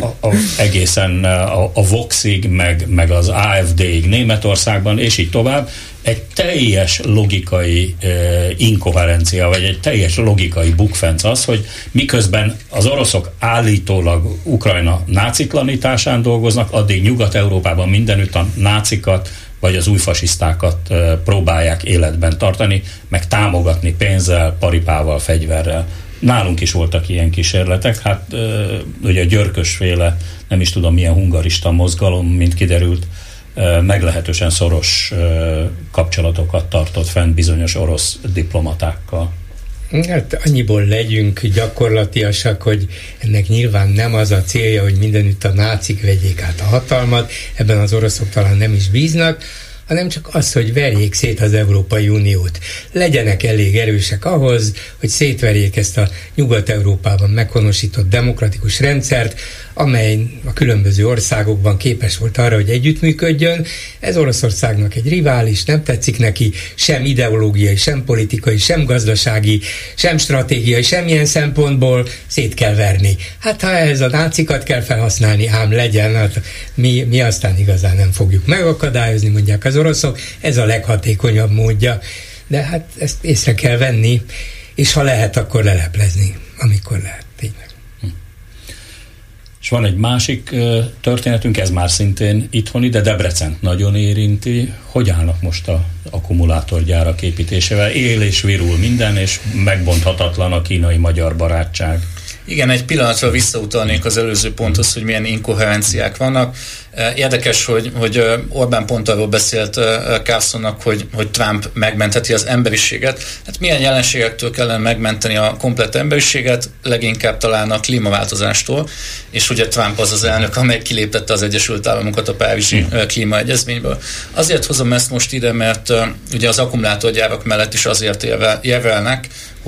a, a, egészen a, a Voxig, meg, meg az AFD-ig Németországban, és így tovább, egy teljes logikai uh, inkoherencia, vagy egy teljes logikai bukfenc az, hogy miközben az oroszok állítólag Ukrajna náciklanításán dolgoznak, addig Nyugat-Európában mindenütt a nácikat, vagy az új fasisztákat próbálják életben tartani, meg támogatni pénzzel, paripával, fegyverrel. Nálunk is voltak ilyen kísérletek, hát ugye a györkösféle, nem is tudom milyen hungarista mozgalom, mint kiderült, meglehetősen szoros kapcsolatokat tartott fenn bizonyos orosz diplomatákkal. Hát annyiból legyünk gyakorlatiasak, hogy ennek nyilván nem az a célja, hogy mindenütt a nácik vegyék át a hatalmat, ebben az oroszok talán nem is bíznak, hanem csak az, hogy verjék szét az Európai Uniót. Legyenek elég erősek ahhoz, hogy szétverjék ezt a Nyugat-Európában meghonosított demokratikus rendszert, amely a különböző országokban képes volt arra, hogy együttműködjön. Ez Oroszországnak egy rivális, nem tetszik neki sem ideológiai, sem politikai, sem gazdasági, sem stratégiai, semmilyen szempontból szét kell verni. Hát ha ehhez a nácikat kell felhasználni, ám legyen, hát mi, mi aztán igazán nem fogjuk megakadályozni, mondják az oroszok, ez a leghatékonyabb módja. De hát ezt észre kell venni, és ha lehet, akkor leleplezni, amikor lehet, tényleg. És van egy másik történetünk, ez már szintén itthoni, de Debrecent nagyon érinti. Hogy állnak most a akkumulátorgyárak építésével? Él és virul minden, és megbonthatatlan a kínai-magyar barátság. Igen, egy pillanatra visszautalnék az előző ponthoz, hogy milyen inkoherenciák vannak. Érdekes, hogy, hogy Orbán pont arról beszélt Carlsonnak, hogy, hogy Trump megmentheti az emberiséget. Hát milyen jelenségektől kellene megmenteni a komplet emberiséget? Leginkább talán a klímaváltozástól, és ugye Trump az az elnök, amely kiléptette az Egyesült Államokat a Párizsi klímaegyezményből. Azért hozom ezt most ide, mert ugye az akkumulátorgyárak mellett is azért érvelnek,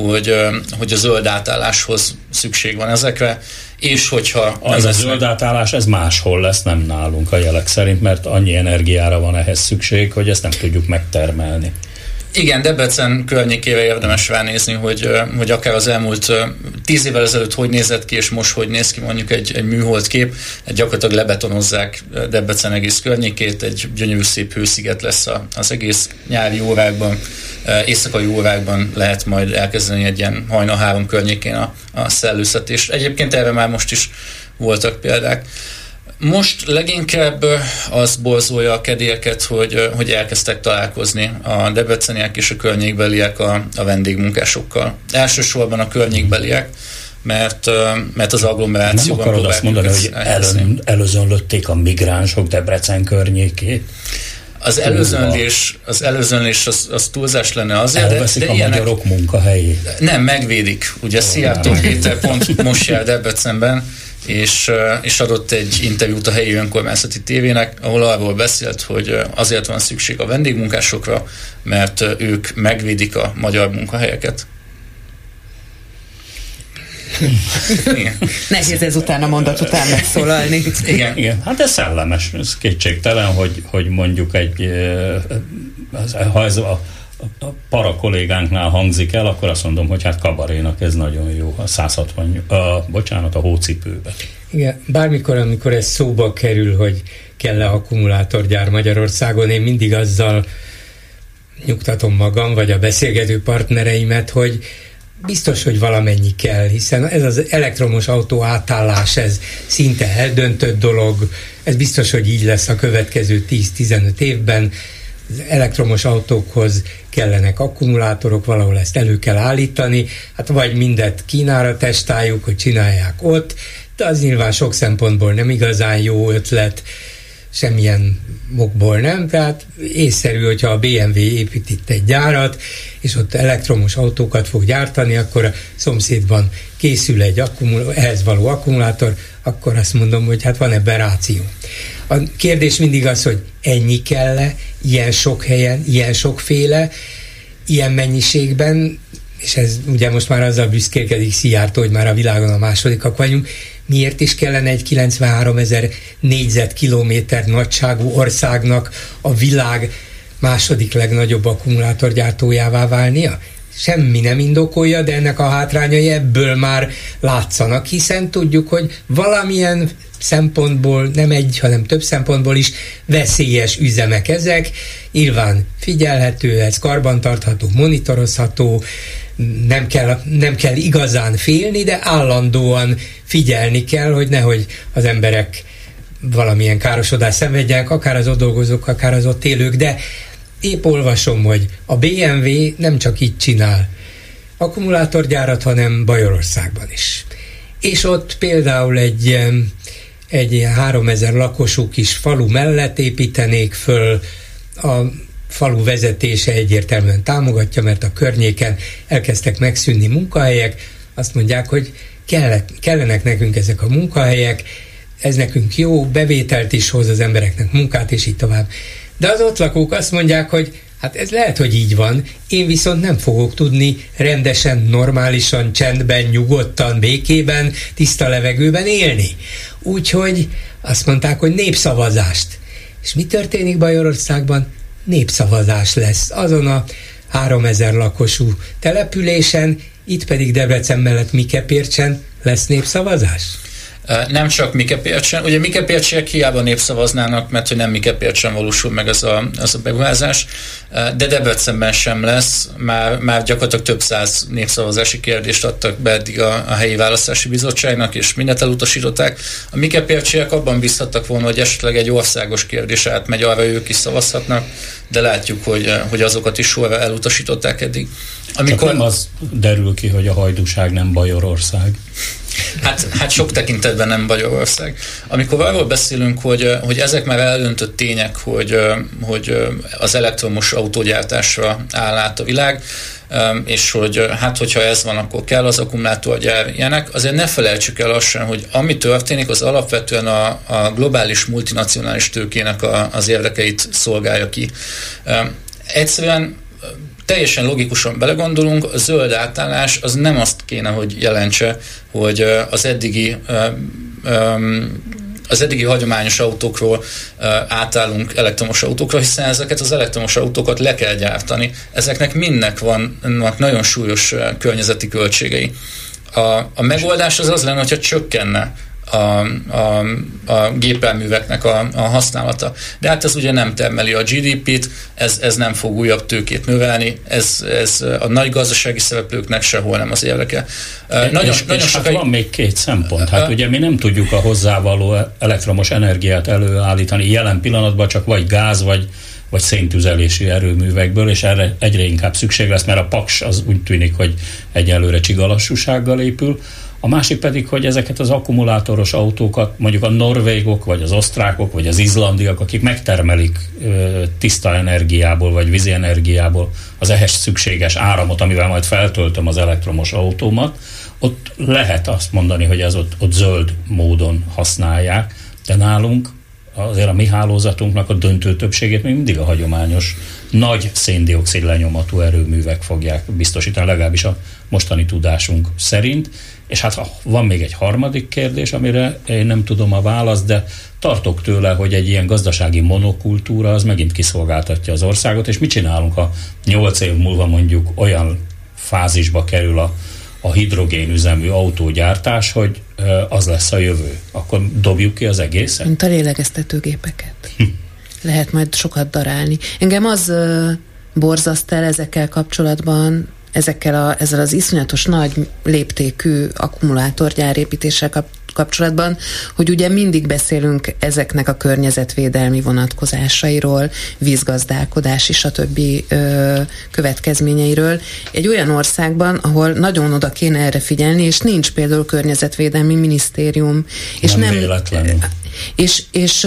hogy, hogy a zöld átálláshoz szükség van ezekre, és hogyha... Az a zöld átállás, ez máshol lesz, nem nálunk a jelek szerint, mert annyi energiára van ehhez szükség, hogy ezt nem tudjuk megtermelni. Igen, Debrecen környékére érdemes ránézni, hogy, hogy akár az elmúlt tíz évvel ezelőtt hogy nézett ki, és most hogy néz ki mondjuk egy, egy műhold kép. Gyakorlatilag lebetonozzák Debrecen egész környékét, egy gyönyörű szép hősziget lesz az egész nyári órákban, éjszakai órákban lehet majd elkezdeni egy ilyen hajna három környékén a, a szellőztetést. Egyébként erre már most is voltak példák. Most leginkább az borzolja a kedélyeket, hogy, hogy elkezdtek találkozni a debreceniek és a környékbeliek a, a vendégmunkásokkal. Elsősorban a környékbeliek, mert, mert az agglomerációban Nem akarod azt mondani, hogy elön, előzönlötték a migránsok Debrecen környékét? Az előzönlés, az, előzönlés az, az túlzás lenne azért, Elveszik de, de a ilyenek, magyarok munkahelyét. Nem, megvédik. Ugye Szijjártó Péter pont most jár Debrecenben, és, és adott egy interjút a helyi önkormányzati tévének, ahol arról beszélt, hogy azért van szükség a vendégmunkásokra, mert ők megvédik a magyar munkahelyeket. Igen. Nehéz ez után a mondat után megszólalni. Igen. Igen. Hát ez szellemes, ez kétségtelen, hogy, hogy mondjuk egy, ha ez a a para kollégánknál hangzik el, akkor azt mondom, hogy hát kabarénak ez nagyon jó, a 160, a, bocsánat, a hócipőbe. Igen, bármikor, amikor ez szóba kerül, hogy kell-e akkumulátorgyár Magyarországon, én mindig azzal nyugtatom magam, vagy a beszélgető partnereimet, hogy biztos, hogy valamennyi kell, hiszen ez az elektromos autó átállás, ez szinte eldöntött dolog, ez biztos, hogy így lesz a következő 10-15 évben, elektromos autókhoz kellenek akkumulátorok, valahol ezt elő kell állítani, hát vagy mindet Kínára testáljuk, hogy csinálják ott, de az nyilván sok szempontból nem igazán jó ötlet, semmilyen mokból nem, tehát észszerű, hogyha a BMW épít itt egy gyárat, és ott elektromos autókat fog gyártani, akkor a szomszédban készül egy akkumul- ehhez való akkumulátor, akkor azt mondom, hogy hát van ebben ráció. A kérdés mindig az, hogy ennyi kell -e, ilyen sok helyen, ilyen sokféle, ilyen mennyiségben, és ez ugye most már azzal büszkélkedik Szijjártó, hogy már a világon a másodikak vagyunk, miért is kellene egy 93 ezer négyzetkilométer nagyságú országnak a világ második legnagyobb akkumulátorgyártójává válnia? semmi nem indokolja, de ennek a hátrányai ebből már látszanak, hiszen tudjuk, hogy valamilyen szempontból, nem egy, hanem több szempontból is veszélyes üzemek ezek. Nyilván figyelhető, ez karbantartható, monitorozható, nem kell, nem kell igazán félni, de állandóan figyelni kell, hogy nehogy az emberek valamilyen károsodást szenvedjenek, akár az ott dolgozók, akár az ott élők, de épp olvasom, hogy a BMW nem csak így csinál akkumulátorgyárat, hanem Bajorországban is. És ott például egy, egy ilyen 3000 lakosú kis falu mellett építenék föl a falu vezetése egyértelműen támogatja, mert a környéken elkezdtek megszűnni munkahelyek, azt mondják, hogy kellenek nekünk ezek a munkahelyek, ez nekünk jó, bevételt is hoz az embereknek, munkát, és így tovább. De az ott lakók azt mondják, hogy hát ez lehet, hogy így van, én viszont nem fogok tudni rendesen, normálisan, csendben, nyugodtan, békében, tiszta levegőben élni. Úgyhogy azt mondták, hogy népszavazást. És mi történik Bajorországban? Népszavazás lesz azon a 3000 lakosú településen, itt pedig Debrecen mellett Mikepércsen lesz népszavazás? Nem csak Mike Pércsen, ugye Mike Pércsiek hiába népszavaznának, mert hogy nem Mike Pércsen valósul meg ez a, ez a beruházás, de Debrecenben sem lesz, már, már gyakorlatilag több száz népszavazási kérdést adtak be eddig a, a helyi választási bizottságnak, és mindent elutasították. A Mike Pércsiek abban bízhattak volna, hogy esetleg egy országos kérdés átmegy, arra ők is szavazhatnak, de látjuk, hogy, hogy azokat is sorra elutasították eddig. Amikor... Csak nem az derül ki, hogy a hajdúság nem Bajorország. Hát, hát sok tekintetben nem Magyarország. Amikor arról beszélünk, hogy, hogy ezek már eldöntött tények, hogy, hogy az elektromos autógyártásra áll át a világ, és hogy hát hogyha ez van, akkor kell az akkumulátorgyár ilyenek, azért ne felejtsük el azt sem, hogy ami történik, az alapvetően a, a globális multinacionális tőkének a, az érdekeit szolgálja ki. Egyszerűen teljesen logikusan belegondolunk, a zöld átállás az nem azt kéne, hogy jelentse, hogy az eddigi az eddigi hagyományos autókról átállunk elektromos autókra, hiszen ezeket az elektromos autókat le kell gyártani. Ezeknek mindnek vannak nagyon súlyos környezeti költségei. A, a megoldás az az lenne, hogyha csökkenne a, a, a gépelműveknek a, a használata. De hát ez ugye nem termeli a GDP-t, ez, ez nem fog újabb tőkét növelni, ez, ez a nagy gazdasági szereplőknek sehol nem az érdeke. Nagyon, és, nagyon és sokai... hát van még két szempont. Hát ugye mi nem tudjuk a hozzávaló elektromos energiát előállítani jelen pillanatban csak vagy gáz, vagy vagy széntüzelési erőművekből, és erre egyre inkább szükség lesz, mert a paks az úgy tűnik, hogy egyelőre csigalassúsággal épül. A másik pedig, hogy ezeket az akkumulátoros autókat mondjuk a norvégok, vagy az osztrákok, vagy az izlandiak, akik megtermelik ö, tiszta energiából, vagy vízi energiából az ehhez szükséges áramot, amivel majd feltöltöm az elektromos autómat, ott lehet azt mondani, hogy ez ott, ott zöld módon használják, de nálunk azért a mi hálózatunknak a döntő többségét még mindig a hagyományos nagy széndiokszid lenyomatú erőművek fogják biztosítani, legalábbis a mostani tudásunk szerint. És hát van még egy harmadik kérdés, amire én nem tudom a választ, de tartok tőle, hogy egy ilyen gazdasági monokultúra az megint kiszolgáltatja az országot, és mit csinálunk, ha nyolc év múlva mondjuk olyan fázisba kerül a, a hidrogénüzemű autógyártás, hogy az lesz a jövő. Akkor dobjuk ki az egészet? Mint a lélegeztetőgépeket. Hm. Lehet majd sokat darálni. Engem az borzaszt el ezekkel kapcsolatban, ezekkel a, ezzel az iszonyatos nagy léptékű akkumulátorgyárépítéssel kap, kapcsolatban, hogy ugye mindig beszélünk ezeknek a környezetvédelmi vonatkozásairól, vízgazdálkodási, stb. Ö, következményeiről. Egy olyan országban, ahol nagyon oda kéne erre figyelni, és nincs például környezetvédelmi minisztérium. És nem, nem véletlenül. És, és, és,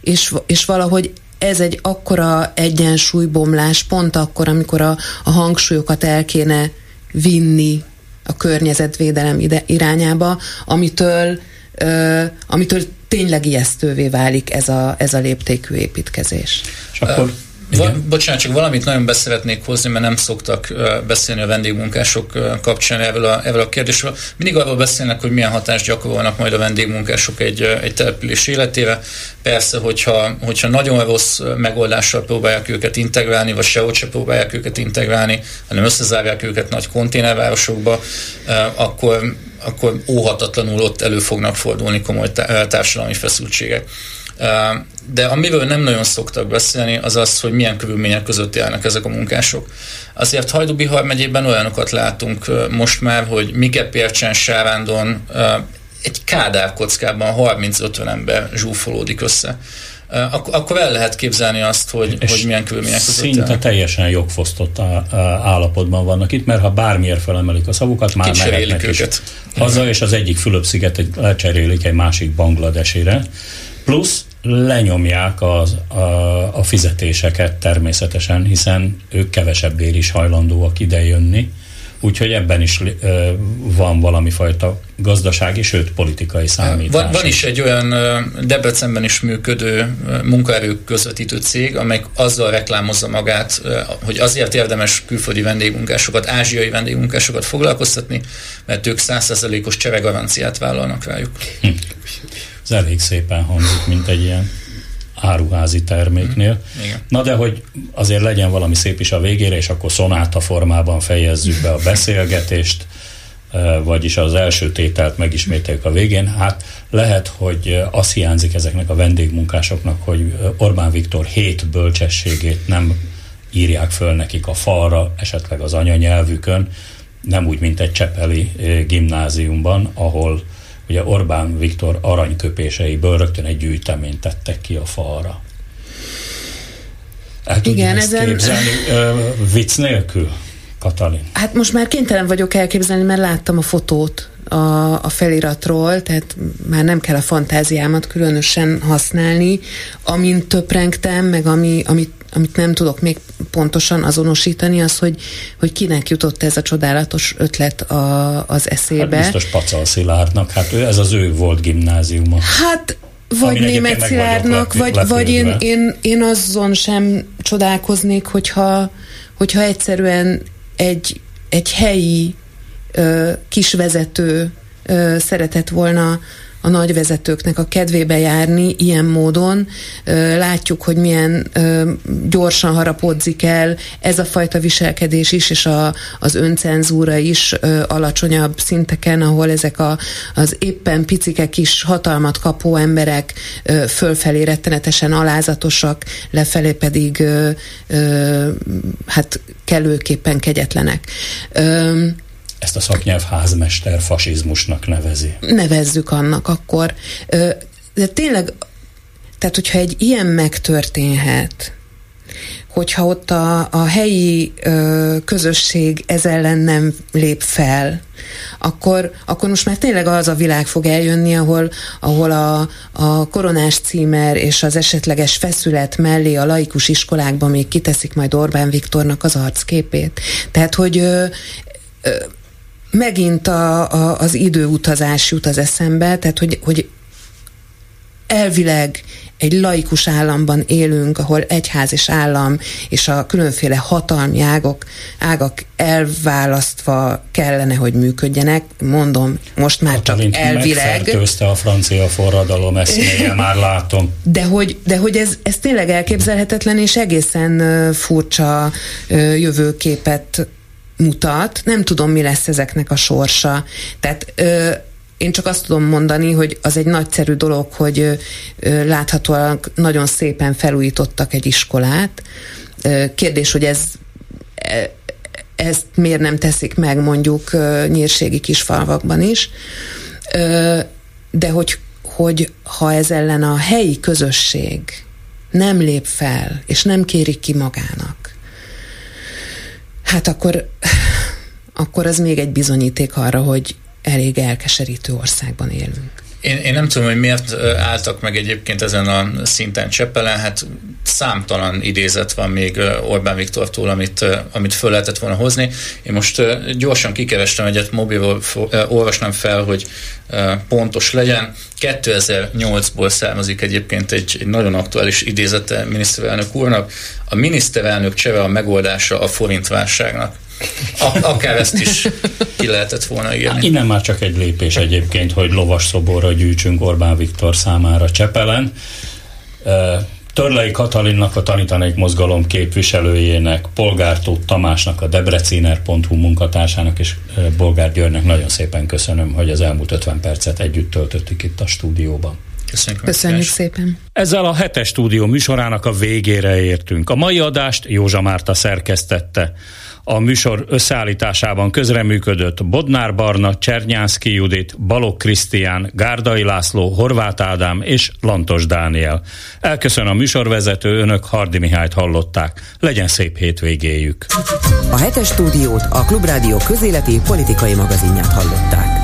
és, és valahogy ez egy akkora egyensúlybomlás, pont akkor, amikor a, a hangsúlyokat el kéne vinni a környezetvédelem ide, irányába, amitől, ö, amitől tényleg ijesztővé válik ez a, ez a léptékű építkezés. És akkor Va, bocsánat, csak valamit nagyon beszeretnék hozni, mert nem szoktak beszélni a vendégmunkások kapcsán ebből a, ebből a kérdésről. Mindig arról beszélnek, hogy milyen hatást gyakorolnak majd a vendégmunkások egy, egy település életére. Persze, hogyha, hogyha nagyon rossz megoldással próbálják őket integrálni, vagy sehogy se próbálják őket integrálni, hanem összezárják őket nagy konténervárosokba, akkor, akkor óhatatlanul ott elő fognak fordulni komoly társadalmi feszültségek. De amiről nem nagyon szoktak beszélni, az az, hogy milyen körülmények között járnak ezek a munkások. Azért Hajdubihar megyében olyanokat látunk most már, hogy Mikepércsen, Sávándon egy kádár kockában 30-50 ember zsúfolódik össze. Ak- akkor el lehet képzelni azt, hogy, hogy milyen körülmények között Szinte járnak. teljesen jogfosztott állapotban vannak itt, mert ha bármiért felemelik a szavukat, már mehetnek őket. haza, és az egyik Fülöp-sziget lecserélik egy másik Bangladesére plusz lenyomják az, a, a fizetéseket természetesen, hiszen ők kevesebbért is hajlandóak idejönni, úgyhogy ebben is ö, van valami fajta gazdasági, sőt politikai számítás. Van, van is egy olyan Debrecenben is működő munkaerő közvetítő cég, amely azzal reklámozza magát, hogy azért érdemes külföldi vendégmunkásokat, ázsiai vendégmunkásokat foglalkoztatni, mert ők százszerzelékos cseregaranciát vállalnak rájuk. Hm ez elég szépen hangzik, mint egy ilyen áruházi terméknél. Mm. Igen. Na de hogy azért legyen valami szép is a végére, és akkor szonáta formában fejezzük be a beszélgetést, vagyis az első tételt megismételjük a végén. Hát lehet, hogy azt hiányzik ezeknek a vendégmunkásoknak, hogy Orbán Viktor hét bölcsességét nem írják föl nekik a falra, esetleg az anyanyelvükön, nem úgy, mint egy csepeli gimnáziumban, ahol ugye Orbán Viktor aranyköpéseiből rögtön egy gyűjteményt tettek ki a falra. El Igen, ezen... képzelni uh, vicc nélkül? Katalin. Hát most már kénytelen vagyok elképzelni, mert láttam a fotót a, a feliratról, tehát már nem kell a fantáziámat különösen használni, amint töprengtem, meg ami, amit, amit nem tudok még pontosan azonosítani, az, hogy, hogy kinek jutott ez a csodálatos ötlet a, az eszébe. Hát biztos Pacal Szilárdnak, hát ő, ez az ő volt gimnáziuma. Hát vagy német Szilárdnak, vagy, vagy én, én, én azon sem csodálkoznék, hogyha, hogyha egyszerűen egy, egy helyi kisvezető ö, szeretett volna a nagyvezetőknek a kedvébe járni ilyen módon. Látjuk, hogy milyen gyorsan harapodzik el ez a fajta viselkedés is, és a, az öncenzúra is alacsonyabb szinteken, ahol ezek a, az éppen picike kis hatalmat kapó emberek fölfelé rettenetesen alázatosak, lefelé pedig hát kellőképpen kegyetlenek ezt a szaknyelv házmester fasizmusnak nevezi. Nevezzük annak akkor. De tényleg, tehát hogyha egy ilyen megtörténhet, hogyha ott a, a helyi ö, közösség ez ellen nem lép fel, akkor, akkor most már tényleg az a világ fog eljönni, ahol, ahol a, a koronás címer és az esetleges feszület mellé a laikus iskolákban még kiteszik majd Orbán Viktornak az arcképét. Tehát, hogy ö, ö, megint a, a, az időutazás jut az eszembe, tehát hogy, hogy elvileg egy laikus államban élünk, ahol egyház és állam és a különféle hatalmi ágok, ágak elválasztva kellene, hogy működjenek. Mondom, most már Katalin csak elvileg. Megfertőzte a francia forradalom eszméje, már látom. De hogy, de hogy ez, ez tényleg elképzelhetetlen és egészen furcsa jövőképet mutat, nem tudom, mi lesz ezeknek a sorsa. Tehát ö, én csak azt tudom mondani, hogy az egy nagyszerű dolog, hogy ö, láthatóan nagyon szépen felújítottak egy iskolát. Ö, kérdés, hogy ez e, ezt miért nem teszik meg mondjuk ö, nyírségi kisfalvakban is. Ö, de hogy, hogy ha ez ellen a helyi közösség nem lép fel, és nem kérik ki magának, hát akkor, akkor az még egy bizonyíték arra, hogy elég elkeserítő országban élünk. Én, én nem tudom, hogy miért álltak meg egyébként ezen a szinten Csepelen, hát számtalan idézet van még Orbán Viktortól, amit, amit föl lehetett volna hozni. Én most gyorsan kikerestem egyet, mobilból olvasnám fel, hogy pontos legyen. 2008-ból származik egyébként egy, egy nagyon aktuális idézete miniszterelnök úrnak. A miniszterelnök cseve a megoldása a forintválságnak. Akár ezt is ki lehetett volna írni. Hát innen már csak egy lépés egyébként, hogy lovas szoborra gyűjtsünk Orbán Viktor számára Csepelen. Törlei Katalinnak, a Tanítanék Mozgalom képviselőjének, Polgártót Tamásnak, a debreciner.hu munkatársának és Bolgár Györgynek nagyon szépen köszönöm, hogy az elmúlt 50 percet együtt töltöttük itt a stúdióban. Köszönjük, Köszönjük szépen. Ezzel a hetes stúdió műsorának a végére értünk. A mai adást Józsa Márta szerkesztette. A műsor összeállításában közreműködött Bodnár Barna, Csernyánszki Judit, Balok Krisztián, Gárdai László, Horváth Ádám és Lantos Dániel. Elköszön a műsorvezető, önök Hardi Mihályt hallották. Legyen szép hétvégéjük. A hetes stúdiót a Klubrádió közéleti politikai magazinját hallották.